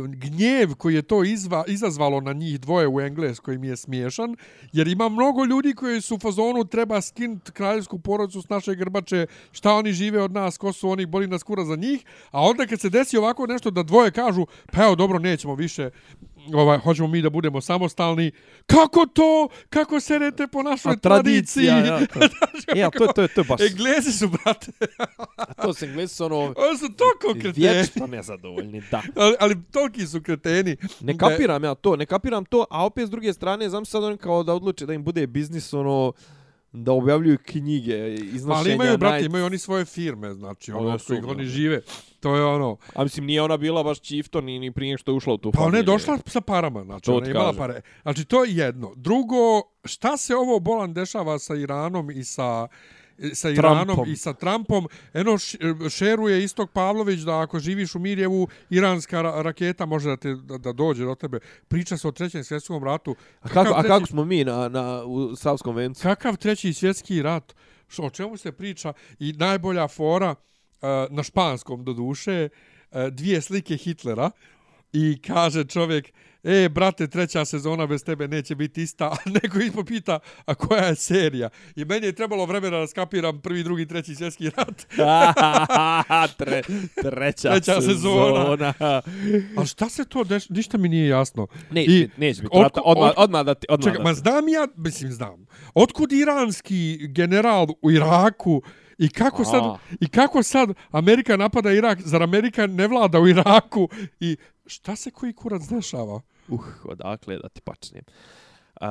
gnjev koji je to izva, izazvalo na njih dvoje u Engleskoj mi je smiješan jer ima mnogo ljudi koji su u fazonu treba skinuti kraljevsku porodicu s naše grbače šta oni žive od nas ko su oni boli nas kura za njih. A onda kad se desi ovako nešto da dvoje kažu pa evo dobro nećemo više ovaj hoćemo mi da budemo samostalni kako to kako serete po našoj A tradiciji ja, to. E, a to, je- to, je- to je baš... Englezi su, brate, A to se Englesi su ono... oni su toliko kreteni. Vječno nezadovoljni, da. Ali, ali toliki su kreteni. Ne da- kapiram ja to, ne kapiram to, a opet s druge strane, znam sad oni kao da odluče da im bude biznis, ono, da objavljuju knjige, iznošenja... Ali imaju, brate, naj- imaju oni svoje firme, znači, ono, Ono su, kojih oni žive. To je ono, A mislim, nije ona bila baš čifto, ni, ni prije što je ušla u tu pa ona je familiju. došla sa parama, znači, To ona je imala pare. Znači, to je jedno. Drugo, šta se ovo bolan dešava sa Iranom i sa sa Iranom Trumpom. i sa Trumpom. Eno, šeruje Istok Pavlović da ako živiš u Mirjevu, iranska ra raketa može da, te, da, da dođe do tebe. Priča se o trećem svjetskom ratu. A kako, a Kakav kako treći- smo mi na, na, u Savskom vencu? Kakav treći svjetski rat? Što, o čemu se priča? I najbolja fora, uh, na španskom do duše, uh, dvije slike Hitlera i kaže čovjek, e, brate, treća sezona bez tebe neće biti ista, a neko ispod pita, a koja je serija? I meni je trebalo vremena da skapiram prvi, drugi, treći svjetski rat. Tre, treća, Treća sezona. sezona. A šta se to deš... Ništa mi nije jasno. Neće, I neće biti. otko- Rata, odmah, otko- odmah da ti... Odmah Čekaj, da ma ti- znam ja, mislim znam. Otkud iranski general u Iraku i kako sad, A. i kako sad Amerika napada Irak, zar Amerika ne vlada u Iraku i šta se koji kurac dešava? Uh, odakle da ti počnem. Uh,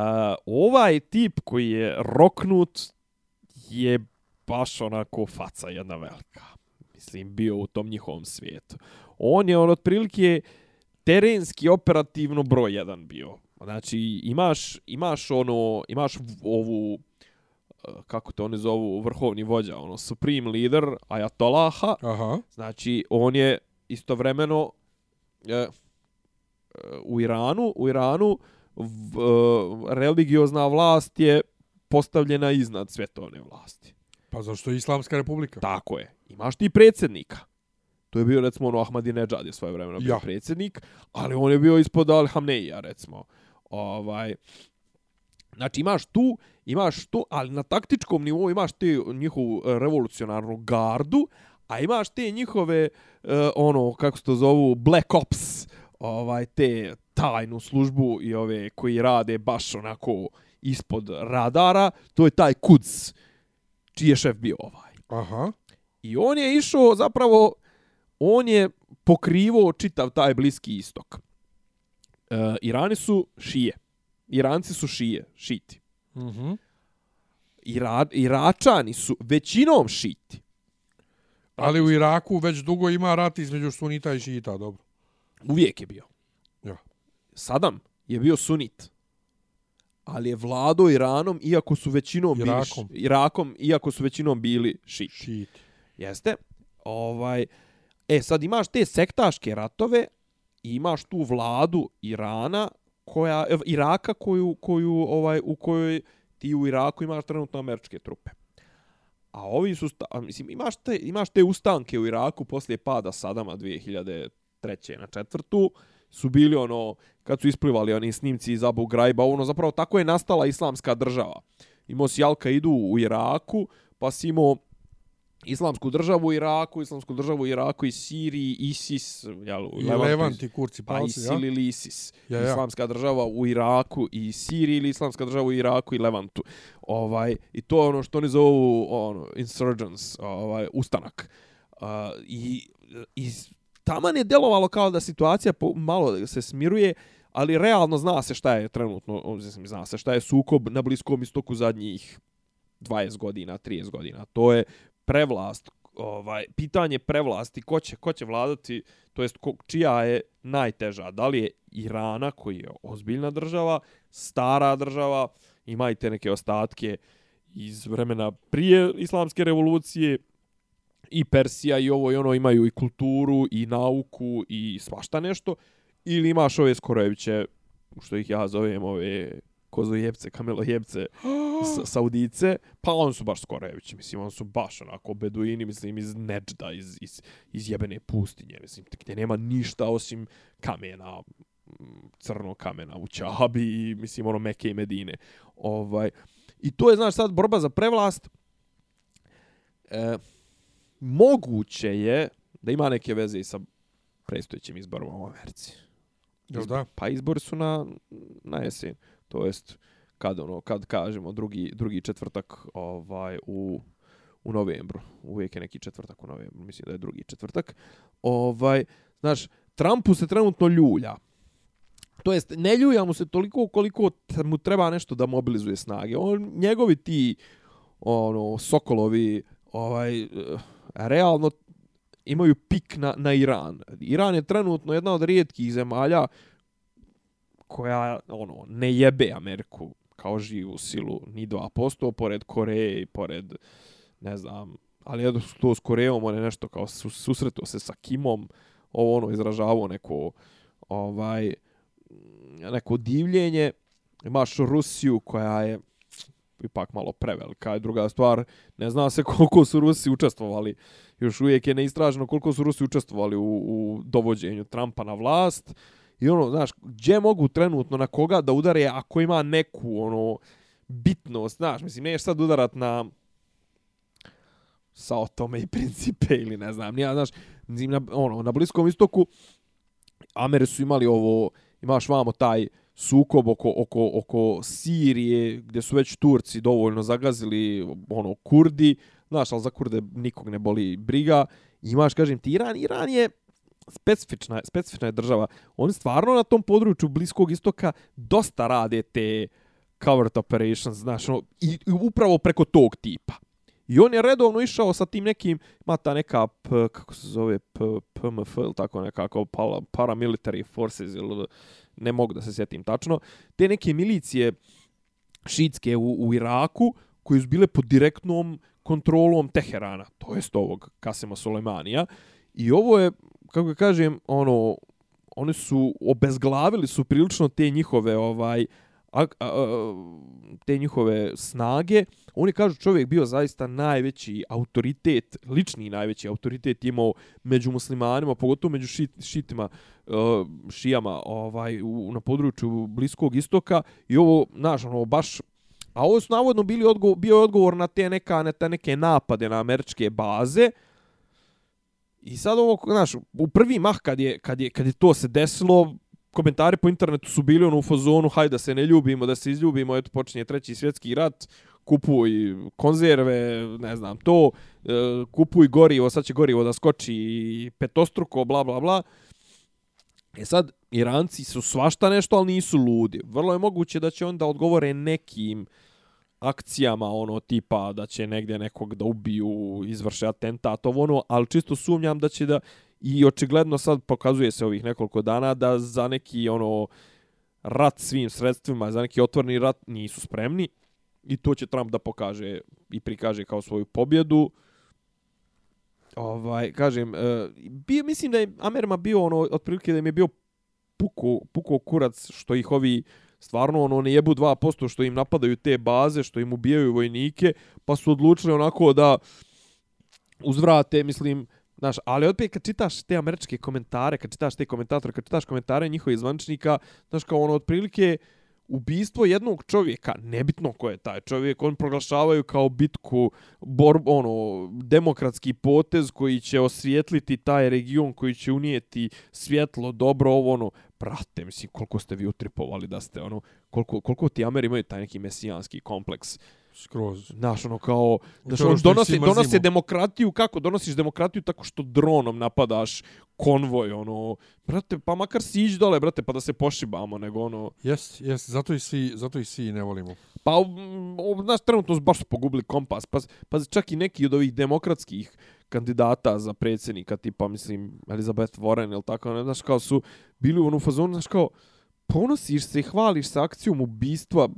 ovaj tip koji je roknut je baš onako faca jedna velika. Mislim, bio u tom njihovom svijetu. On je on otprilike terenski operativno broj jedan bio. Znači, imaš, imaš ono, imaš ovu, kako te oni zovu, vrhovni vođa, ono, supreme leader, Ajatolaha, Aha. Znači, on je istovremeno e, e, u Iranu, u Iranu v, e, religiozna vlast je postavljena iznad svjetovne vlasti. Pa zašto je Islamska republika? Tako je. Imaš ti predsjednika. To je bio, recimo, ono, Ahmadinejad je svoje vremeno bio Ja. predsjednik, ali on je bio ispod Al-Hamneija, recimo. Ovaj, Znači imaš tu, imaš to, ali na taktičkom nivou imaš te njihovu e, revolucionarnu gardu, a imaš te njihove, e, ono, kako se to zovu, Black Ops, ovaj, te tajnu službu i ove koji rade baš onako ispod radara, to je taj Kuds, čiji je šef bio ovaj. Aha. I on je išao zapravo, on je pokrivo čitav taj bliski istok. E, Irani su šije. Iranci su šije, šiti. Mhm. Ira, Iračani su većinom šiti. Ali u Iraku već dugo ima rat između sunita i šita, dobro. Uvijek je bio. Ja. Sadam je bio sunit. Ali je vladao Iranom, iako su većinom bili... š- Irakom. Irakom, iako su većinom bili šiti. Šit. Jeste. Ovaj, e, sad imaš te sektaške ratove imaš tu vladu Irana, koja, ev, Iraka koju, koju, ovaj, u kojoj ti u Iraku imaš trenutno američke trupe. A ovi su, sta, a, mislim, imaš te, imaš te ustanke u Iraku poslije pada Sadama 2003. na četvrtu, su bili ono, kad su isplivali oni snimci iz Abu Graiba, ono, zapravo tako je nastala islamska država. Imao si Al-Qaidu u Iraku, pa si imao islamsku državu u Iraku, islamsku državu u Iraku i Siriji, ISIS, jel, u Levant i kurci pa ISIL ja? ili ISIS. Ja, ja. Islamska država u Iraku i Siriji ili islamska država u Iraku i Levantu. Ovaj, I to je ono što oni zovu ono, insurgents, ovaj, ustanak. Uh, I, i taman je delovalo kao da situacija po, malo se smiruje, ali realno zna se šta je trenutno, mislim, zna se šta je sukob na Bliskom istoku zadnjih 20 godina, 30 godina. To je prevlast, ovaj, pitanje prevlasti, ko će, ko će vladati, to jest ko, čija je najteža. Da li je Irana, koji je ozbiljna država, stara država, imajte neke ostatke iz vremena prije islamske revolucije, i Persija i ovo i ono imaju i kulturu i nauku i svašta nešto ili imaš ove Skorojeviće što ih ja zovem ove kozojebce, kamelojebce, sa, Saudice, pa on su baš Skorojevići, mislim, on su baš onako beduini, mislim, iz Neđda, iz, iz, iz jebene pustinje, mislim, gdje nema ništa osim kamena, mm, crnog kamena u Čabi i, mislim, ono, Meke i Medine. Ovaj, I to je, znaš, sad borba za prevlast. E, moguće je da ima neke veze i sa predstojećim izborima u Americi. Jel da? Pa izbori su na, na jesen. To jest, kad, ono, kad kažemo drugi, drugi četvrtak ovaj, u, u novembru. Uvijek je neki četvrtak u novembru. Mislim da je drugi četvrtak. Ovaj, znaš, Trumpu se trenutno ljulja. To jest, ne ljulja mu se toliko koliko mu treba nešto da mobilizuje snage. On, njegovi ti ono, sokolovi ovaj, eh, realno imaju pik na, na Iran. Iran je trenutno jedna od rijetkih zemalja koja ono ne jebe Ameriku kao živu silu ni 2% pored Koreje i pored ne znam ali je to s Korejom on je nešto kao su, susretao se sa Kimom ovo ono izražavao neko ovaj neko divljenje. Imaš Rusiju koja je ipak malo prevelika je druga stvar ne zna se koliko su Rusi učestvovali još uvijek je neistraženo koliko su Rusi učestvovali u, u dovođenju Trumpa na vlast. I ono, znaš, gdje mogu trenutno na koga da udare ako ima neku, ono, bitnost, znaš, mislim, neš sad udarat na sa tome i principe ili ne znam, nija, znaš, mislim, na, ono, na Bliskom istoku Ameri su imali ovo, imaš vamo taj sukob oko, oko, oko Sirije, gdje su već Turci dovoljno zagazili, ono, Kurdi, znaš, ali za Kurde nikog ne boli briga. Imaš, kažem ti, Iran, Iran je specifična, specifična je država. Oni stvarno na tom području Bliskog istoka dosta rade te covert operations, znaš, ono, i, i upravo preko tog tipa. I on je redovno išao sa tim nekim, ima ta neka, p, kako se zove, p, PMF ili tako nekako, paramilitary forces ili ne mogu da se sjetim tačno, te neke milicije šitske u, u Iraku koje su bile pod direktnom kontrolom Teherana, to jest ovog Kasema Soleimanija. I ovo je, kako kažem, ono, oni su obezglavili su prilično te njihove ovaj a, a, a, te njihove snage. Oni kažu čovjek bio zaista najveći autoritet, lični najveći autoritet imao među muslimanima, pogotovo među šit, šitima, eh, šijama ovaj, u, na području Bliskog istoka. I ovo, znaš, ono, baš A ovo su navodno bili odgovor, bio odgovor na te, neka, na te neke napade na američke baze. I sad ovo, znaš, u prvi mah kad je, kad je, kad je to se desilo, komentari po internetu su bili ono u fazonu, hajde da se ne ljubimo, da se izljubimo, eto počinje treći svjetski rat, kupuj konzerve, ne znam, to, e, kupuj gorivo, sad će gorivo da skoči petostruko, bla, bla, bla. E sad, Iranci su svašta nešto, ali nisu ludi. Vrlo je moguće da će onda odgovore nekim akcijama, ono, tipa da će negdje nekog da ubiju, izvrše atentat, ovo ono, ali čisto sumnjam da će da, i očigledno sad pokazuje se ovih nekoliko dana da za neki, ono, rat svim sredstvima, za neki otvorni rat nisu spremni i to će Trump da pokaže i prikaže kao svoju pobjedu. Ovaj kažem bi, bio mislim da je Amerma bio ono otprilike da im je bio puko puko kurac što ih ovi stvarno ono ne jebu 2% što im napadaju te baze što im ubijaju vojnike pa su odlučili onako da uzvrate mislim Znaš, ali opet kad čitaš te američke komentare, kad čitaš te komentatore, kad čitaš komentare njihovih zvančnika, znaš, kao ono, otprilike, ubistvo jednog čovjeka, nebitno ko je taj čovjek, on proglašavaju kao bitku, bor, ono, demokratski potez koji će osvijetliti taj region, koji će unijeti svjetlo, dobro, ovo, ono, brate, mislim, koliko ste vi utripovali da ste, ono, koliko, koliko ti Ameri imaju taj neki mesijanski kompleks, skroz. Znaš, ono kao, znaš, svi donose mrzimo. demokratiju, kako? Donosiš demokratiju tako što dronom napadaš konvoj, ono, brate, pa makar si ići dole, brate, pa da se pošibamo, nego ono, Jes, jes, zato i svi, zato i svi ne volimo. pa, mm, o, znaš, trenutno su baš pogubili kompas, pa, pa čak i neki od ovih demokratskih kandidata za predsjednika, tipa, mislim, Elizabeth Warren ili tako, ne znaš, kao su bili u onu fazonu, znaš, kao, ponosiš se i hvališ se akcijom ubistva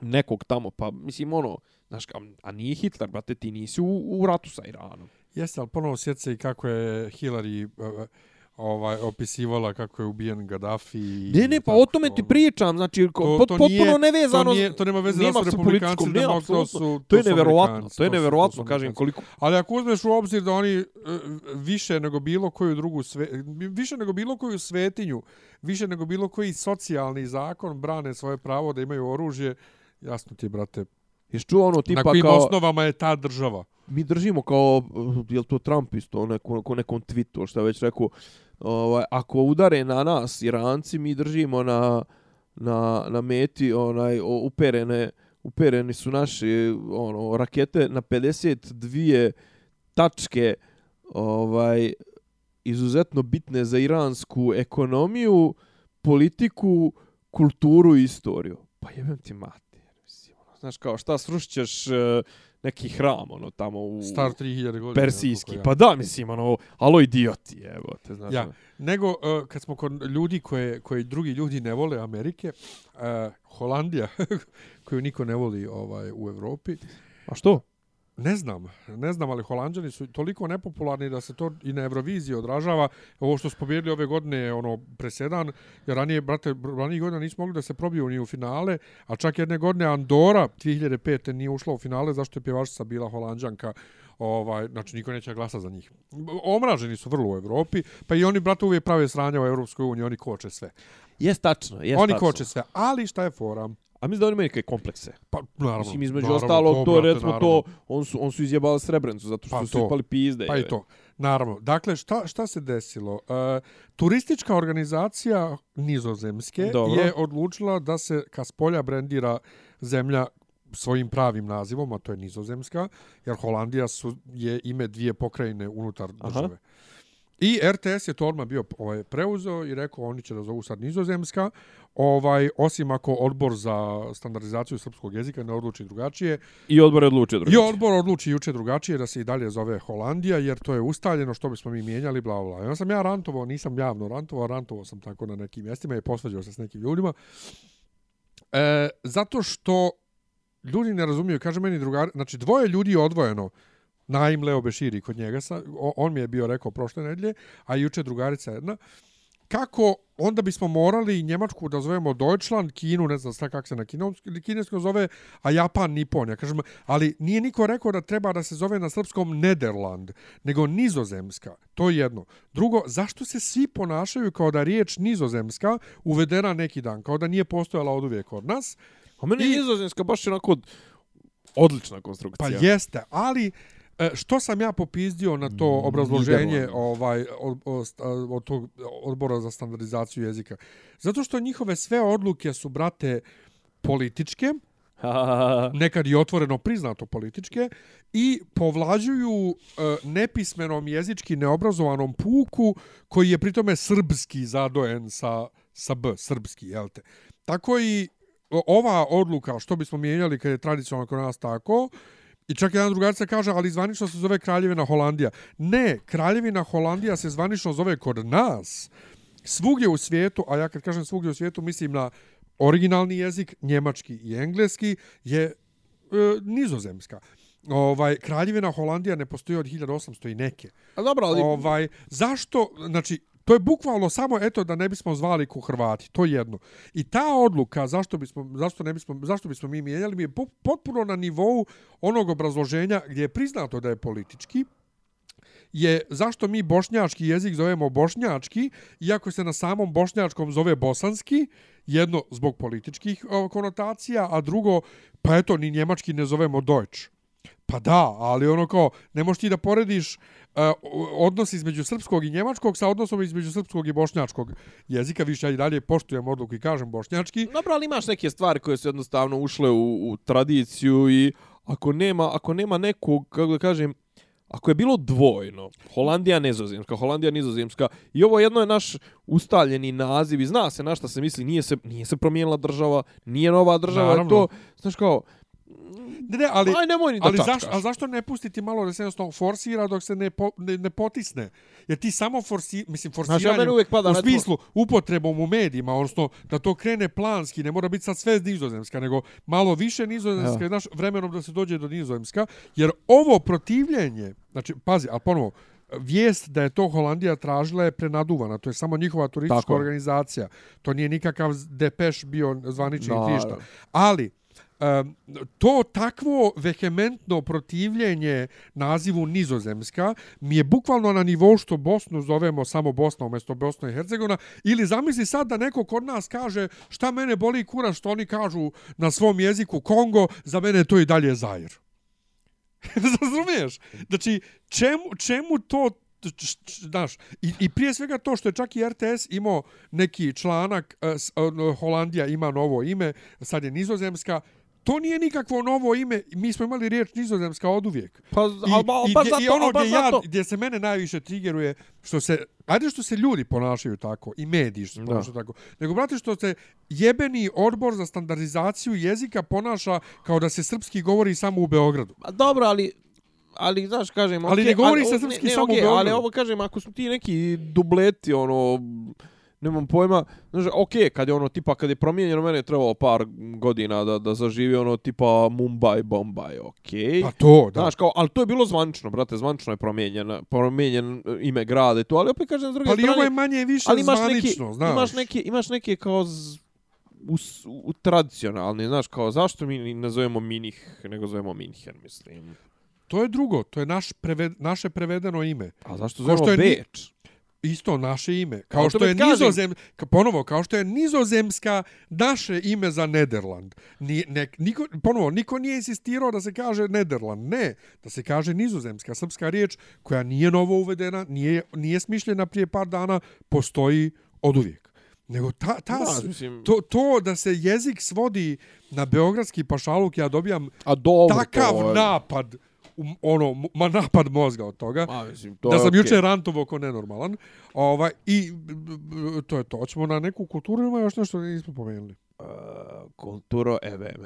nekog tamo, pa mislim ono, znaš, kao, a nije Hitler, brate, ti nisi u, u ratu sa Iranom. Jeste, ali ponovo sjeti i kako je Hillary uh, ovaj, opisivala kako je ubijen Gaddafi. i Ne, ne, pa tako, o tome ti ono. pričam, znači, ko, To- pot, to potpuno nije- nevezano. to nije- to nema veze da nema su sa republikanci, političkom, ne, to apsolutno. su- to je to neverovatno, to je to neverovatno, to kažem, koliko... Ali ako uzmeš u obzir da oni e, više nego bilo koju drugu sve, više nego bilo koju svetinju, više nego bilo koji socijalni zakon brane svoje pravo da imaju oružje, jasno ti je, brate, Jesi čuo ono na tipa kojim kao... osnovama je ta država mi držimo kao, eh, jel to Trump isto, neko, ko nekom tweetu, što je već rekao, ovaj, ako udare na nas Iranci, mi držimo na, na, na meti onaj, uperene, upereni su naše ono, rakete na 52 tačke ovaj izuzetno bitne za iransku ekonomiju, politiku, kulturu i istoriju. Pa jebem ti mater. Ono, znaš kao šta srušćeš uh, neki hram ono tamo u Star 3000 godina. persijski. ja. Pa da, mislim ono alo idioti, evo te znaš. Ja, ono. nego uh, kad smo kod ljudi koje koji drugi ljudi ne vole Amerike, uh, Holandija koju niko ne voli ovaj u Evropi. A što? Ne znam, ne znam, ali Holandjani su toliko nepopularni da se to i na Euroviziji odražava. Ovo što su pobjedili ove godine je ono presedan, jer ranije, brate, ranije godina nismo mogli da se probiju ni u finale, a čak jedne godine Andora 2005. nije ušla u finale zašto je pjevačica bila Holandjanka Ovaj, znači, niko neće glasa za njih. Omraženi su vrlo u Evropi, pa i oni, brate, uvijek prave sranja u Evropskoj uniji, oni koče sve. Jes tačno, jes oni tačno. koče sve. Ali šta je fora? A mislim da oni imaju neke komplekse. Pa, naravno. Mislim, između naravno, ostalog, to, brate, recimo, naravno. to, on su, on su izjebali Srebrenicu, zato što Pa su to. sipali pizde. Pa i to. Naravno. Dakle, šta, šta se desilo? Uh, turistička organizacija Nizozemske Dobro. je odlučila da se ka spolja brendira zemlja svojim pravim nazivom, a to je Nizozemska, jer Holandija su, je ime dvije pokrajine unutar Aha. I RTS je to odmah bio ovaj, preuzeo i rekao oni će da zovu sad Nizozemska, ovaj, osim ako odbor za standardizaciju srpskog jezika ne odluči drugačije, I odbor je odlučio I drugačije. odbor odluči juče drugačije da se i dalje zove Holandija, jer to je ustaljeno što bismo mi mijenjali, bla, bla, onda sam ja rantovao, nisam javno rantovao, rantovao sam tako na nekim mjestima i posvađao se s nekim ljudima. E, zato što ljudi ne razumiju, kaže meni drugar, znači dvoje ljudi je odvojeno, Naim Leo Beširi kod njega, sa, on mi je bio rekao prošle nedelje, a juče drugarica jedna, kako onda bismo morali Njemačku da zovemo Deutschland, Kinu, ne znam šta kako se na kineskom zove, a Japan Nippon. Ja kažem, ali nije niko rekao da treba da se zove na srpskom Nederland, nego Nizozemska. To je jedno. Drugo, zašto se svi ponašaju kao da riječ Nizozemska uvedena neki dan, kao da nije postojala od uvijek kod nas? A meni I- je nizozemska baš onako odlična Pa konstrukcija. jeste, ali e, što sam ja popizdio na to obrazloženje Niderland. ovaj od, od, od tog odbora za standardizaciju jezika? Zato što njihove sve odluke su, brate, političke, nekad i otvoreno priznato političke i povlađuju e, nepismenom jezički neobrazovanom puku koji je pritome srpski zadojen sa, sa B, srpski, jel te? Tako i ova odluka što bismo mijenjali kad je tradicionalno kod nas tako, I čak jedan drugarica kaže, ali zvanično se zove Kraljevina Holandija. Ne, Kraljevina Holandija se zvanično zove kod nas. Svugdje u svijetu, a ja kad kažem svugdje u svijetu, mislim na originalni jezik, njemački i engleski, je e, nizozemska. Ovaj, Kraljevina Holandija ne postoji od 1800 i neke. A dobro, ali... Ovaj, zašto, znači, to je bukvalno samo eto da ne bismo zvali ko Hrvati, to je jedno. I ta odluka zašto bismo zašto ne bismo zašto bismo mi mijenjali mi je potpuno na nivou onog obrazloženja gdje je priznato da je politički je zašto mi bošnjački jezik zovemo bošnjački, iako se na samom bošnjačkom zove bosanski, jedno zbog političkih konotacija, a drugo, pa eto, ni njemački ne zovemo Deutsch. Pa da, ali ono kao, ne možeš ti da porediš uh, odnos između srpskog i njemačkog sa odnosom između srpskog i bošnjačkog jezika. Više ja i dalje poštujem odluku i kažem bošnjački. Dobro, ali imaš neke stvari koje su jednostavno ušle u, u tradiciju i ako nema, ako nema nekog, kako da kažem, ako je bilo dvojno, Holandija nizozemska, Holandija nizozemska, i ovo jedno je naš ustaljeni naziv i zna se na šta se misli, nije se, nije se promijenila država, nije nova država, Naravno. to, znaš kao, Ne, ne, ali, aj nemoj ni da ali, zašto, ali zašto ne pustiti malo da se jednostavno forsira dok se ne, po, ne, ne potisne? Jer ti samo forsi, mislim, Znaš, ja forsiranje uvijek pada u smislu upotrebom u medijima, odnosno da to krene planski, ne mora biti sad sve nizozemska, nego malo više nizozemska, znaš, vremenom da se dođe do nizozemska, jer ovo protivljenje, znači, pazi, ali ponovo, vijest da je to Holandija tražila je prenaduvana, to je samo njihova turistička Tako organizacija. To nije nikakav depeš bio zvanični Da, no, ništa. da. Ali, um, to takvo vehementno protivljenje nazivu nizozemska mi je bukvalno na nivou što Bosnu zovemo samo Bosna umjesto Bosna i Hercegovina ili zamisli sad da neko kod nas kaže šta mene boli kura što oni kažu na svom jeziku Kongo, za mene to i dalje Zair. Razumiješ? Znači, čemu, čemu to znaš, i, i prije svega to što je čak i RTS imao neki članak, e, s, uh, Holandija ima novo ime, sad je nizozemska, to nije nikakvo novo ime, mi smo imali riječ nizozemska od uvijek. Pa, I, al, ba- i, gdje- zato, I ono al, baš gdje, ja, gdje se mene najviše triggeruje, što se, ajde što se ljudi ponašaju tako, i mediji što se Da. ponašaju tako, nego, brate, što se jebeni odbor za standardizaciju jezika ponaša kao da se srpski govori samo u Beogradu. A dobro, ali ali znaš kažem, Ali okej, ne govori ali, se srpski ne, samo u Beogradu. Ali ovo kažem, ako su ti neki dubleti, ono, nemam pojma, znaš, okej, kad je ono, tipa, kad je promijenjeno, mene je trebalo par godina da, da zaživi ono, tipa Mumbai, Bombay, okej. Pa to, da. Znaš, kao, ali to je bilo zvanično, brate, zvanično je promijenjen e, ime grada i to, ali opet kažem s druge Pa ali strane... ovo je manje više ali imaš neki, zvanično, znaš. imaš neke, imaš neke kao z, u, u, tradicionalni, znaš, kao zašto mi ne zovemo Minih, nego zovemo Minhen, mislim. To je drugo, to je naš preved, naše prevedeno ime. A zašto zovemo Beč? Isto naše ime. Kao to što je nizozem, ka- ponovo, kao što je nizozemska naše ime za Nederland. Ni, ne, niko, ponovo, niko nije insistirao da se kaže Nederland. Ne, da se kaže nizozemska srpska riječ koja nije novo uvedena, nije, nije smišljena prije par dana, postoji od uvijek. Nego ta, ta, Da, mislim- to, to da se jezik svodi na beogradski pašaluk, ja dobijam A dobro, takav to napad, ono, ma napad mozga od toga Ma, mislim, to da sam okej. juče rantovo ko nenormalan. Ovaj, I to je to. Hoćemo na neku kulturu, ima još nešto nismo pomenuli. Uh, kulturo EVM.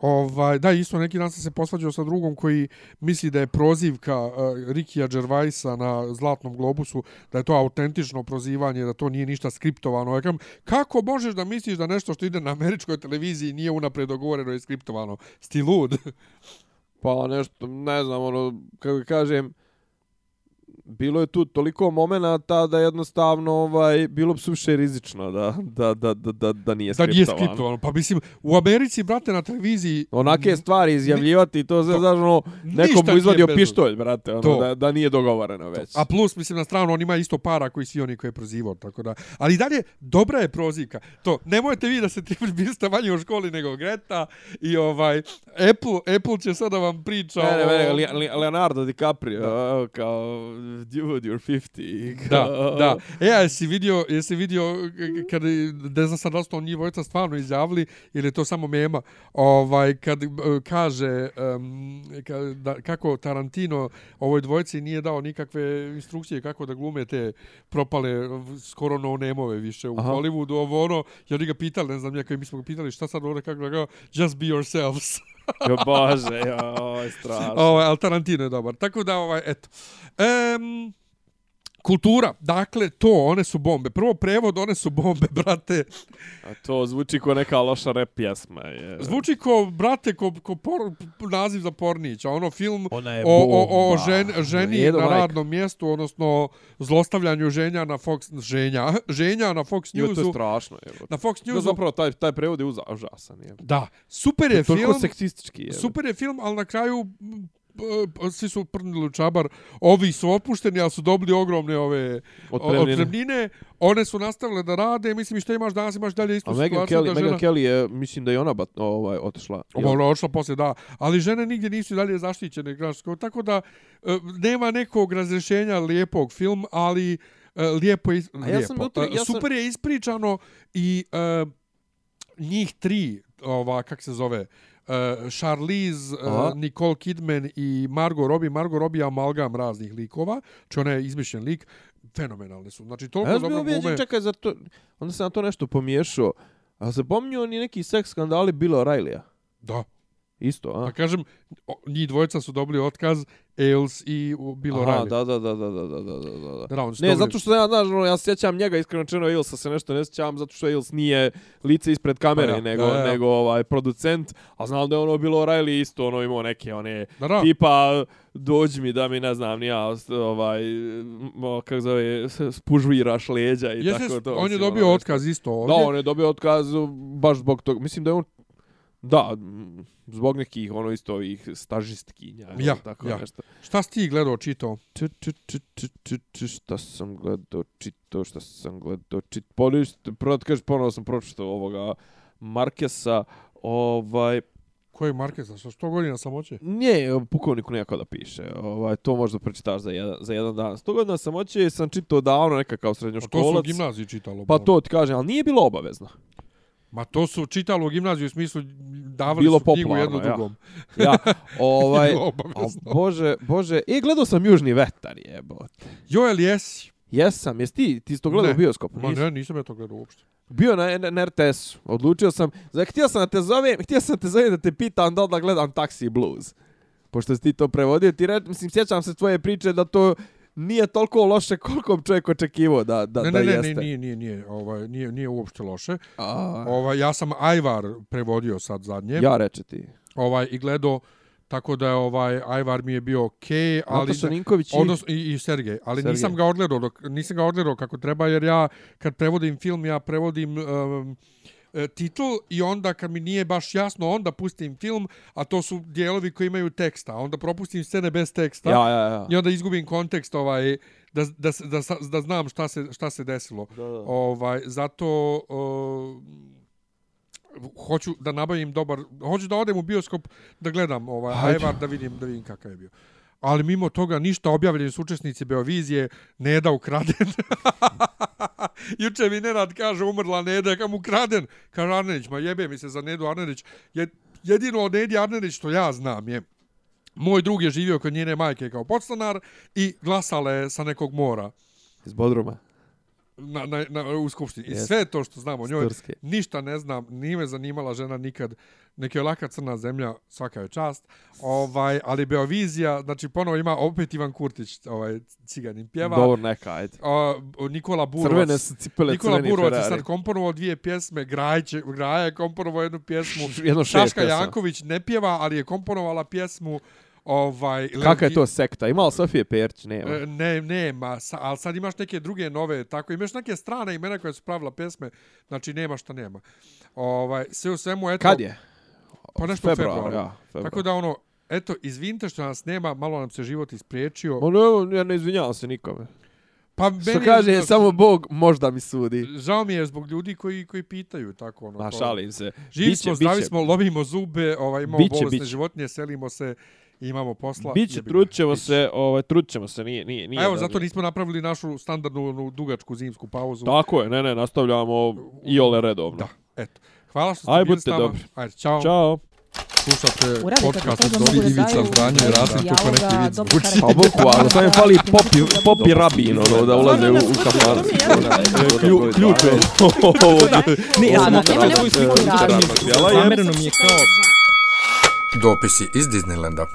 Ovaj, da, isto neki dan sam se posvađao sa drugom koji misli da je prozivka uh, Rikija Gervaisa na Zlatnom globusu, da je to autentično prozivanje, da to nije ništa skriptovano. Ja kažem, kako možeš da misliš da nešto što ide na američkoj televiziji nije unapred dogovoreno i skriptovano? Sti lud. Pa nešto, ne znam, ono, kako kažem, bilo je tu toliko momenata da jednostavno ovaj bilo bi suše rizično da da da da da, da nije da nije skriptovano. skriptovano. Pa mislim, u Americi, brate, na televiziji... Onake stvari izjavljivati to se to- znači ono nekom nije izvadio pištolj, brate, ono, To. da, da nije dogovoreno već. A plus, mislim, na stranu, on ima isto para koji svi oni koje je prozivao, tako da... Ali dalje, dobra je prozivka. To, nemojte vi da se tri bili ste manje u školi nego Greta i ovaj, Apple, Apple će sada vam priča Ne, ne, o... ne, Leonardo DiCaprio, da. kao, dude, you're 50. Da, da. E, a jesi vidio, jesi vidio kad, ne znam sad da su to njih dvojica stvarno izjavili ili je to samo mema, ovaj, kad e, kaže um, ka, da, kako Tarantino ovoj dvojici nije dao nikakve instrukcije kako da glume te propale skoro no nemove više u Aha. Hollywoodu, ovo ono, i oni ga pitali, ne znam, njaka, mi smo ga pitali šta sad ovdje kako da ga, just be yourselves. Jo, bože, joj, strašno. Ovaj, Ovo, ali Tarantino je dobar. Tako da, ovaj, eto. Um, kultura, dakle, to, one su bombe. Prvo prevod, one su bombe, brate. A to zvuči kao neka loša rap pjesma. Je. Zvuči ko, brate, ko, ko por, naziv za Pornića. Ono, film Ona je o, o, o žen, ženi Jedo na majka. radnom mjestu, odnosno zlostavljanju ženja na Fox, ženja, ženja na Fox Jo, to je Newsu. strašno. Je. Na Fox No, Newsu. zapravo, taj, taj prevod je uza- užasan. Je. Da, super je Toliko film. seksistički je. Super je film, ali na kraju svi su prnili u čabar. Ovi su opušteni, ali su dobili ogromne ove Otpremnine. otpremnine. One su nastavile da rade. Mislim, i što imaš danas, imaš dalje istu A Megan situaciju Kelly, da žena... Megan Kelly je, mislim da je ona bat, ovaj, otišla. Jel? Ovo ošla poslije, da. Ali žene nigdje nisu dalje zaštićene. Znaš, kao- tako da e, nema nekog razrešenja lijepog film, ali e, lijepo je... A ja sam lijepo. jutro- E, ja sam- Super je ispričano i e, njih tri, ova, kak se zove, uh, Charlize, Aha. uh, Nicole Kidman i Margot Robbie. Margot Robbie je amalgam raznih likova, či ona je izmišljen lik, fenomenalne su. Znači, toliko ja sam dobro glume. čekaj, zar to, onda sam na to nešto pomiješao. A se pominju oni neki seks skandali Bila O'Reillya? Da. Isto, a? Pa kažem, njih dvojica su dobili otkaz, Ailes i Bilo Aha, Da, da, da, da, da, da, da, da. da, da ne, dobili. zato što, ja, znaš, ono, ja sjećam njega, iskreno čeno Ailesa se nešto ne sjećam, zato što Ailes nije lice ispred kamere, pa ja, nego, da, ja. nego ovaj, producent, a znam da je ono Bilo Riley isto, ono imao neke, one, da, da. tipa, dođi mi da mi, ne znam, nija, ovaj, kako zove, spužviraš leđa i Jeste, tako to. On je dobio ono, otkaz isto ovdje. Da, on je dobio otkaz baš zbog toga. Mislim da je on Da, zbog nekih ono isto ovih stažistkinja. Ja, tako ja. nešto. Šta si ti gledao, čitao? Č, č, č, č, č, č, šta sam gledao, čito, šta sam gledao, čit, poništ, prvo da kažeš, ponovo sam pročitao ovoga Markesa, ovaj, Koji Markeza? Sa što godina samoće? nije, pukovniku nekako da piše, ovaj, to možda pročitaš za jedan, za jedan dan. Sto godina samoće sam čitao davno neka kao A to su u srednjoškolac, gimnaziji čitalo. pa bro. to ti kažem, ali nije bilo obavezno. Ma to su čitalo u gimnaziji u smislu davali Bilo su knjigu jednu ja. drugom. Ja, ovaj, a, bože, bože, e, gledao sam Južni vetar, jebote. Joel, jesi? Jesam, jesi ti, ti si to gledao Ne. u bioskopu? Ma ne, nisam ja to gledao uopšte. Bio na, na, na RTS-u. Odlučio sam, za, htio sam da te zovem, htio sam da te zovem da te pitam da li da gledam Taxi Blues. Pošto si ti to prevodio, ti reč, mislim, sjećam se tvoje priče da to nije toliko loše koliko bi čovjek očekivao da, da, ne, da ne, ne, jeste. ne, nije, nije, nije, ovaj, nije, nije uopšte loše. A, Ovaj, ja sam Ajvar prevodio sad zadnje. ja reče ti. Ovaj, I gledao, tako da je ovaj, Ajvar mi je bio okej, ali... Nataša Ninković i... Odnosno, i, i Sergej, ali Sergej. nisam ga odgledao, dok, nisam ga odgledao kako treba, jer ja kad prevodim film, ja prevodim um, titl i onda kad mi nije baš jasno, onda pustim film, a to su dijelovi koji imaju teksta, onda propustim scene bez teksta Ja, ja, ja. i onda izgubim kontekst ovaj da, da, da, da znam šta se, šta se desilo. Da, da. Ovaj, zato o, hoću da nabavim dobar, hoću da odem u bioskop da gledam ovaj. Ajvar da vidim da vidim kakav je bio. Ali mimo toga ništa objavljeni su učesnici Beovizije, Neda ukraden. Juče mi Nenad kaže umrla Neda, kam ukraden. Kaže Arnerić, ma jebe mi se za Nedu Arnerić. Je, jedino od Nedi Arnerić što ja znam je moj drug je živio kod njene majke kao podstanar i glasala je sa nekog mora Iz Bodruma na, na, na, u skupštini. I Jeste. sve to što znam o njoj, Turske. ništa ne znam, nije me zanimala žena nikad. Neka je laka crna zemlja, svaka je čast. Ovaj, ali Beovizija, znači ponovo ima opet Ivan Kurtić, ovaj, ciganin pjeva. Dobro, neka, ajde. A, Nikola Burovac. Crvene su cipele, Nikola Burovac je sad komponovao dvije pjesme, Grajće, Graja je komponovao jednu pjesmu, Jedno šest Šaška pjesama. Janković ne pjeva, ali je komponovala pjesmu ovaj, Kaka je to sekta? Ima li Sofije Perć? Nema. E, Ne, nema, sa, ali sad imaš neke druge nove, tako imaš neke strane imena koje su pravila pesme, znači nema šta nema. Ovaj, sve u svemu, eto... Kad je? Pa nešto u Februar, februaru. ja, februar. Tako da ono, eto, izvinite što nas nema, malo nam se život ispriječio. Ma ne, ja ne izvinjavam se nikome. Pa Što meni kaže, je, samo Bog možda mi sudi. Žao mi je zbog ljudi koji koji pitaju tako ono. Ma, šalim se. Živi Biće, smo, zdravi smo, lovimo zube, ovaj, imamo Biće, bolesne biće. životinje, selimo se imamo posla. Biće, Jebi ga, trut ćemo biće. se, ovaj, trut ćemo se, nije, nije, nije. A evo, da- zato nismo napravili našu standardnu onu dugačku zimsku pauzu. Tako je, ne, ne, nastavljamo i ole redovno. Da, eto. Hvala što ste Aj, bili s nama. dobri. Ajde, čao. Ćao. Slušate podcast od da Ivica Zdanje i Rasim tu ko neki vid dobro zvuči. Pa bukvalno, sad mi fali popi, popi rabin, ono, da ulaze u, u. Klju- Ključ je. Ne, ja sam nema, nema sliku mi je kao... Dopisi iz Disneylanda.